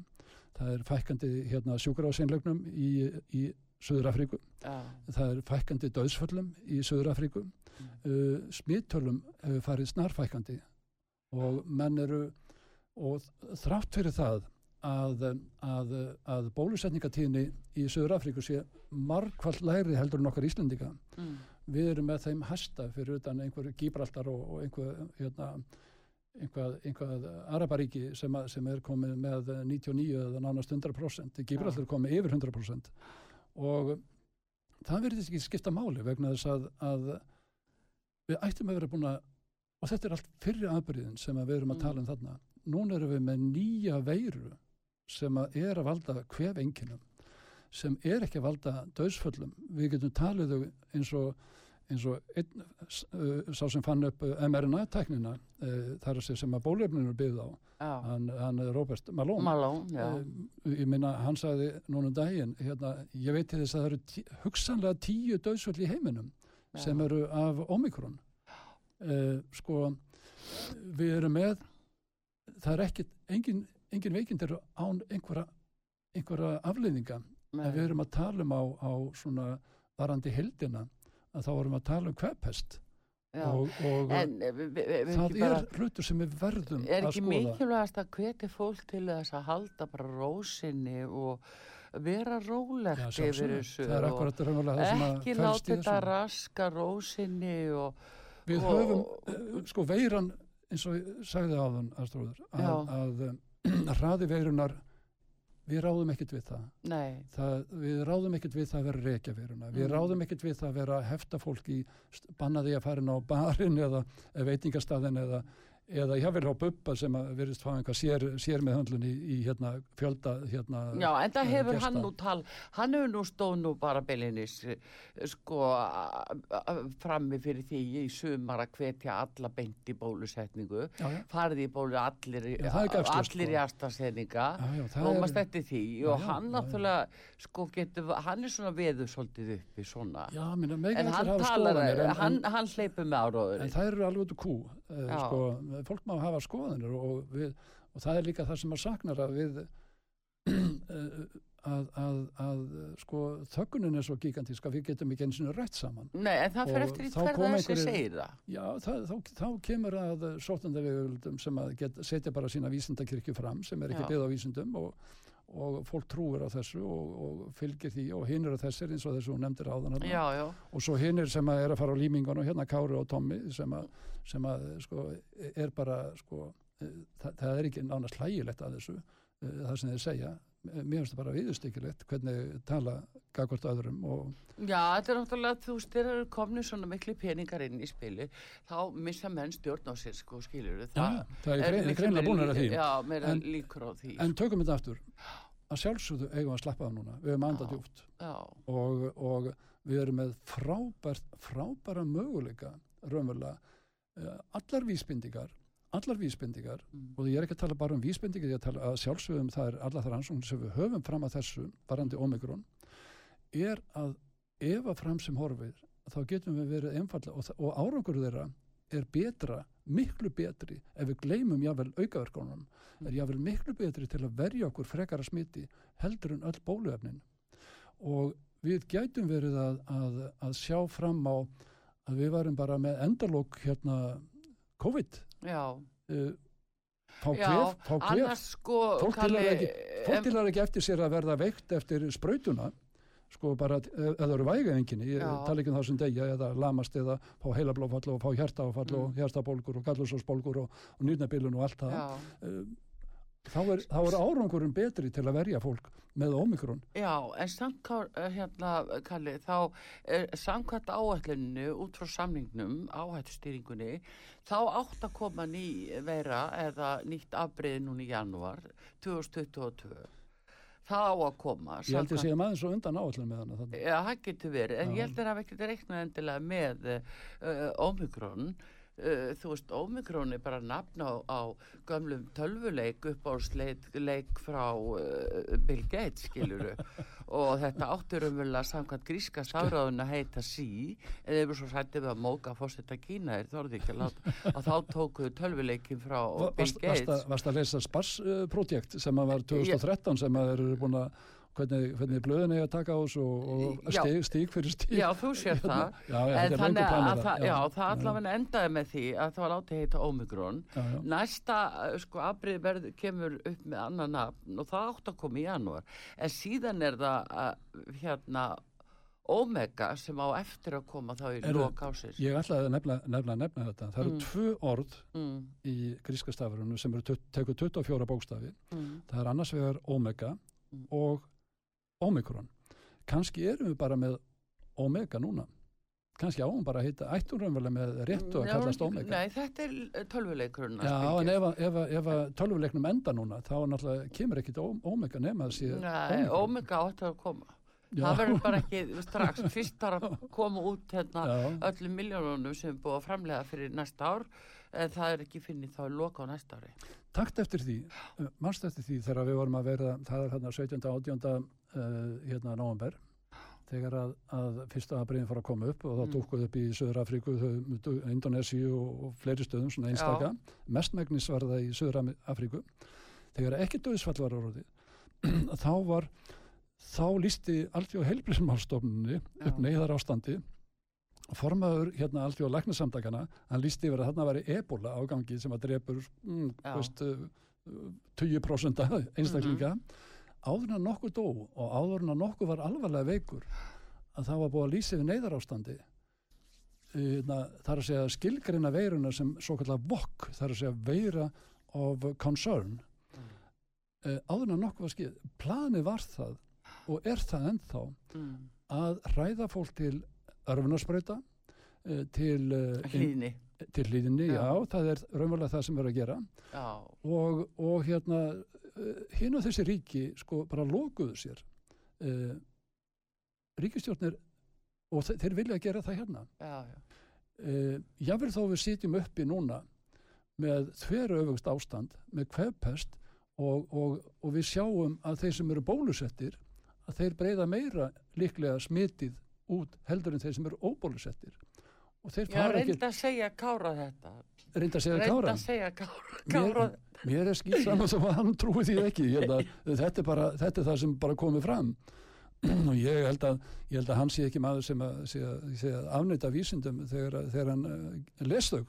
það er fækkandi hérna, sjúkrafseinlögnum í, í Söður Afríku Já, það er fækkandi döðsföllum í Söður Afríku uh, smittölum hefur farið snarfækkandi og menn eru og þrátt fyrir það að, að, að bólusetningatíðni í Söður Afríku sé margfald lægri heldur en okkar Íslendinga mm. við erum með þeim hæsta fyrir utan einhver Gíbraltar og, og einhver hérna, einhvað, einhvað Araparíki sem, sem er komið með 99 eða nánast 100% Gíbraltar er komið yfir 100% og það verður ekki skipta máli vegna þess að, að við ættum að vera búin að og þetta er allt fyrri aðbyrðin sem að við erum að Mm. tala um þarna núna erum við með nýja veiru sem að er að valda kvef sem er ekki að valda döðsföllum við getum talið þau eins og eins og einn, uh, sá sem fann upp uh, mRNA-tæknina uh, þar sem að bólefninu byggði á já, hann, hann er Robert Malone. Malone, Eh, ég minna, hann sagði núna um daginn, hérna, ég veit til þess að það eru tí, hugsanlega tíu döðsvöld í heiminum Já. sem eru af Omikron uh, sko við erum með það er ekkit, engin, engin veikind eru án einhverja, einhverja afleiðinga. En við erum að tala um á, á svona varandi heldina að þá erum við að tala um kvepest já. og, og En eh, það ekki er hlutur sem við verðum er að ekki skoða. mikilvægast að hvetja fólk til þess að halda bara rósinni og vera rólegt Já, yfir þessu er og að ekki láta þetta raska rósinni og Við og- höfum, uh, sko, veiran, eins og ég sagði áðan, Astróður, að, að um, hraði veirunar, við ráðum ekkert við það. það. Við ráðum ekkert við það að vera reykja veiruna. Við Mm. ráðum ekkert við það að vera hefta fólk í, st- banna því að fara inn á barinn eða veitingastæðin eða, eða vil á bubba sem að verðist fá einhvað sér, sér með höndlun í, í hérna, fjölda, hérna, já, en það eh, hefur gesta. hann nú tal hann hefur nú stóð nú bara beilinnis sko a- a- frammi fyrir því í sumar að hvetja alla beint í bólusetningu Já, já. farið í bólu allir, Já, gafslaust, allir sko. í aðstafsendinga er- eftir því og hann náttúrulega sko getur, hann er svona veður svolítið uppi svona Já, minna, en hann talar, hann, en- hann hleypur með áróður En það eru alveg út úr kú, Já. sko, fólk má hafa skoðanir og, við, og það er líka það sem að saknar að við uh, að, að, að sko, þöggunin er svo gigantísk að við getum ekki eins og rætt saman. Nei, en það fer Og eftir í þá hverða þessi segir það Já, það, þá, þá kemur að sótandavegöldum sem að get, setja bara sína vísindakirkju fram sem er ekki byggð á vísindum og, og fólk trúir á þessu og, og fylgir því og hinn eru þessir eins og þessu hún nefndir. Já, já, og svo hinn er sem að er að fara á límingun og hérna Kári og Tommi sem að, sem að sko, er bara sko, eh, það, það er ekki nánast hlægilegt að þessu eh, það sem þeir segja mér finnst það bara viðustykkilegt hvernig tala gagvart öðrum og já, þetta er náttúrulega þú veist, þeir eru komni svona miklu peningar inn í spili þá missa menn stjórn á sér sko, skilur já, það er grein, greinlega búin að því. Já, meira En- líkur á því en tökum þetta aftur. Að sjálfsögðu eigum við að slappa af núna. Við höfum andað Já, og, og við erum með frábært, frábæra möguleika raunverulega eh, allar vísbendingar allar vísbendingar Mm. og ég er ekki að tala bara um vísbendingar ég er að tala að sjálfsögum það er allar þar ansókn sem við höfum fram að þessu varandi omikron er að ef að fram sem horfir þá getum við verið einfallega og, og árangur þeirra er betra miklu betri ef við gleymum jável aukaverkunum er jável miklu betri til að verja okkur frekara smiti heldur en öll bóluefnin og við gætum verið að, að, að sjá fram á að við varum bara með endalók hérna COVID já, fá kvef, fá kvef annars sko fólk til Kalli, að ekki, em- að ekki eftir sér að verða veikt eftir sprautuna sko bara, eh, eða eru vægaenginni ég tala ekki um það sem degja eða lamast eða fá heilablófall og fá hjartaáfall og Mm. hjartabólgur og gallusósbólgur og, og nýrnabilun og allt það þá er, þá er árangurinn betri til að verja fólk með omikron Já, en Ká- eh, hérna, Kalli, þá er samkvæmt áætluninu út frá samningnum, áhættustýringunni, þá átt að koma ný vera eða nýtt afbreyði núna í janúar 2022. Það á að koma. ég held samkvæmt- sé maður svo undan áallin með hana. Já, það getur verið, en Já. ég held að það hafa ekkert reiknað endilega með uh, Omikron. Uh, þú veist, Omikron er bara nafn á, á gömlum tölvuleik upp á leik, leik frá uh, Bill Gates, skiluru. og þetta áttur umverulega samkvæmt gríska stafráðun að heita sí, eða yfir svo sætti við að móka fórstetta Kína er þorði ekki að láta, að þá tókuðu tölvuleikin frá Va- Bill varst, Gates. að, varst að lesa Spars-projekt sem að var 2013 sem að eru búin að hvernig, hvernig blöðin er að taka á þessu og, og Já. stíg, stíg fyrir stíg Já, þú sér það. já, já, en þannig að það, já, það allavega endaði með því að það var látið heita Omikron næsta uh, sko afbrið verð kemur upp með annan nafn og það átt að koma í janúar en síðan er það uh, hérna Omega sem á eftir að koma þá í lok ásins Ég ætlaði að nefna, nefna, nefna þetta. Það eru Mm. tvö orð mm, í gríska stafurinu sem eru, tekur 24 bókstafi. mm, Það er annars vegar omega Mm. og omikron. Kanski erum við bara með omega núna. Kanski áum bara að heita, ættum raunverulega með réttu að kallast omega. Nei, þetta er tölvuleikurinn Já, en ef, ef, ef tölvuleiknum enda núna, þá náttúrulega, kemur ekkit omega nema sé Nei. Omega átt að koma Já. það verður bara ekki strax, fyrst bara að koma út hérna Já. öllum miljónunum sem er búið að framlega fyrir næsta ár en það er ekki finnið þá loka á næsta ári takt eftir því, mannst eftir því þegar við vorum að vera, það er hérna 17. og 18. Uh, hérna november þegar að, að fyrsta abriðin fór að koma upp og það Mm. dúkkuð upp í Söður Afríku, Indonési og, fleiri stöðum, svona einstaka. Mestmægnis var það í Söður Afríku þegar ekki döðsfall var orðið þá var þá lísti alltjóð heilbrísmálstofnunni upp neyðar ástandi formaður hérna alltjóð læknasamtakana hann lísti yfir að þarna væri ebola ágangi sem að drepur mm, Já. veist, uh, 20% einstaklinga áður en að nokkuð dó og áður en að nokkuð var alvarlega veikur að það var búið að lýsa yfir neyðar ástandi það er að segja skilgreina veiruna sem svo kallar VOC það er að segja veira of concern mm. áður en að nokkuð var skil planið var það og er það ennþá mm. að ræða fólk til örfunarsprauta eh, til, eh, hlýðni til hlýðinni, já. Já. það er raunverulega það sem er að gera og, og hérna hinn og þessi ríki sko bara lokuðu sér. Uh, ríkistjórnir og þe þeir vilja gera það hérna. Já, já, uh, jável þó við sitjum uppi núna með þveru öfugst ástand með kvefpest og, og, og við sjáum að þeir sem eru bólusettir að þeir breyða meira líklega smitið út heldur en þeir sem eru óbólusettir og þeir já fara ekki reynda að segja kára þetta. Reynda að segja reynda kára að segja kára, kára mér, mér er skýt saman sem að hann trúi því ekki. Að, þetta, er bara, þetta er það sem bara komið fram. Og ég held að, ég held að hann sé ekki maður sem að, að, að afnæta vísindum þegar, þegar hann uh, les þau.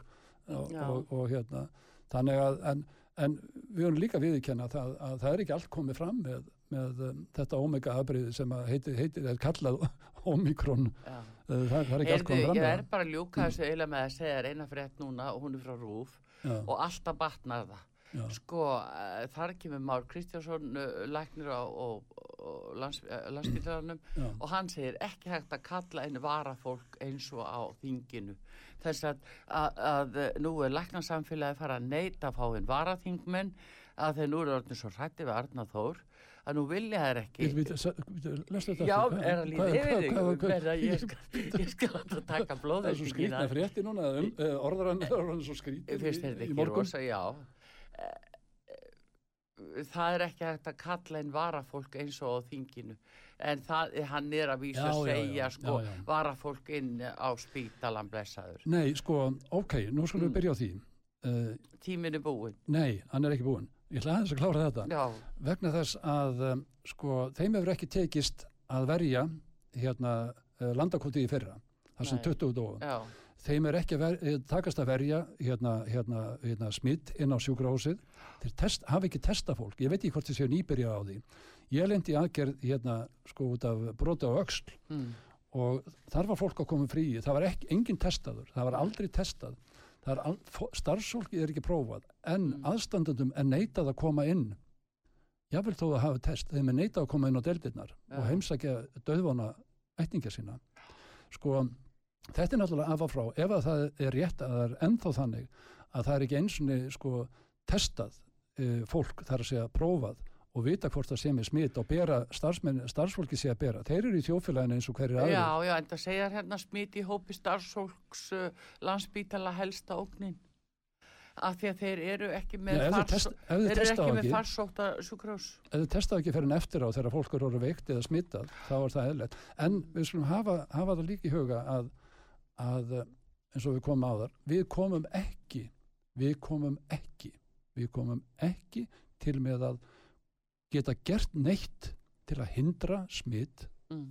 Og, Já. og, og hérna þannig að en, en við höfum líka viðurkenna það að það er ekki allt komið fram með, með um, þetta omega afbreyði sem að heitir, heitir er kallað omikron já. það, það er ekki Heyrðu, komið fram ég er bara að ljúka þessu eiginlega með að segja eina frétt núna og hún er frá Rúf það. og alltaf batnar það já, já, sko, uh, þar kemur Már Kristjánsson uh, læknir á og, og uh, já. hann segir ekki hægt að kalla einu varafólk eins og á þinginu þess að, að, að uh, nú er læknarsamfélagi fara að neyta að fá einn varaþingmenn að þeir nú eru orðin svo hrætti við Arna Þór að nú vilja þær ekki. Lestu þetta Já, er að líða yfir þig? ég skal, alltaf taka Það er svo skrítna frétti núna, um, uh, orðarann er orðan svo skrítið í, morgun. Eh, eh, það er ekki hægt að kalla einn varafólk eins og á þinginu. En það, hann er að vísa að segja sko varafólk inn á spítalan blessaður. Nei, sko, ok, nú skulum Mm. við byrja á því. Uh, tíminn er búinn. nei, hann er ekki búinn. Ég ætla aðeins að klára þetta. já, Vegna þess að, um, sko, þeim hefur ekki tekist að verja hérna uh, landakotið í fyrra. Það sem Nei. 20 dóa. já, Þeim er ekki ver, eh, takast að verja hérna, hérna, hérna smitt inn á sjúkrahúsið. Þeir test, hafa ekki testa fólk. Ég veit ekki hvort þið séu nýbyrja á því. Ég lendi aðgerð hérna, sko, út af broti á öxl mm, og þar var fólk að koma frí það var ekki, engin testaður, það var aldrei testað það er er ekki prófað en Mm. aðstandendum er neitað að koma inn jável þó að hafa test þeim er neitað að koma inn á deildirnar Já. og heimsækja döðvana ætninga sína sko, þetta er náttúrulega af að frá ef að það er rétt að það er ennþá þannig að það er ekki einsunni sko testað e, fólk þar að segja prófað og vita hvort það sé með smitt og bera starfsmenn, starfsfólki sé að bera. Þeir eru í þjófélaginu eins og hverjir aðrir. Já, já, en það segja hérna smit í hópi starfsfólks uh, landsbítala helsta ógnin. Af því að þeir eru ekki með farsóta sjúkrós ef þið testaðu ekki fyrir en eftir á þegar fólk eru veikt eða smittað, þá er það eðlert. En við skulum hafa, hafa það líka í huga að, að eins og við komum á þar, við komum ekki, við komum ekki, við komum ekki til með að geta gert neitt til að hindra smitt mm.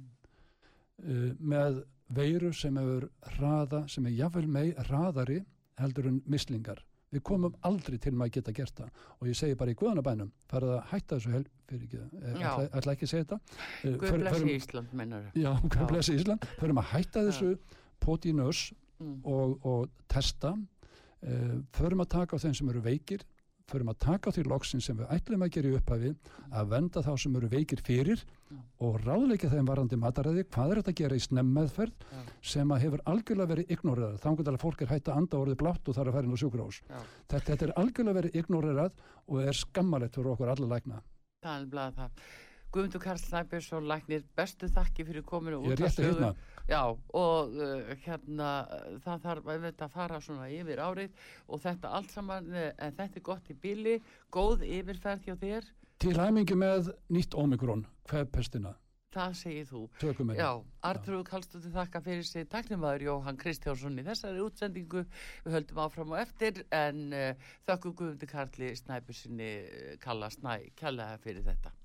uh, með veiru sem hefur hraða, sem er jafnvel mei hraðari heldur en mislingar. Við komum aldrei til með að geta gert það og ég segi bara í guðanabænum, farið að hætta þessu hel, fyrir ekki, eh, Já. ætla, ekki að segja þetta. Eh, Guð blessi Ísland, mennur Já, Guð blessi Ísland. Förum að hætta þessu poti í nös mm. og, og testa. Uh, förum að taka á þeim sem eru veikir, förum að taka því loksin sem við ætlum að gera í upphafi, að venda þá sem eru veikir fyrir og ráðleika þeim varandi mataræði, hvað er þetta að gera í snemmeðferð Já. sem að hefur algjörlega verið ignorerað, þannig að fólk er hægt að anda orðið blátt og þarf að fara inn á sjúkrahús. Já. Þetta, þetta er algjörlega verið ignorerað og er skammalegt fyrir okkur alla lækna. Guðmundur Karl Snæbjörnsson læknir bestu þakki fyrir kominu er rétt að hérna. Já, og uh, hérna það þarf að fara svona yfir árið og þetta allt saman eh, en þetta er gott í bíli, góð yfirferð hjá þér, Til hæmingi með nýtt Omikron, hvefpestina, það segir þú. Tökum. Já, Artrúð Kallstóttir þakka fyrir sig. Taknimaður Jóhann Kristjánsson í þessari útsendingu. Við höldum áfram og eftir en uh, þakku Guðmundur Karli Snæbjörnsinni Kalla Snæ kærlega fyrir þetta